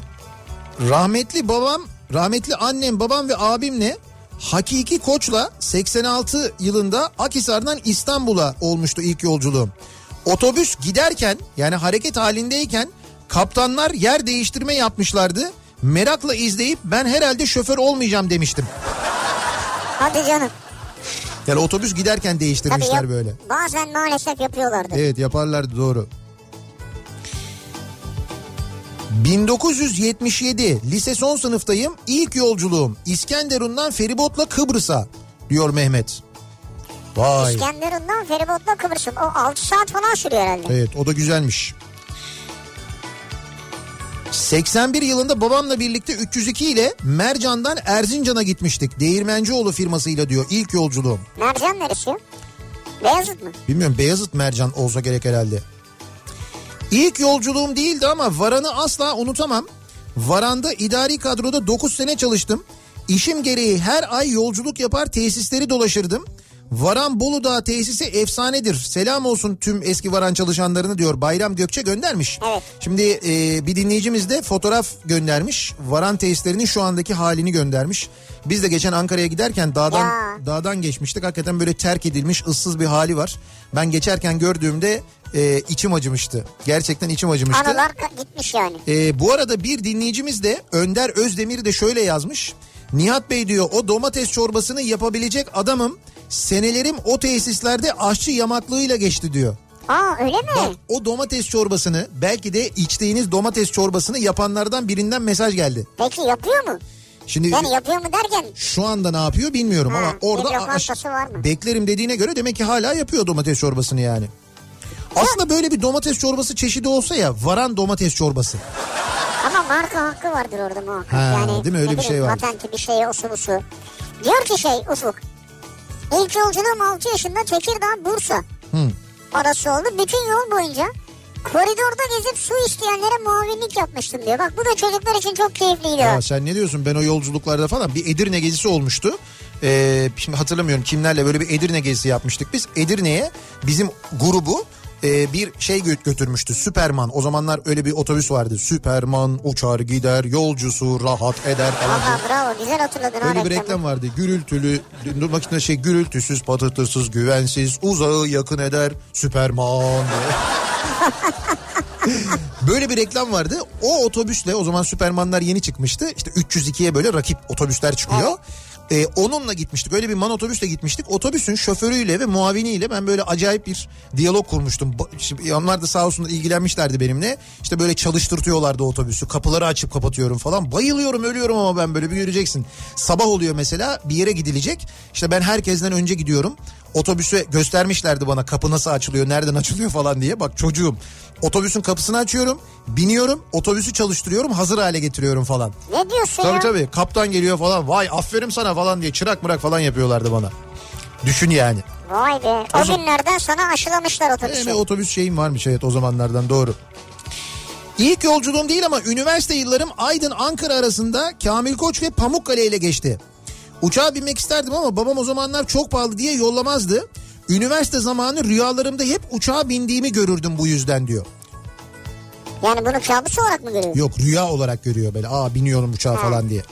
rahmetli babam, rahmetli annem, babam ve abimle Hakiki Koç'la 86 yılında Akhisar'dan İstanbul'a olmuştu ilk yolculuğum. Otobüs giderken yani hareket halindeyken kaptanlar yer değiştirme yapmışlardı. Merakla izleyip ben herhalde şoför olmayacağım demiştim. Hadi canım. Yani otobüs giderken Tabii değiştirmişler yap- böyle. bazen maalesef yapıyorlardı. Evet yaparlardı doğru. 1977 lise son sınıftayım. İlk yolculuğum İskenderun'dan feribotla Kıbrıs'a diyor Mehmet. Vay. İskenderun'dan feribotla Kıbrıs'ın. O 6 saat falan sürüyor herhalde. Evet o da güzelmiş. 81 yılında babamla birlikte 302 ile Mercan'dan Erzincan'a gitmiştik. Değirmencioğlu firmasıyla diyor ilk yolculuğum. Mercan neresi? Beyazıt mı? Bilmiyorum Beyazıt Mercan olsa gerek herhalde. İlk yolculuğum değildi ama Varan'ı asla unutamam. Varan'da idari kadroda 9 sene çalıştım. İşim gereği her ay yolculuk yapar tesisleri dolaşırdım. Varan Bolu Dağı tesisi efsanedir. Selam olsun tüm eski Varan çalışanlarını diyor. Bayram Gökçe göndermiş. Evet. Şimdi e, bir dinleyicimiz de fotoğraf göndermiş. Varan tesislerinin şu andaki halini göndermiş. Biz de geçen Ankara'ya giderken dağdan Ya. dağdan geçmiştik. Hakikaten böyle terk edilmiş ıssız bir hali var. Ben geçerken gördüğümde e, içim acımıştı. Gerçekten içim acımıştı. Anılar gitmiş yani. E, bu arada bir dinleyicimiz de Önder Özdemir de şöyle yazmış. Nihat Bey diyor o domates çorbasını yapabilecek adamım. Senelerim o tesislerde aşçı yamaklığıyla geçti diyor. Aa öyle mi? Bak o domates çorbasını belki de içtiğiniz domates çorbasını yapanlardan birinden mesaj geldi. Peki yapıyor mu? Şimdi Yani yapıyor mu derken şu anda ne yapıyor bilmiyorum Ha, ama orada lokantası var mı? beklerim dediğine göre demek ki hala yapıyor domates çorbasını yani. Aslında böyle bir domates çorbası çeşidi olsa ya varan domates çorbası. ama marka hakkı vardır orada muhakkak. Ha, yani, değil mi? Öyle bir şey var. Patenti bir şey osu busu. Diyor ki şey Ufuk. İlk yolculuğum 6 yaşında Tekirdağ Bursa. Arası oldu. Bütün yol boyunca koridorda gezip su isteyenlere muavinlik yapmıştım diyor. Bak bu da çocuklar için çok keyifliydi. Ya sen ne diyorsun ben o yolculuklarda falan bir Edirne gezisi olmuştu. Ee, şimdi hatırlamıyorum kimlerle böyle bir Edirne gezisi yapmıştık biz. Edirne'ye bizim grubu e, bir şey gö- götürmüştü. Süperman. O zamanlar öyle bir otobüs vardı. Süperman uçar gider yolcusu rahat eder falan. Aha bravo güzel hatırladın ha Öyle bir reklam vardı. Gürültülü, makine şey gürültüsüz, patırtısız, güvensiz, uzağı yakın eder, Süperman. Böyle bir reklam vardı. O otobüsle o zaman Süpermanlar yeni çıkmıştı. İşte 302'ye böyle rakip otobüsler çıkıyor. Ee, onunla gitmiştik. Öyle bir man otobüsle gitmiştik. Otobüsün şoförüyle ve muaviniyle ben böyle acayip bir diyalog kurmuştum. Şimdi onlar da sağ olsunlar ilgilenmişlerdi benimle. İşte böyle çalıştırtıyorlardı otobüsü. Kapıları açıp kapatıyorum falan. Bayılıyorum ölüyorum ama ben böyle bir göreceksin. Sabah oluyor mesela bir yere gidilecek. İşte ben herkesten önce gidiyorum. Otobüsü göstermişlerdi bana kapı nasıl açılıyor, nereden açılıyor falan diye. Bak çocuğum otobüsün kapısını açıyorum, biniyorum, otobüsü çalıştırıyorum, hazır hale getiriyorum falan. Ne diyorsun Tabii ya? tabii kaptan geliyor falan vay aferin sana falan diye çırak mırak falan yapıyorlardı bana. Düşün yani. Vay be. O O zaman- günlerden sana aşılamışlar Benim otobüsü. bir otobüs şeyim varmış evet o zamanlardan doğru. İlk yolculuğum değil ama üniversite yıllarım Aydın Ankara arasında Kamil Koç ve Pamukkale ile geçti. Uçağa binmek isterdim ama babam o zamanlar çok pahalı diye yollamazdı. Üniversite zamanı rüyalarımda hep uçağa bindiğimi görürdüm bu yüzden diyor. Yani bunu kabus olarak mı görüyorsun? Yok rüya olarak görüyor böyle aa biniyorum uçağa falan diye.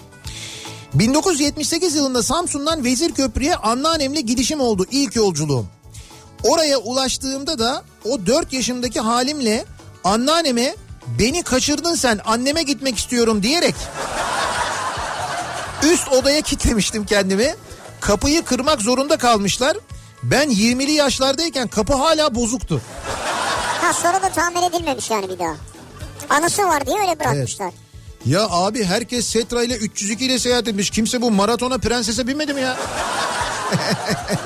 1978 yılında Samsun'dan Vezirköprü'ye anneannemle gidişim oldu ilk yolculuğum. Oraya ulaştığımda da o 4 yaşımdaki halimle anneanneme beni kaçırdın sen anneme gitmek istiyorum diyerek üst odaya kilitlemiştim kendimi. Kapıyı kırmak zorunda kalmışlar. Ben 20'li yaşlardayken kapı hala bozuktu. Ha sonra da tamir edilmemiş yani bir daha. Anısı var diye öyle bırakmışlar. Ya abi herkes Setra ile 302 ile seyahat etmiş. Kimse bu maratona prensese binmedi mi ya?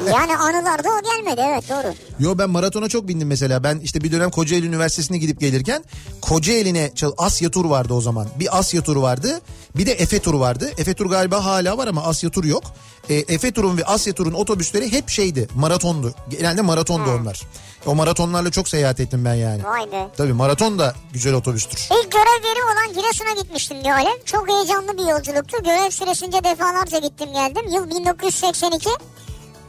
Yani anılarda o gelmedi evet doğru. Yo ben maratona çok bindim mesela. Ben işte bir dönem Kocaeli Üniversitesi'ne gidip gelirken Kocaeli'ne Asya tur vardı o zaman. Bir Asya turu vardı. Bir de Efe turu vardı. Efe tur galiba hala var ama Asya tur yok. E, Efe turun ve Asya turun otobüsleri hep şeydi. Maratondu. Genelde maratondu onlar. O maratonlarla çok seyahat ettim ben yani. Vay be. Tabii maraton da güzel otobüstür. İlk görev yeri olan Giresun'a gitmiştim diyor Alev. Çok heyecanlı bir yolculuktu. Görev süresince defalarca gittim geldim. Yıl 1982.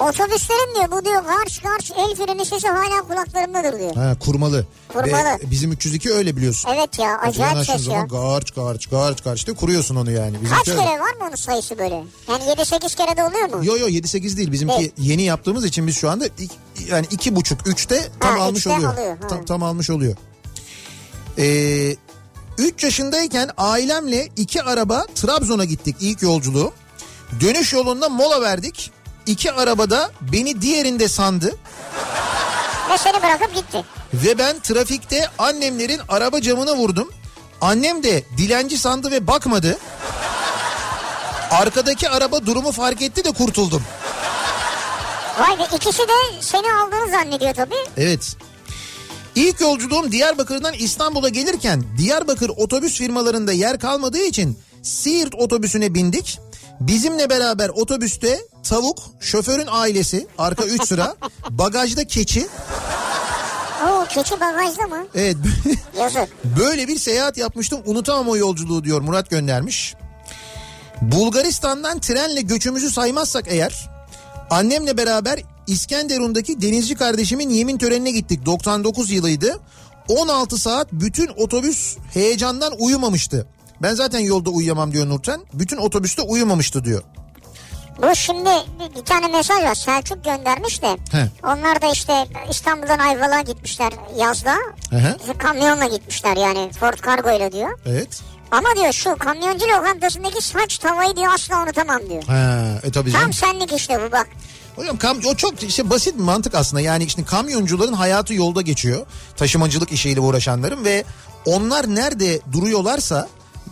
Otobüslerin diyor bu diyor garç garç el freni sesi hala kulaklarımdadır diyor. Ha kurmalı. Kurmalı. Ve bizim 302 öyle biliyorsun. Evet ya acayip ses ya. zaman garç garç garç garç diye kuruyorsun onu yani. Bizimki Kaç öyle. kere var mı onun sayısı böyle? Yani 7-8 kere de oluyor mu? Yo yo 7-8 değil bizimki Evet. yeni yaptığımız için biz şu anda yani iki buçuk üçte tam Ha, almış oluyor. alıyor, ha. Tam, tam almış oluyor. Ee, 3 yaşındayken ailemle iki araba Trabzon'a gittik ilk yolculuğu. Dönüş yolunda mola verdik. İki arabada beni diğerinde sandı Ve seni bırakıp gitti. ve ben trafikte annemlerin araba camına vurdum. Annem de dilenci sandı ve bakmadı. Arkadaki araba durumu fark etti de kurtuldum. Vay be ikisi de seni aldığını zannediyor tabii. Evet. İlk yolculuğum Diyarbakır'dan İstanbul'a gelirken Diyarbakır otobüs firmalarında yer kalmadığı için Siirt otobüsüne bindik. Bizimle beraber otobüste tavuk, şoförün ailesi, arka 3 sıra, bagajda keçi. Oo keçi bagajda mı? Evet Yazık. böyle bir seyahat yapmıştım unutamam o yolculuğu diyor Murat göndermiş. Bulgaristan'dan trenle göçümüzü saymazsak eğer annemle beraber İskenderun'daki denizci kardeşimin yemin törenine gittik 99 yılıydı. 16 saat bütün otobüs heyecandan uyumamıştı. Ben zaten yolda uyuyamam diyor Nurten. Bütün otobüste uyumamıştı diyor. Bu şimdi bir, tane mesaj var Selçuk göndermiş de. He. Onlar da işte İstanbul'dan Ayvalık'a gitmişler yazda. İşte Kamyonla gitmişler yani Ford Cargo ile diyor. Evet. Ama diyor şu kamyoncu lokantasındaki saç tavayı diyor asla unutamam diyor. Ha, e tabii canım. Tam senlik işte bu bak. Hocam kam o çok işte basit bir mantık aslında. Yani işte kamyoncuların hayatı yolda geçiyor. Taşımacılık işiyle uğraşanların ve onlar nerede duruyorlarsa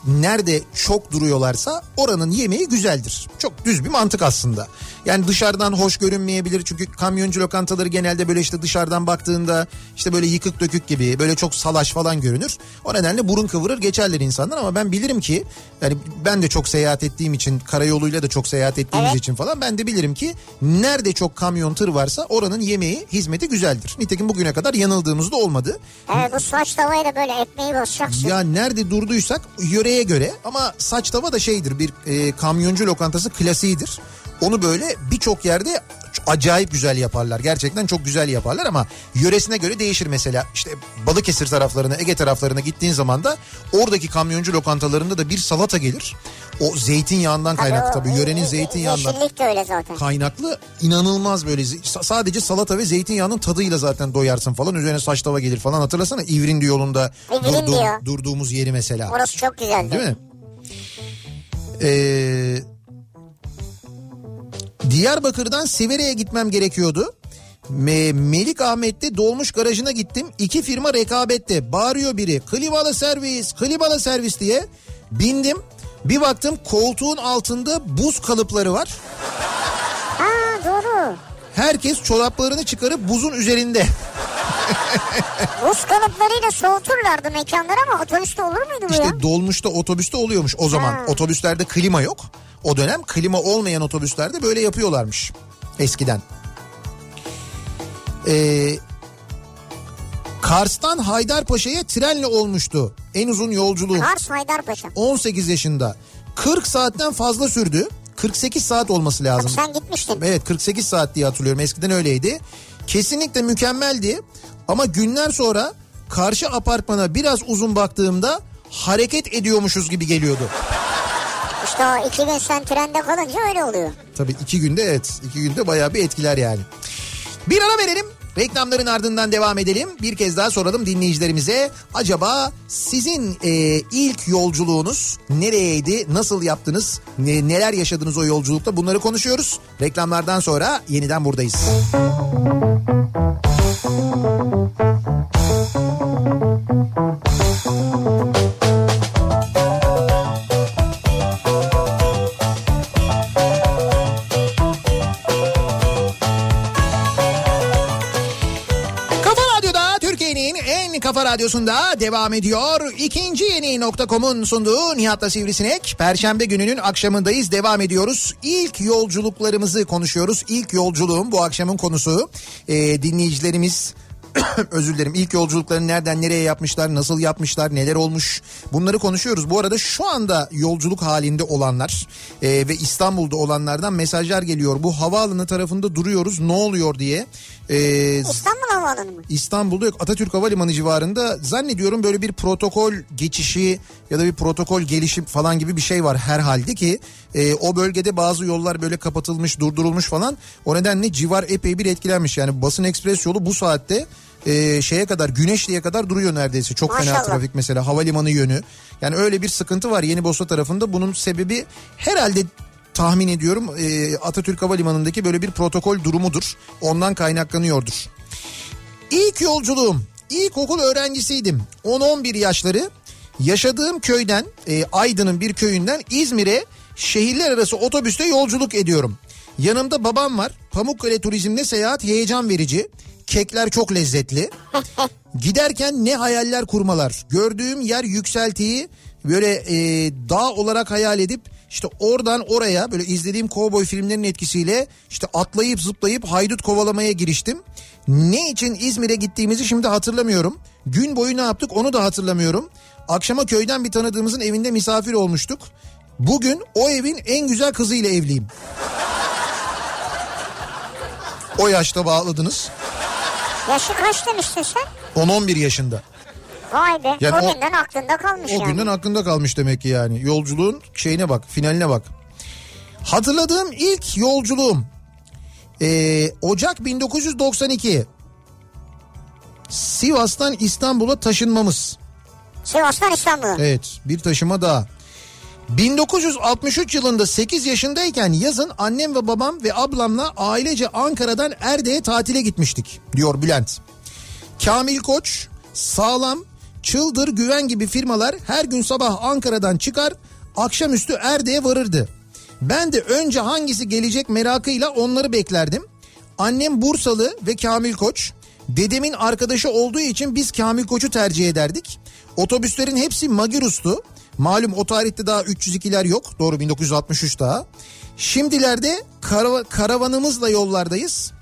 nerede çok duruyorlarsa oranın yemeği güzeldir. Çok düz bir mantık aslında. Yani dışarıdan hoş görünmeyebilir çünkü kamyoncu lokantaları genelde böyle işte dışarıdan baktığında işte böyle yıkık dökük gibi böyle çok salaş falan görünür. O nedenle burun kıvırır geçerler insanlar ama ben bilirim ki yani ben de çok seyahat ettiğim için karayoluyla da çok seyahat ettiğimiz Evet. için falan ben de bilirim ki nerede çok kamyon tır varsa oranın yemeği hizmeti güzeldir. Nitekim bugüne kadar yanıldığımız da olmadı. Evet bu saç tavayı da böyle ekmeği basacaksın. Ya nerede durduysak yöreye göre ama saç tava da şeydir bir e, kamyoncu lokantası klasiğidir. Onu böyle birçok yerde acayip güzel yaparlar. Gerçekten çok güzel yaparlar ama yöresine göre değişir mesela. İşte Balıkesir taraflarına, Ege taraflarına gittiğin zaman da oradaki kamyoncu lokantalarında da bir salata gelir. O zeytinyağından kaynaklı o- tabii. Yörenin ye- zeytinyağından Yeşillik de öyle zaten. kaynaklı inanılmaz böyle sadece salata ve zeytinyağının tadıyla zaten doyarsın falan üzerine saç tava gelir falan hatırlasana İvrindi yolunda İvrindi durduğum- durduğumuz yeri mesela Orası çok güzeldi. değil mi? Ee, Diyarbakır'dan Sivere'ye gitmem gerekiyordu. Me Melik Ahmet'te dolmuş garajına gittim. İki firma rekabette. Bağırıyor biri. Klimalı servis, klimalı servis diye. Bindim. Bir baktım koltuğun altında buz kalıpları var. Ha doğru. Herkes çoraplarını çıkarıp buzun üzerinde. Buz kalıplarıyla soğuturlardı mekanları ama otobüste olur muydu bu ya? İşte dolmuşta otobüste oluyormuş o zaman. Ha. Otobüslerde klima yok. O dönem klima olmayan otobüslerde böyle yapıyorlarmış eskiden. Ee, Kars'tan Haydarpaşa'ya trenle olmuştu. En uzun yolculuğum. Kars Haydarpaşa. 18 yaşında. 40 saatten fazla sürdü. 48 saat olması lazım. Sen gitmiştin. Evet 48 saat diye hatırlıyorum. Eskiden öyleydi. Kesinlikle mükemmeldi. Ama günler sonra karşı apartmana biraz uzun baktığımda hareket ediyormuşuz gibi geliyordu. İşte o iki gün sen trende kalınca öyle oluyor. Tabii iki günde evet. iki günde bayağı bir etkiler yani. Bir ara verelim. Reklamların ardından devam edelim. Bir kez daha soralım dinleyicilerimize. Acaba sizin e, ilk yolculuğunuz nereyeydi? Nasıl yaptınız? Ne- neler yaşadınız o yolculukta? Bunları konuşuyoruz. Reklamlardan sonra yeniden buradayız. Kafa radyosunda devam ediyor. İkinci yeni nokta.com'un sunduğu Nihat'la Sivrisinek. Perşembe gününün akşamındayız. Devam ediyoruz. İlk yolculuklarımızı konuşuyoruz. İlk yolculuğum bu akşamın konusu. Ee, dinleyicilerimiz Özür dilerim. İlk yolculuklarını nereden nereye yapmışlar, nasıl yapmışlar, neler olmuş bunları konuşuyoruz. Bu arada şu anda yolculuk halinde olanlar e, ve İstanbul'da olanlardan mesajlar geliyor. Bu havaalanı tarafında duruyoruz ne oluyor diye. E, İstanbul Havaalanı mı? İstanbul'da yok. Atatürk Havalimanı civarında. Zannediyorum böyle bir protokol geçişi ya da bir protokol gelişim falan gibi bir şey var herhalde ki e, o bölgede bazı yollar böyle kapatılmış durdurulmuş falan. O nedenle civar epey bir etkilenmiş. Yani basın ekspres yolu bu saatte e, şeye kadar Güneşli'ye kadar duruyor neredeyse. Çok fena Maşallah. trafik mesela havalimanı yönü. Yani öyle bir sıkıntı var Yeni Bosna tarafında. Bunun sebebi herhalde tahmin ediyorum e, Atatürk Havalimanı'ndaki böyle bir protokol durumudur ondan kaynaklanıyordur. İlk yolculuğum ilkokul öğrencisiydim. 10-11 yaşları yaşadığım köyden e, Aydın'ın bir köyünden İzmir'e şehirler arası otobüste yolculuk ediyorum. Yanımda babam var. Pamukkale turizmde seyahat heyecan verici. Kekler çok lezzetli. Giderken ne hayaller kurmalar. Gördüğüm yer yükseltiyi böyle e, dağ olarak hayal edip işte oradan oraya böyle izlediğim kovboy filmlerinin etkisiyle işte atlayıp zıplayıp haydut kovalamaya giriştim. Ne için İzmir'e gittiğimizi şimdi hatırlamıyorum. Gün boyu ne yaptık onu da hatırlamıyorum. Akşama köyden bir tanıdığımızın evinde misafir olmuştuk. Bugün o evin en güzel kızıyla evliyim. O yaşta bağladınız. Yaşı kaç demiştin sen? 10-11 yaşında. Vay be. Yani o o- günden aklında kalmış O yani. günden aklında kalmış demek ki yani. Yolculuğun şeyine bak, finaline bak. Hatırladığım ilk yolculuğum. Ee, Ocak 1992. Sivas'tan İstanbul'a taşınmamız. Sivas'tan İstanbul'a. Evet bir taşıma daha. 1963 yılında 8 yaşındayken yazın annem ve babam ve ablamla ailece Ankara'dan Erde'ye tatile gitmiştik diyor Bülent. Kamil Koç, Sağlam, Çıldır, Güven gibi firmalar her gün sabah Ankara'dan çıkar, akşamüstü Erde'ye varırdı. Ben de önce hangisi gelecek merakıyla onları beklerdim. Annem Bursalı ve Kamil Koç. Dedemin arkadaşı olduğu için biz Kamil Koç'u tercih ederdik. Otobüslerin hepsi Magirus'tu. Malum o tarihte daha 302'ler yok. Doğru 1963 daha. Şimdilerde karava- karavanımızla yollardayız.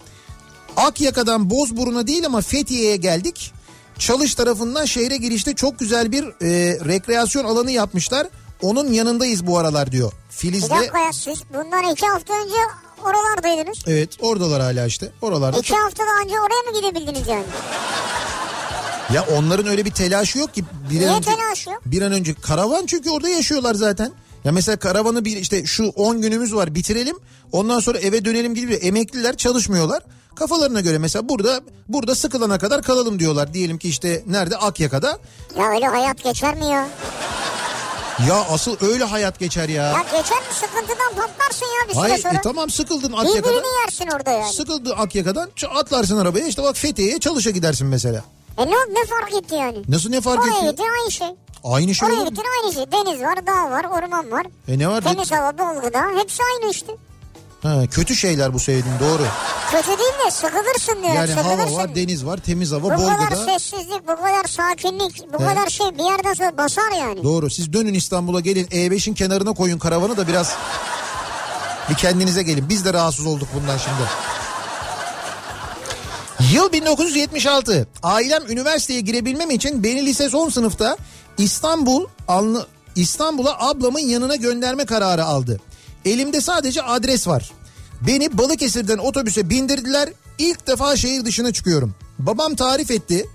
Akyaka'dan Bozburun'a değil ama Fethiye'ye geldik. Çalış tarafından şehre girişte çok güzel bir e, rekreasyon alanı yapmışlar. Onun yanındayız bu aralar diyor. Bir Filiz'de dakika ya siz bundan iki hafta önce oralardaydınız. evet oradalar hala işte. Oralarda İki çok- haftada önce oraya mı gidebildiniz yani? Ya onların öyle bir telaşı yok ki. Bir Niye önce, telaşı yok? Bir an önce karavan çünkü orada yaşıyorlar zaten. Ya mesela karavanı bir işte şu 10 günümüz var bitirelim. Ondan sonra eve dönelim gibi emekliler çalışmıyorlar. Kafalarına göre mesela burada burada sıkılana kadar kalalım diyorlar. Diyelim ki işte nerede Akyaka'da. Ya öyle hayat geçer mi ya? Ya asıl öyle hayat geçer ya. Ya geçer mi sıkıntıdan patlarsın ya bir süre Hayır sonra. e tamam sıkıldın Akyaka'dan. Birbirini yersin orada yani. Sıkıldın Akyaka'dan atlarsın arabaya işte bak Fethiye'ye çalışa gidersin mesela. E ne, ne fark etti yani? Nasıl ne fark Oraya etti? gittin aynı şey. Aynı şey Oraya gittin aynı şey. Deniz var, dağ var, orman var. E ne var? Temiz hava, bol gıda. Hepsi aynı işte. Ha, kötü şeyler bu söylediğin doğru. Kötü değil de sıkılırsın diyor. Yani hava sıkılırsın. var, deniz var, temiz hava, Bu bol kadar gıda. sessizlik, bu kadar sakinlik, bu He. kadar şey bir yerden sonra basar yani. Doğru. Siz dönün İstanbul'a gelin E5'in kenarına koyun karavanı da biraz bir kendinize gelin. Biz de rahatsız olduk bundan şimdi. Yıl 1976. Ailem üniversiteye girebilmem için beni lise son sınıfta İstanbul İstanbul'a ablamın yanına gönderme kararı aldı. Elimde sadece adres var. Beni Balıkesir'den otobüse bindirdiler. İlk defa şehir dışına çıkıyorum. Babam tarif etti.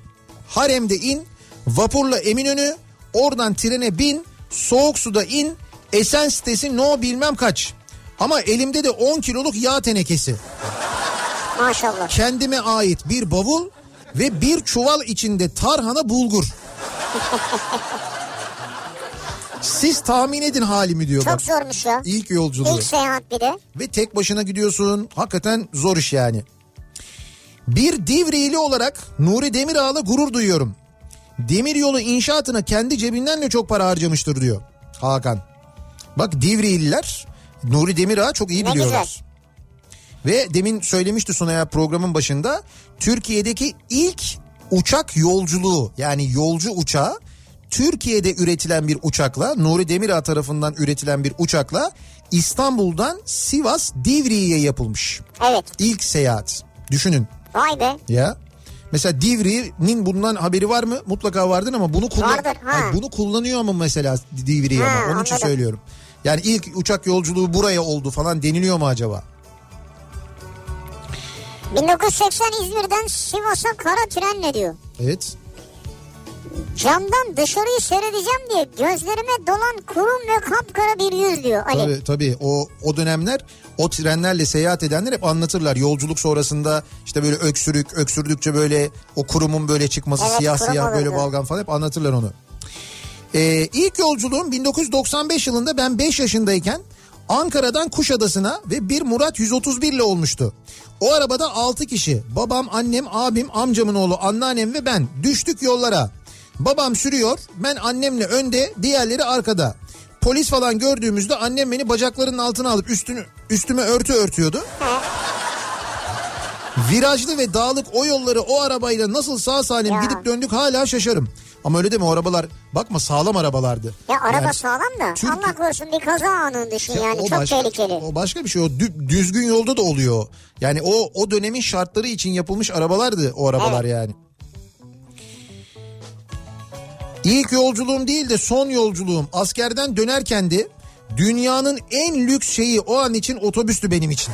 Harem'de in, vapurla Eminönü, oradan trene bin, soğuk suda in, Esen sitesi no bilmem kaç. Ama elimde de 10 kiloluk yağ tenekesi Maşallah. kendime ait bir bavul ve bir çuval içinde tarhana bulgur. Siz tahmin edin halimi diyor Çok bak. zormuş ya. İlk yolculuğu. İlk seyahat bir de. Ve tek başına gidiyorsun. Hakikaten zor iş yani. Bir Divrili olarak Nuri Demirağ'la gurur duyuyorum. Demiryolu inşaatına kendi cebinden de çok para harcamıştır diyor Hakan. Bak Divrililer Nuri Demirağ çok iyi Ne biliyorlar. güzel. Ve demin söylemişti Sunay'a programın başında Türkiye'deki ilk uçak yolculuğu yani yolcu uçağı Türkiye'de üretilen bir uçakla Nuri Demirağ tarafından üretilen bir uçakla İstanbul'dan Sivas Divriği'ye yapılmış. Evet. İlk seyahat. Düşünün Vay be. ya. Mesela Divri'nin bundan haberi var mı? Mutlaka vardır ama bunu kullan Vardır, ha. Ay, bunu kullanıyor mu mesela Divri ama onun için anladım. söylüyorum. Yani ilk uçak yolculuğu buraya oldu falan deniliyor mu acaba? 1980 İzmir'den Sivas'a kara trenle diyor. Evet. Camdan dışarıyı seyredeceğim diye gözlerime dolan kurum ve kapkara bir yüz diyor Ali. Tabii tabii o o dönemler o trenlerle seyahat edenler hep anlatırlar. Yolculuk sonrasında işte böyle öksürük, öksürdükçe böyle o kurumun böyle çıkması Evet, siyah siyah böyle olurdu. balgam falan hep anlatırlar onu. Ee, ilk yolculuğum 1995 yılında ben 5 yaşındayken Ankara'dan Kuşadası'na ve bir Murat 131 ile olmuştu. O arabada 6 kişi babam, annem, abim, amcamın oğlu, anneannem ve ben düştük yollara. Babam sürüyor ben annemle önde diğerleri arkada. Polis falan gördüğümüzde annem beni bacaklarının altına alıp üstünü üstüme örtü örtüyordu. Virajlı ve dağlık o yolları o arabayla nasıl sağ salim Ya. gidip döndük hala şaşarım. Ama öyle deme o arabalar bakma sağlam arabalardı. Ya araba Yani- sağlam da Türk- Allah korusun bir kaza anını düşün Ya yani çok başka, tehlikeli. O başka bir şey o dü- düzgün yolda da oluyor. Yani o o dönemin şartları için yapılmış arabalardı o arabalar yani. İlk yolculuğum değil de son yolculuğum askerden dönerken de dünyanın en lüks şeyi o an için otobüstü benim için.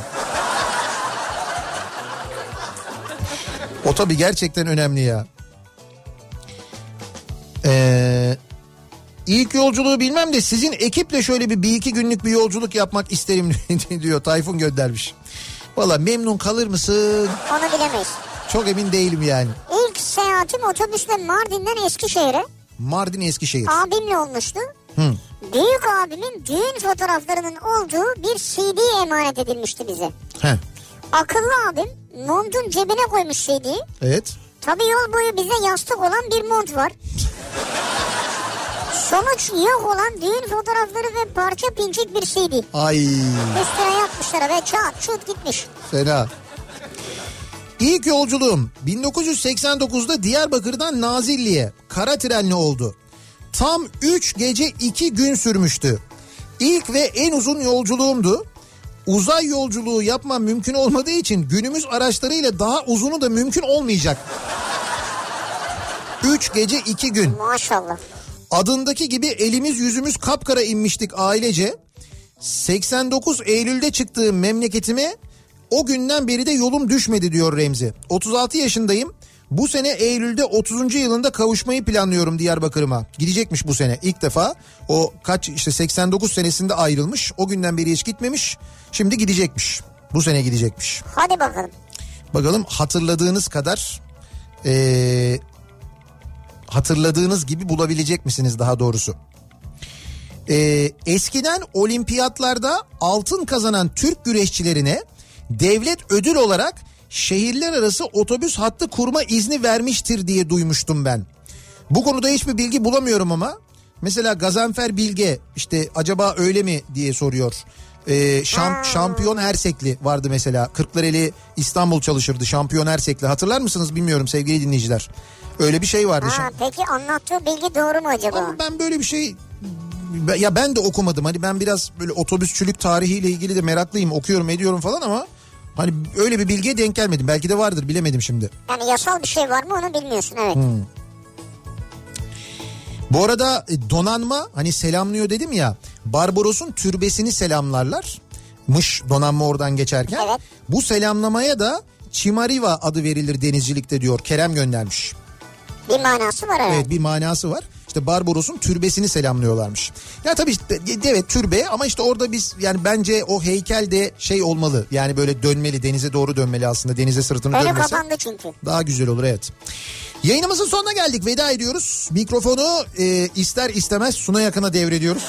o tabii gerçekten önemli ya. Ee, İlk yolculuğu bilmem de sizin ekiple şöyle bir, bir iki günlük bir yolculuk yapmak isterim diyor Tayfun göndermiş. Valla memnun kalır mısın? Onu bilemeyiz. Çok emin değilim yani. İlk seyahatim otobüsle Mardin'den Eskişehir'e Mardin Eskişehir. abimle olmuştu. Hı. Büyük abimin düğün fotoğraflarının olduğu bir CD emanet edilmişti bize. Heh, Akıllı abim montun cebine koymuş CD'yi. evet. Tabii yol boyu bize yastık olan bir mont var. Sonuç yok olan düğün fotoğrafları ve parça pinçik bir CD. Ay Üstüne yapmışlar ve çat çut gitmiş. fena. İlk yolculuğum 1989'da Diyarbakır'dan Nazilli'ye kara trenli oldu. Tam 3 gece 2 gün sürmüştü. İlk ve en uzun yolculuğumdu. Uzay yolculuğu yapmam mümkün olmadığı için günümüz araçlarıyla daha uzunu da mümkün olmayacak. 3 gece 2 gün. Maşallah. Adındaki gibi elimiz yüzümüz kapkara inmiştik ailece. 89 Eylül'de çıktığım memleketime o günden beri de yolum düşmedi diyor Remzi. 36 yaşındayım. Bu sene Eylül'de 30. yılında kavuşmayı planlıyorum Diyarbakır'ıma. Gidecekmiş bu sene ilk defa. O kaç işte 89 senesinde ayrılmış. O günden beri hiç gitmemiş. Şimdi gidecekmiş. Bu sene gidecekmiş. Hadi bakalım. Bakalım hatırladığınız kadar eee, hatırladığınız gibi bulabilecek misiniz daha doğrusu? Eee, eskiden olimpiyatlarda altın kazanan Türk güreşçilerine devlet ödül olarak şehirler arası otobüs hattı kurma izni vermiştir diye duymuştum ben. Bu konuda hiçbir bilgi bulamıyorum ama mesela Gazanfer Bilge işte acaba öyle mi diye soruyor. Ee, şamp- şampiyon Ersekli vardı mesela. Kırklareli İstanbul çalışırdı. Şampiyon Ersekli. Hatırlar mısınız bilmiyorum sevgili dinleyiciler. Öyle bir şey vardı. Ha, peki anlattığı bilgi doğru mu acaba? Ama ben böyle bir şey ya ben de okumadım. Hani ben biraz böyle otobüsçülük tarihiyle ilgili de meraklıyım. Okuyorum ediyorum falan ama hani öyle bir bilgiye denk gelmedim. Belki de vardır bilemedim şimdi. Yani yasal bir şey var mı onu bilmiyorsun evet. Bu arada e, donanma hani selamlıyor dedim ya. Barbaros'un türbesini selamlarlar. Mış donanma oradan geçerken. Evet. Bu selamlamaya da Çimariva adı verilir denizcilikte diyor. Kerem göndermiş. Bir manası var evet. Evet bir manası var. İşte Barbaros'un türbesini selamlıyorlarmış. Ya tabii işte, evet türbe ama işte orada biz yani bence o heykel de şey olmalı. Yani böyle dönmeli denize doğru dönmeli aslında denize sırtını Önü dönmesi. kapandı çünkü. Daha güzel olur evet. Yayınımızın sonuna geldik veda ediyoruz. Mikrofonu e, ister istemez Suna Yakın'a devrediyoruz.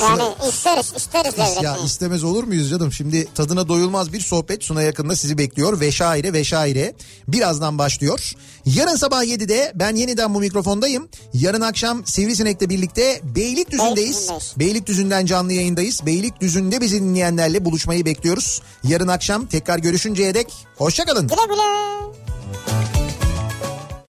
Yani isteriz isteriz Ya devretmeyi. istemez olur muyuz canım? Şimdi tadına doyulmaz bir sohbet Suna yakında sizi bekliyor. Veşaire veşaire birazdan başlıyor. Yarın sabah 7'de ben yeniden bu mikrofondayım. Yarın akşam Sivrisinek'le birlikte Beylikdüzü'ndeyiz. Beylikdüzü'ndeyiz. Beylikdüzü'nden canlı yayındayız. Beylikdüzü'nde bizi dinleyenlerle buluşmayı bekliyoruz. Yarın akşam tekrar görüşünceye dek hoşçakalın. Güle güle.